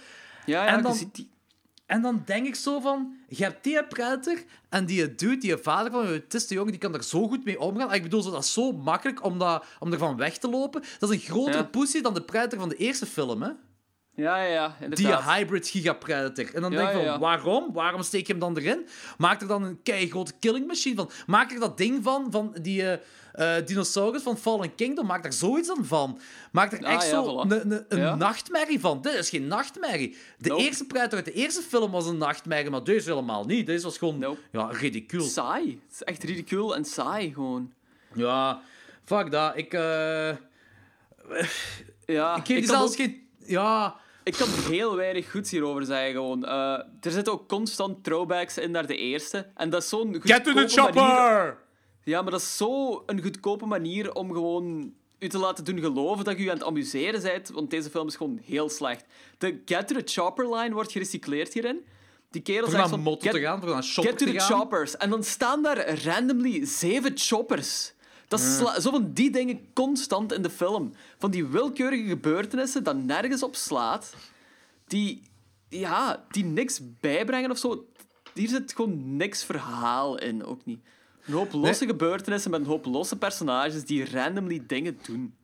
Ja, ja, En dan- je ziet die... En dan denk ik zo van, je hebt die Predator en die dude, die vader van je autiste jongen, die kan er zo goed mee omgaan. Ik bedoel, dat is zo makkelijk om, dat, om ervan weg te lopen. Dat is een grotere Ja. pussy dan de Predator van de eerste film, hè? Ja, ja, ja, Die hybrid giga-predator. En dan Ja, denk ik van, ja, waarom? Waarom steek je hem dan erin? Maak er dan een keigrote killing machine van. Maak er dat ding van, van die eh, eh, dinosaurus van Fallen Kingdom. Maak daar zoiets dan van. Maak er Ah, echt ja, zo voilà. een, een, een Ja. nachtmerrie van. Dit is geen nachtmerrie. De Nope. eerste predator uit de eerste film was een nachtmerrie, maar deze helemaal niet. Deze was gewoon Nope. ja, ridicuul. Saai. Het is echt ridicule en saai, gewoon. Ja, fuck dat. Ik, eh, Ja, Ik geef die kan zelfs ook- geen... Ja... Ik kan heel weinig goeds hierover zeggen. Gewoon. Eh, er zitten ook constant throwbacks in naar de eerste. En dat is zo'n Get to the goedkope manier- chopper! Ja, maar dat is zo een goedkope manier om gewoon u te laten doen geloven dat je u aan het amuseren bent, want deze film is gewoon heel slecht. De Get to the Chopper line wordt gerecycleerd hierin. Die kerel zegt van... get, te gaan, shopper get to the gaan. choppers. En dan staan daar randomly zeven choppers. Dat is sla- zo van die dingen constant in de film. Van die willekeurige gebeurtenissen dat nergens op slaat. Die, ja, die niks bijbrengen of zo. Hier zit gewoon niks verhaal in, ook niet. Een hoop losse gebeurtenissen met een hoop losse personages die randomly dingen doen.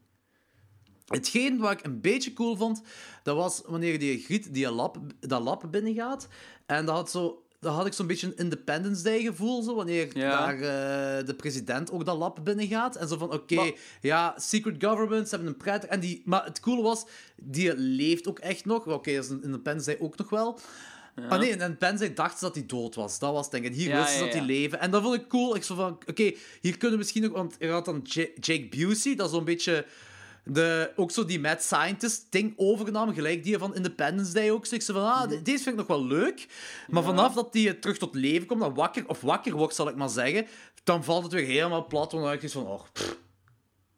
Hetgeen wat ik een beetje cool vond, dat was wanneer die Griet die lab, dat lab binnengaat. En dat had, zo, dat had ik zo'n beetje een Independence Day gevoel, zo, wanneer Ja. daar eh, de president ook dat lab binnengaat. En zo van, oké, ja, secret government, ze hebben een pret. En die, maar het coole was, die leeft ook echt nog. Oké, dat is in Independence Day ook nog wel. Ah nee, Day dachten ze dat hij dood was. Dat was ding. En hier Ja, wisten ze ja, dat hij leven. En dat vond ik cool. Ik zo van, oké, hier kunnen we misschien nog... Want je had dan Ja- Jake Busey, dat is zo'n beetje... De, ook zo die mad scientist ding overgenomen, gelijk die van Independence Day ook. Dus ik zei van, ah, de- deze vind ik nog wel leuk. Maar vanaf dat die terug tot leven komt, dan wakker, of wakker wordt, zal ik maar zeggen, dan valt het weer helemaal plat. Want dan denk ik van, oh, pff.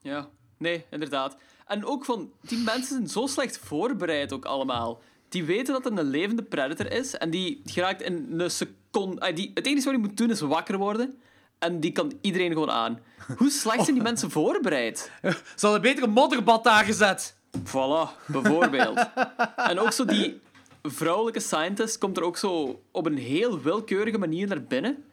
Ja, nee, inderdaad. En ook van, die mensen zijn zo slecht voorbereid ook allemaal. Die weten dat er een levende predator is en die geraakt in een seconde... ah, Die, het enige wat hij moet doen is wakker worden en die kan iedereen gewoon aan. Hoe slecht zijn die mensen voorbereid? ze hadden beter een modderbad daar gezet. Voilà, bijvoorbeeld. en ook zo die vrouwelijke scientist komt er ook zo op een heel willekeurige manier naar binnen.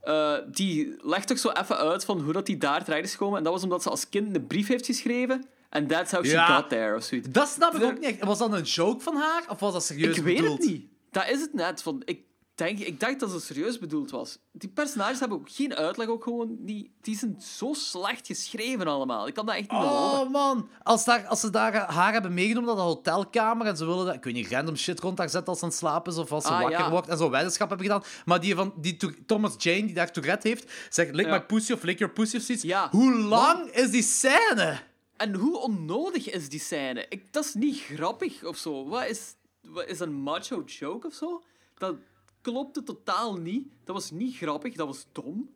Eh, die legt toch zo even uit van hoe dat die daar terecht is gekomen. En dat was omdat ze als kind een brief heeft geschreven. And that's how she Ja. got there, of zoiets. Dat snap ik ook niet echt. Was dat een joke van haar, of was dat serieus Ik weet bedoeld? het niet. Dat is het net. Van, ik, denk, ik dacht dat het serieus bedoeld was. Die personages hebben ook geen uitleg. Ook gewoon, die, die zijn zo slecht geschreven allemaal. Ik kan dat echt niet. Oh man, als, daar, als ze daar haar hebben meegenomen naar de hotelkamer en ze willen dat, ik weet niet, random shit rond haar zetten als ze aan het slapen is of als ze Ah, wakker ja. wordt en zo weddenschap hebben gedaan. Maar die van die Thomas Jane, die daar Tourette heeft, zegt lick Ja. my pussy of lick your pussy of zoiets. Ja. Hoe lang is die scène? En hoe onnodig is die scène? Ik, dat is niet grappig of zo. Wat is, wat is een macho joke of zo? Dat klopte totaal niet. Dat was niet grappig, dat was dom.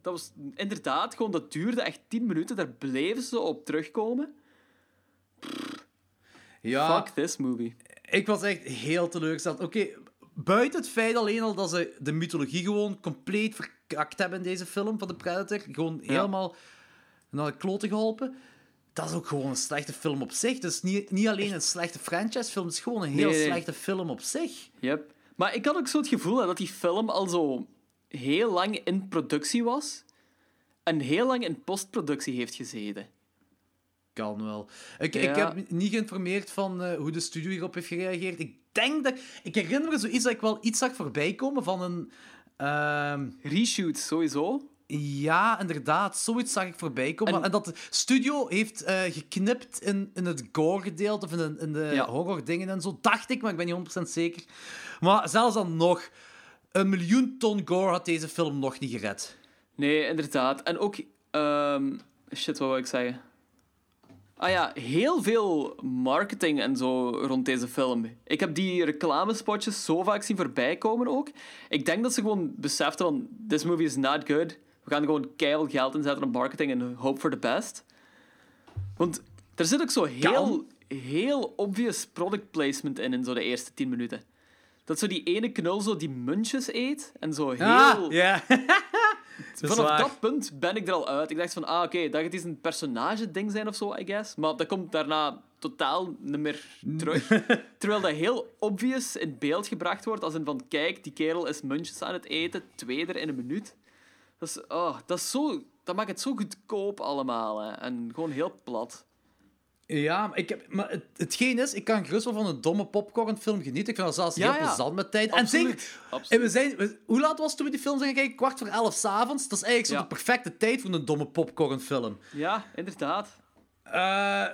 Dat was inderdaad gewoon, dat duurde echt 10 minuten. Daar bleven ze op terugkomen. Ja, Fuck this movie. ik was echt heel teleurgesteld. Oké, buiten het feit alleen al dat ze de mythologie gewoon compleet verkakt hebben in deze film van de Predator, gewoon helemaal naar de kloten geholpen. Dat is ook gewoon een slechte film op zich. Dus niet, niet alleen een slechte franchise-film, het is gewoon een heel Nee, nee. slechte film op zich. Yep. Maar ik had ook zo het gevoel hè, dat die film al zo heel lang in productie was. En heel lang in postproductie heeft gezeten. Kan wel. Ik, ik heb niet geïnformeerd van eh, hoe de studio hierop heeft gereageerd. Ik denk dat... Ik herinner me zoiets dat ik wel iets zag voorbij komen van een... ehm, Reshoot, sowieso. Ja, inderdaad. Zoiets zag ik voorbij komen. En- En, dat de studio heeft eh, geknipt in, in het gore-gedeelte of in, de- in de Ja. horror-dingen en zo. Dacht ik, maar ik ben niet 100% zeker. Maar zelfs dan nog... Een miljoen ton gore had deze film nog niet gered. Nee, inderdaad. En ook... ehm, shit, wat wil ik zeggen? Ah ja, heel veel marketing en zo rond deze film. Ik heb die reclamespotjes zo vaak zien voorbij komen ook. Ik denk dat ze gewoon beseften van... This movie is not good. We gaan gewoon keihard geld inzetten op marketing en hope for the best. Want er zit ook zo heel, heel obvious product placement in, in zo de eerste tien minuten. Dat zo die ene knul zo die muntjes eet en zo heel... Ah, ja. [laughs] Dat is Vanaf waar. dat punt ben ik er al uit. Ik dacht van, ah, oké, dat gaat eens een personage-ding zijn of zo, I guess. Maar dat komt daarna totaal niet meer terug. [laughs] Terwijl dat heel obvious in beeld gebracht wordt, als in van, kijk, die kerel is muntjes aan het eten, twee er in een minuut. Dat is, oh, dat is zo... Dat maakt het zo goedkoop allemaal, hè. En gewoon heel plat. Ja, maar, ik heb, maar het, hetgeen is, ik kan gerust wel van een domme popcornfilm genieten. Ik vind dat zelfs Ja, heel ja. plezant met tijd. Absoluut, En zeker, absoluut. en we zijn, we- hoe laat was het toen we die film zijn gaan kijken? Kwart voor elf s'avonds. Dat is eigenlijk zo Ja. de perfecte tijd voor een domme popcornfilm. Ja, inderdaad. Eh,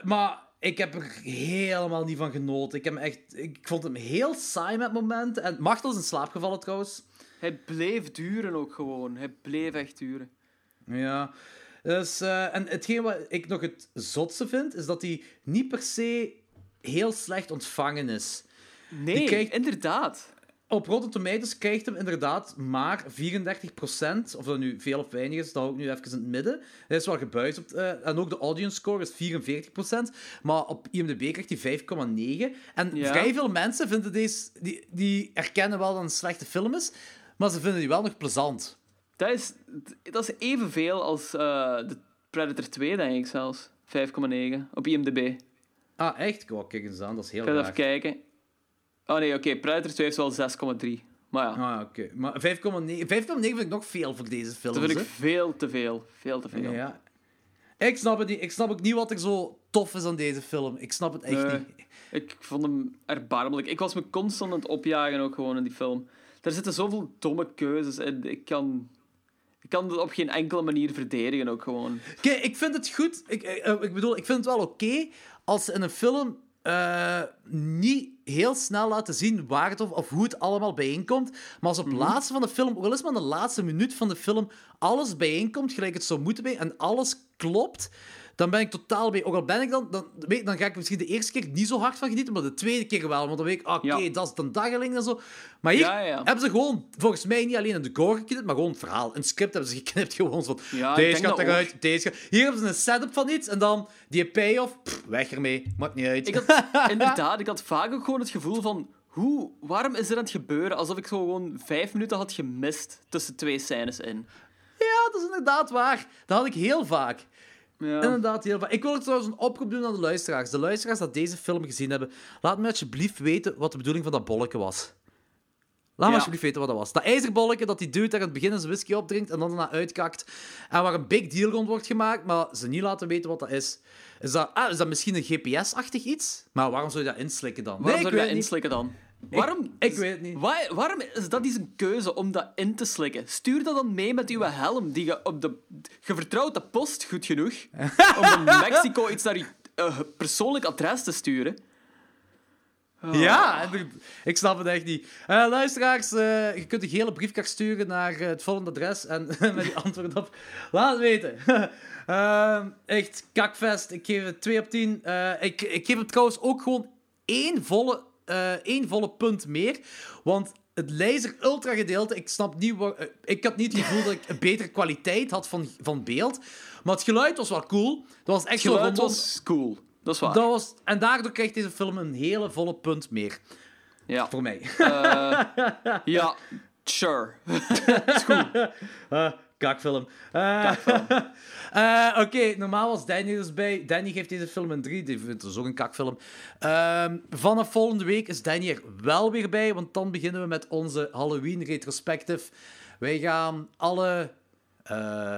maar ik heb er helemaal niet van genoten. Ik, heb echt, ik vond hem heel saai met momenten. En Machtel is in slaap gevallen trouwens. Hij bleef duren ook gewoon. Hij bleef echt duren. Ja. Dus, eh, en hetgeen wat ik nog het zotste vind, is dat hij niet per se heel slecht ontvangen is. Nee, krijgt- inderdaad. Op Rotten Tomatoes krijgt hem inderdaad maar 34%. Of dat nu veel of weinig is, dat hou ik nu even in het midden. Hij is wel gebuist. Op, eh, en ook de audience score is 44%. Maar op IMDb krijgt hij 5,9. En Ja. vrij veel mensen vinden deze... Die, die erkennen wel dat het een slechte film is, maar ze vinden die wel nog plezant. Dat is, dat is evenveel als eh, de Predator 2, denk ik zelfs. 5,9 op IMDb. Ah, echt? Oh, kijk eens aan, dat is heel Ik ga raar. even kijken. Oh nee, oké. Predator 2 heeft wel 6,3. Maar ja, Ah, oké. Maar 5,9 5,9 vind ik nog veel voor deze film. dat vind ik veel te veel. Veel te veel. Ja. Ik snap het niet. Ik snap ook niet wat er zo tof is aan deze film. Ik snap het echt Nee. niet. Ik vond hem erbarmelijk. Ik was me constant aan het opjagen ook gewoon in die film. Er zitten zoveel domme keuzes in. Ik kan, ik kan het op geen enkele manier verdedigen ook gewoon. Kijk, ik vind het goed. Ik, eh, ik bedoel, ik vind het wel oké als ze in een film eh, niet heel snel laten zien waar het of, of hoe het allemaal bijeenkomt. Maar als op het laatste van de film, al is maar de laatste minuut van de film, alles bijeenkomt, gelijk het zou moeten bij, en alles klopt, dan ben ik totaal bij. Ook al ben ik dan, dan, weet, dan ga ik misschien de eerste keer niet zo hard van genieten, maar de tweede keer wel. Want dan weet ik, oké, Ja. dat is een dageling en zo. Maar hier Ja, ja. hebben ze gewoon, volgens mij, niet alleen een decor geknipt, maar gewoon een verhaal. Een script hebben ze geknipt, [laughs] gewoon van, deze gaat eruit, deze gaat... Hier hebben ze een setup van iets, en dan die payoff, pff, weg ermee, maakt niet uit. Ik had, [laughs] inderdaad, ik had vaak ook gewoon het gevoel van... Hoe, waarom is dit aan het gebeuren? Alsof ik zo gewoon vijf minuten had gemist tussen twee scènes in. Ja, dat is inderdaad waar. Dat had ik heel vaak. Ja. Inderdaad, heel vaak. Ik wil ook trouwens een oproep doen aan de luisteraars. De luisteraars die deze film gezien hebben, laat me alsjeblieft weten wat de bedoeling van dat bolletje was. Laat me Ja. alsjeblieft weten wat dat was. Dat ijzerbolletje dat die dude daar aan het begin zijn whisky opdrinkt en dan daarna uitkakt. En waar een big deal rond wordt gemaakt, maar ze niet laten weten wat dat is. Is dat, ah, is dat misschien een GPS-achtig iets? Maar waarom zou je dat inslikken dan? Waarom nee, zou je dat het inslikken dan? Waarom, ik weet niet. Waar- waarom is dat eens een keuze om dat in te slikken? Stuur dat dan mee met uw helm, die je op de... Je vertrouwt de post goed genoeg [laughs] om van Mexico iets naar je eh, persoonlijk adres te sturen. Ja, ik snap het echt niet. Eh, luisteraars, eh, je kunt een gele briefkaart sturen naar het volgende adres en [laughs] met die antwoord op. Laat het weten. [laughs] Ehm, echt, kakvest. Ik geef het 2 op 10. Eh, ik, ik geef het trouwens ook gewoon één volle, eh, één volle punt meer. Want het laser ultra gedeelte, ik snap niet waar... eh, ik had niet het gevoel dat ik een betere kwaliteit had van, van beeld. Maar het geluid was wel cool. Dat was echt Het zo geluid was cool. Dat is waar. Dat was, en daardoor krijgt deze film een hele volle punt meer. Ja. Voor mij. ja, sure. [laughs] [laughs] Eh, kakfilm. Eh, eh, [laughs] Oké, normaal was Danny dus bij. Danny geeft deze film een 3. Die vindt dus ook een kakfilm. Ehm, vanaf volgende week is Danny er wel weer bij, want dan beginnen we met onze Halloween retrospective. Wij gaan alle. eh,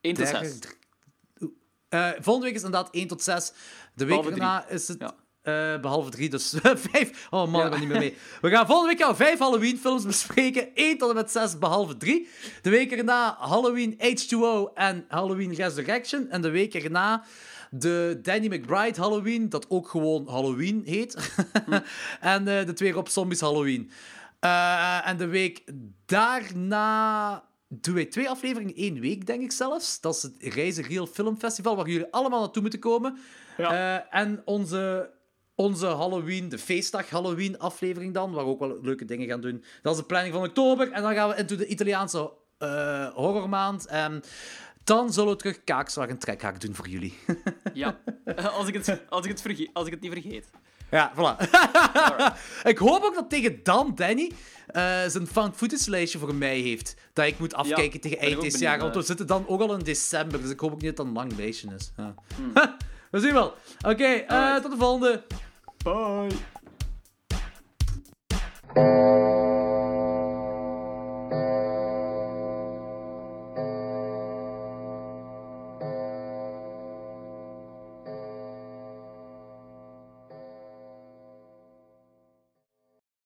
1 tot derde- 6. eh, volgende week is inderdaad 1 tot 6. De week daarna is het. Ja. Eh, behalve 3, dus [laughs] 5. Oh man, Ja. ik ben niet meer mee. We gaan volgende week we 5 Halloween-films bespreken. 1 tot en met 6, behalve 3. De week erna Halloween H2O en Halloween Resurrection. En de week erna de Danny McBride Halloween, dat ook gewoon Halloween heet. [laughs] en eh, de twee Rob Zombies Halloween. Eh, en de week daarna doen wij twee afleveringen in één week, denk ik zelfs. Dat is het Reizen Real Film Festival, waar jullie allemaal naartoe moeten komen. Ja. En onze, onze Halloween, de feestdag Halloween aflevering dan, waar we ook wel leuke dingen gaan doen. Dat is de planning van oktober. En dan gaan we into de Italiaanse eh, horrormaand. En dan zullen we terug Kaakslag en Trekhaak doen voor jullie. [laughs] Ja. Als ik, het, als, ik het verge- als ik het niet vergeet. Ja, voilà. [laughs] ik hoop ook dat tegen dan Danny eh, zijn found footage lijstje voor mij heeft. Dat ik moet afkijken tegen eind dit jaar. Want we zitten dan ook al in december. Dus ik hoop ook niet dat het een lang lijstje is. Ja. Hmm. [laughs] we zien wel. Oké, eh, tot de volgende. Bye.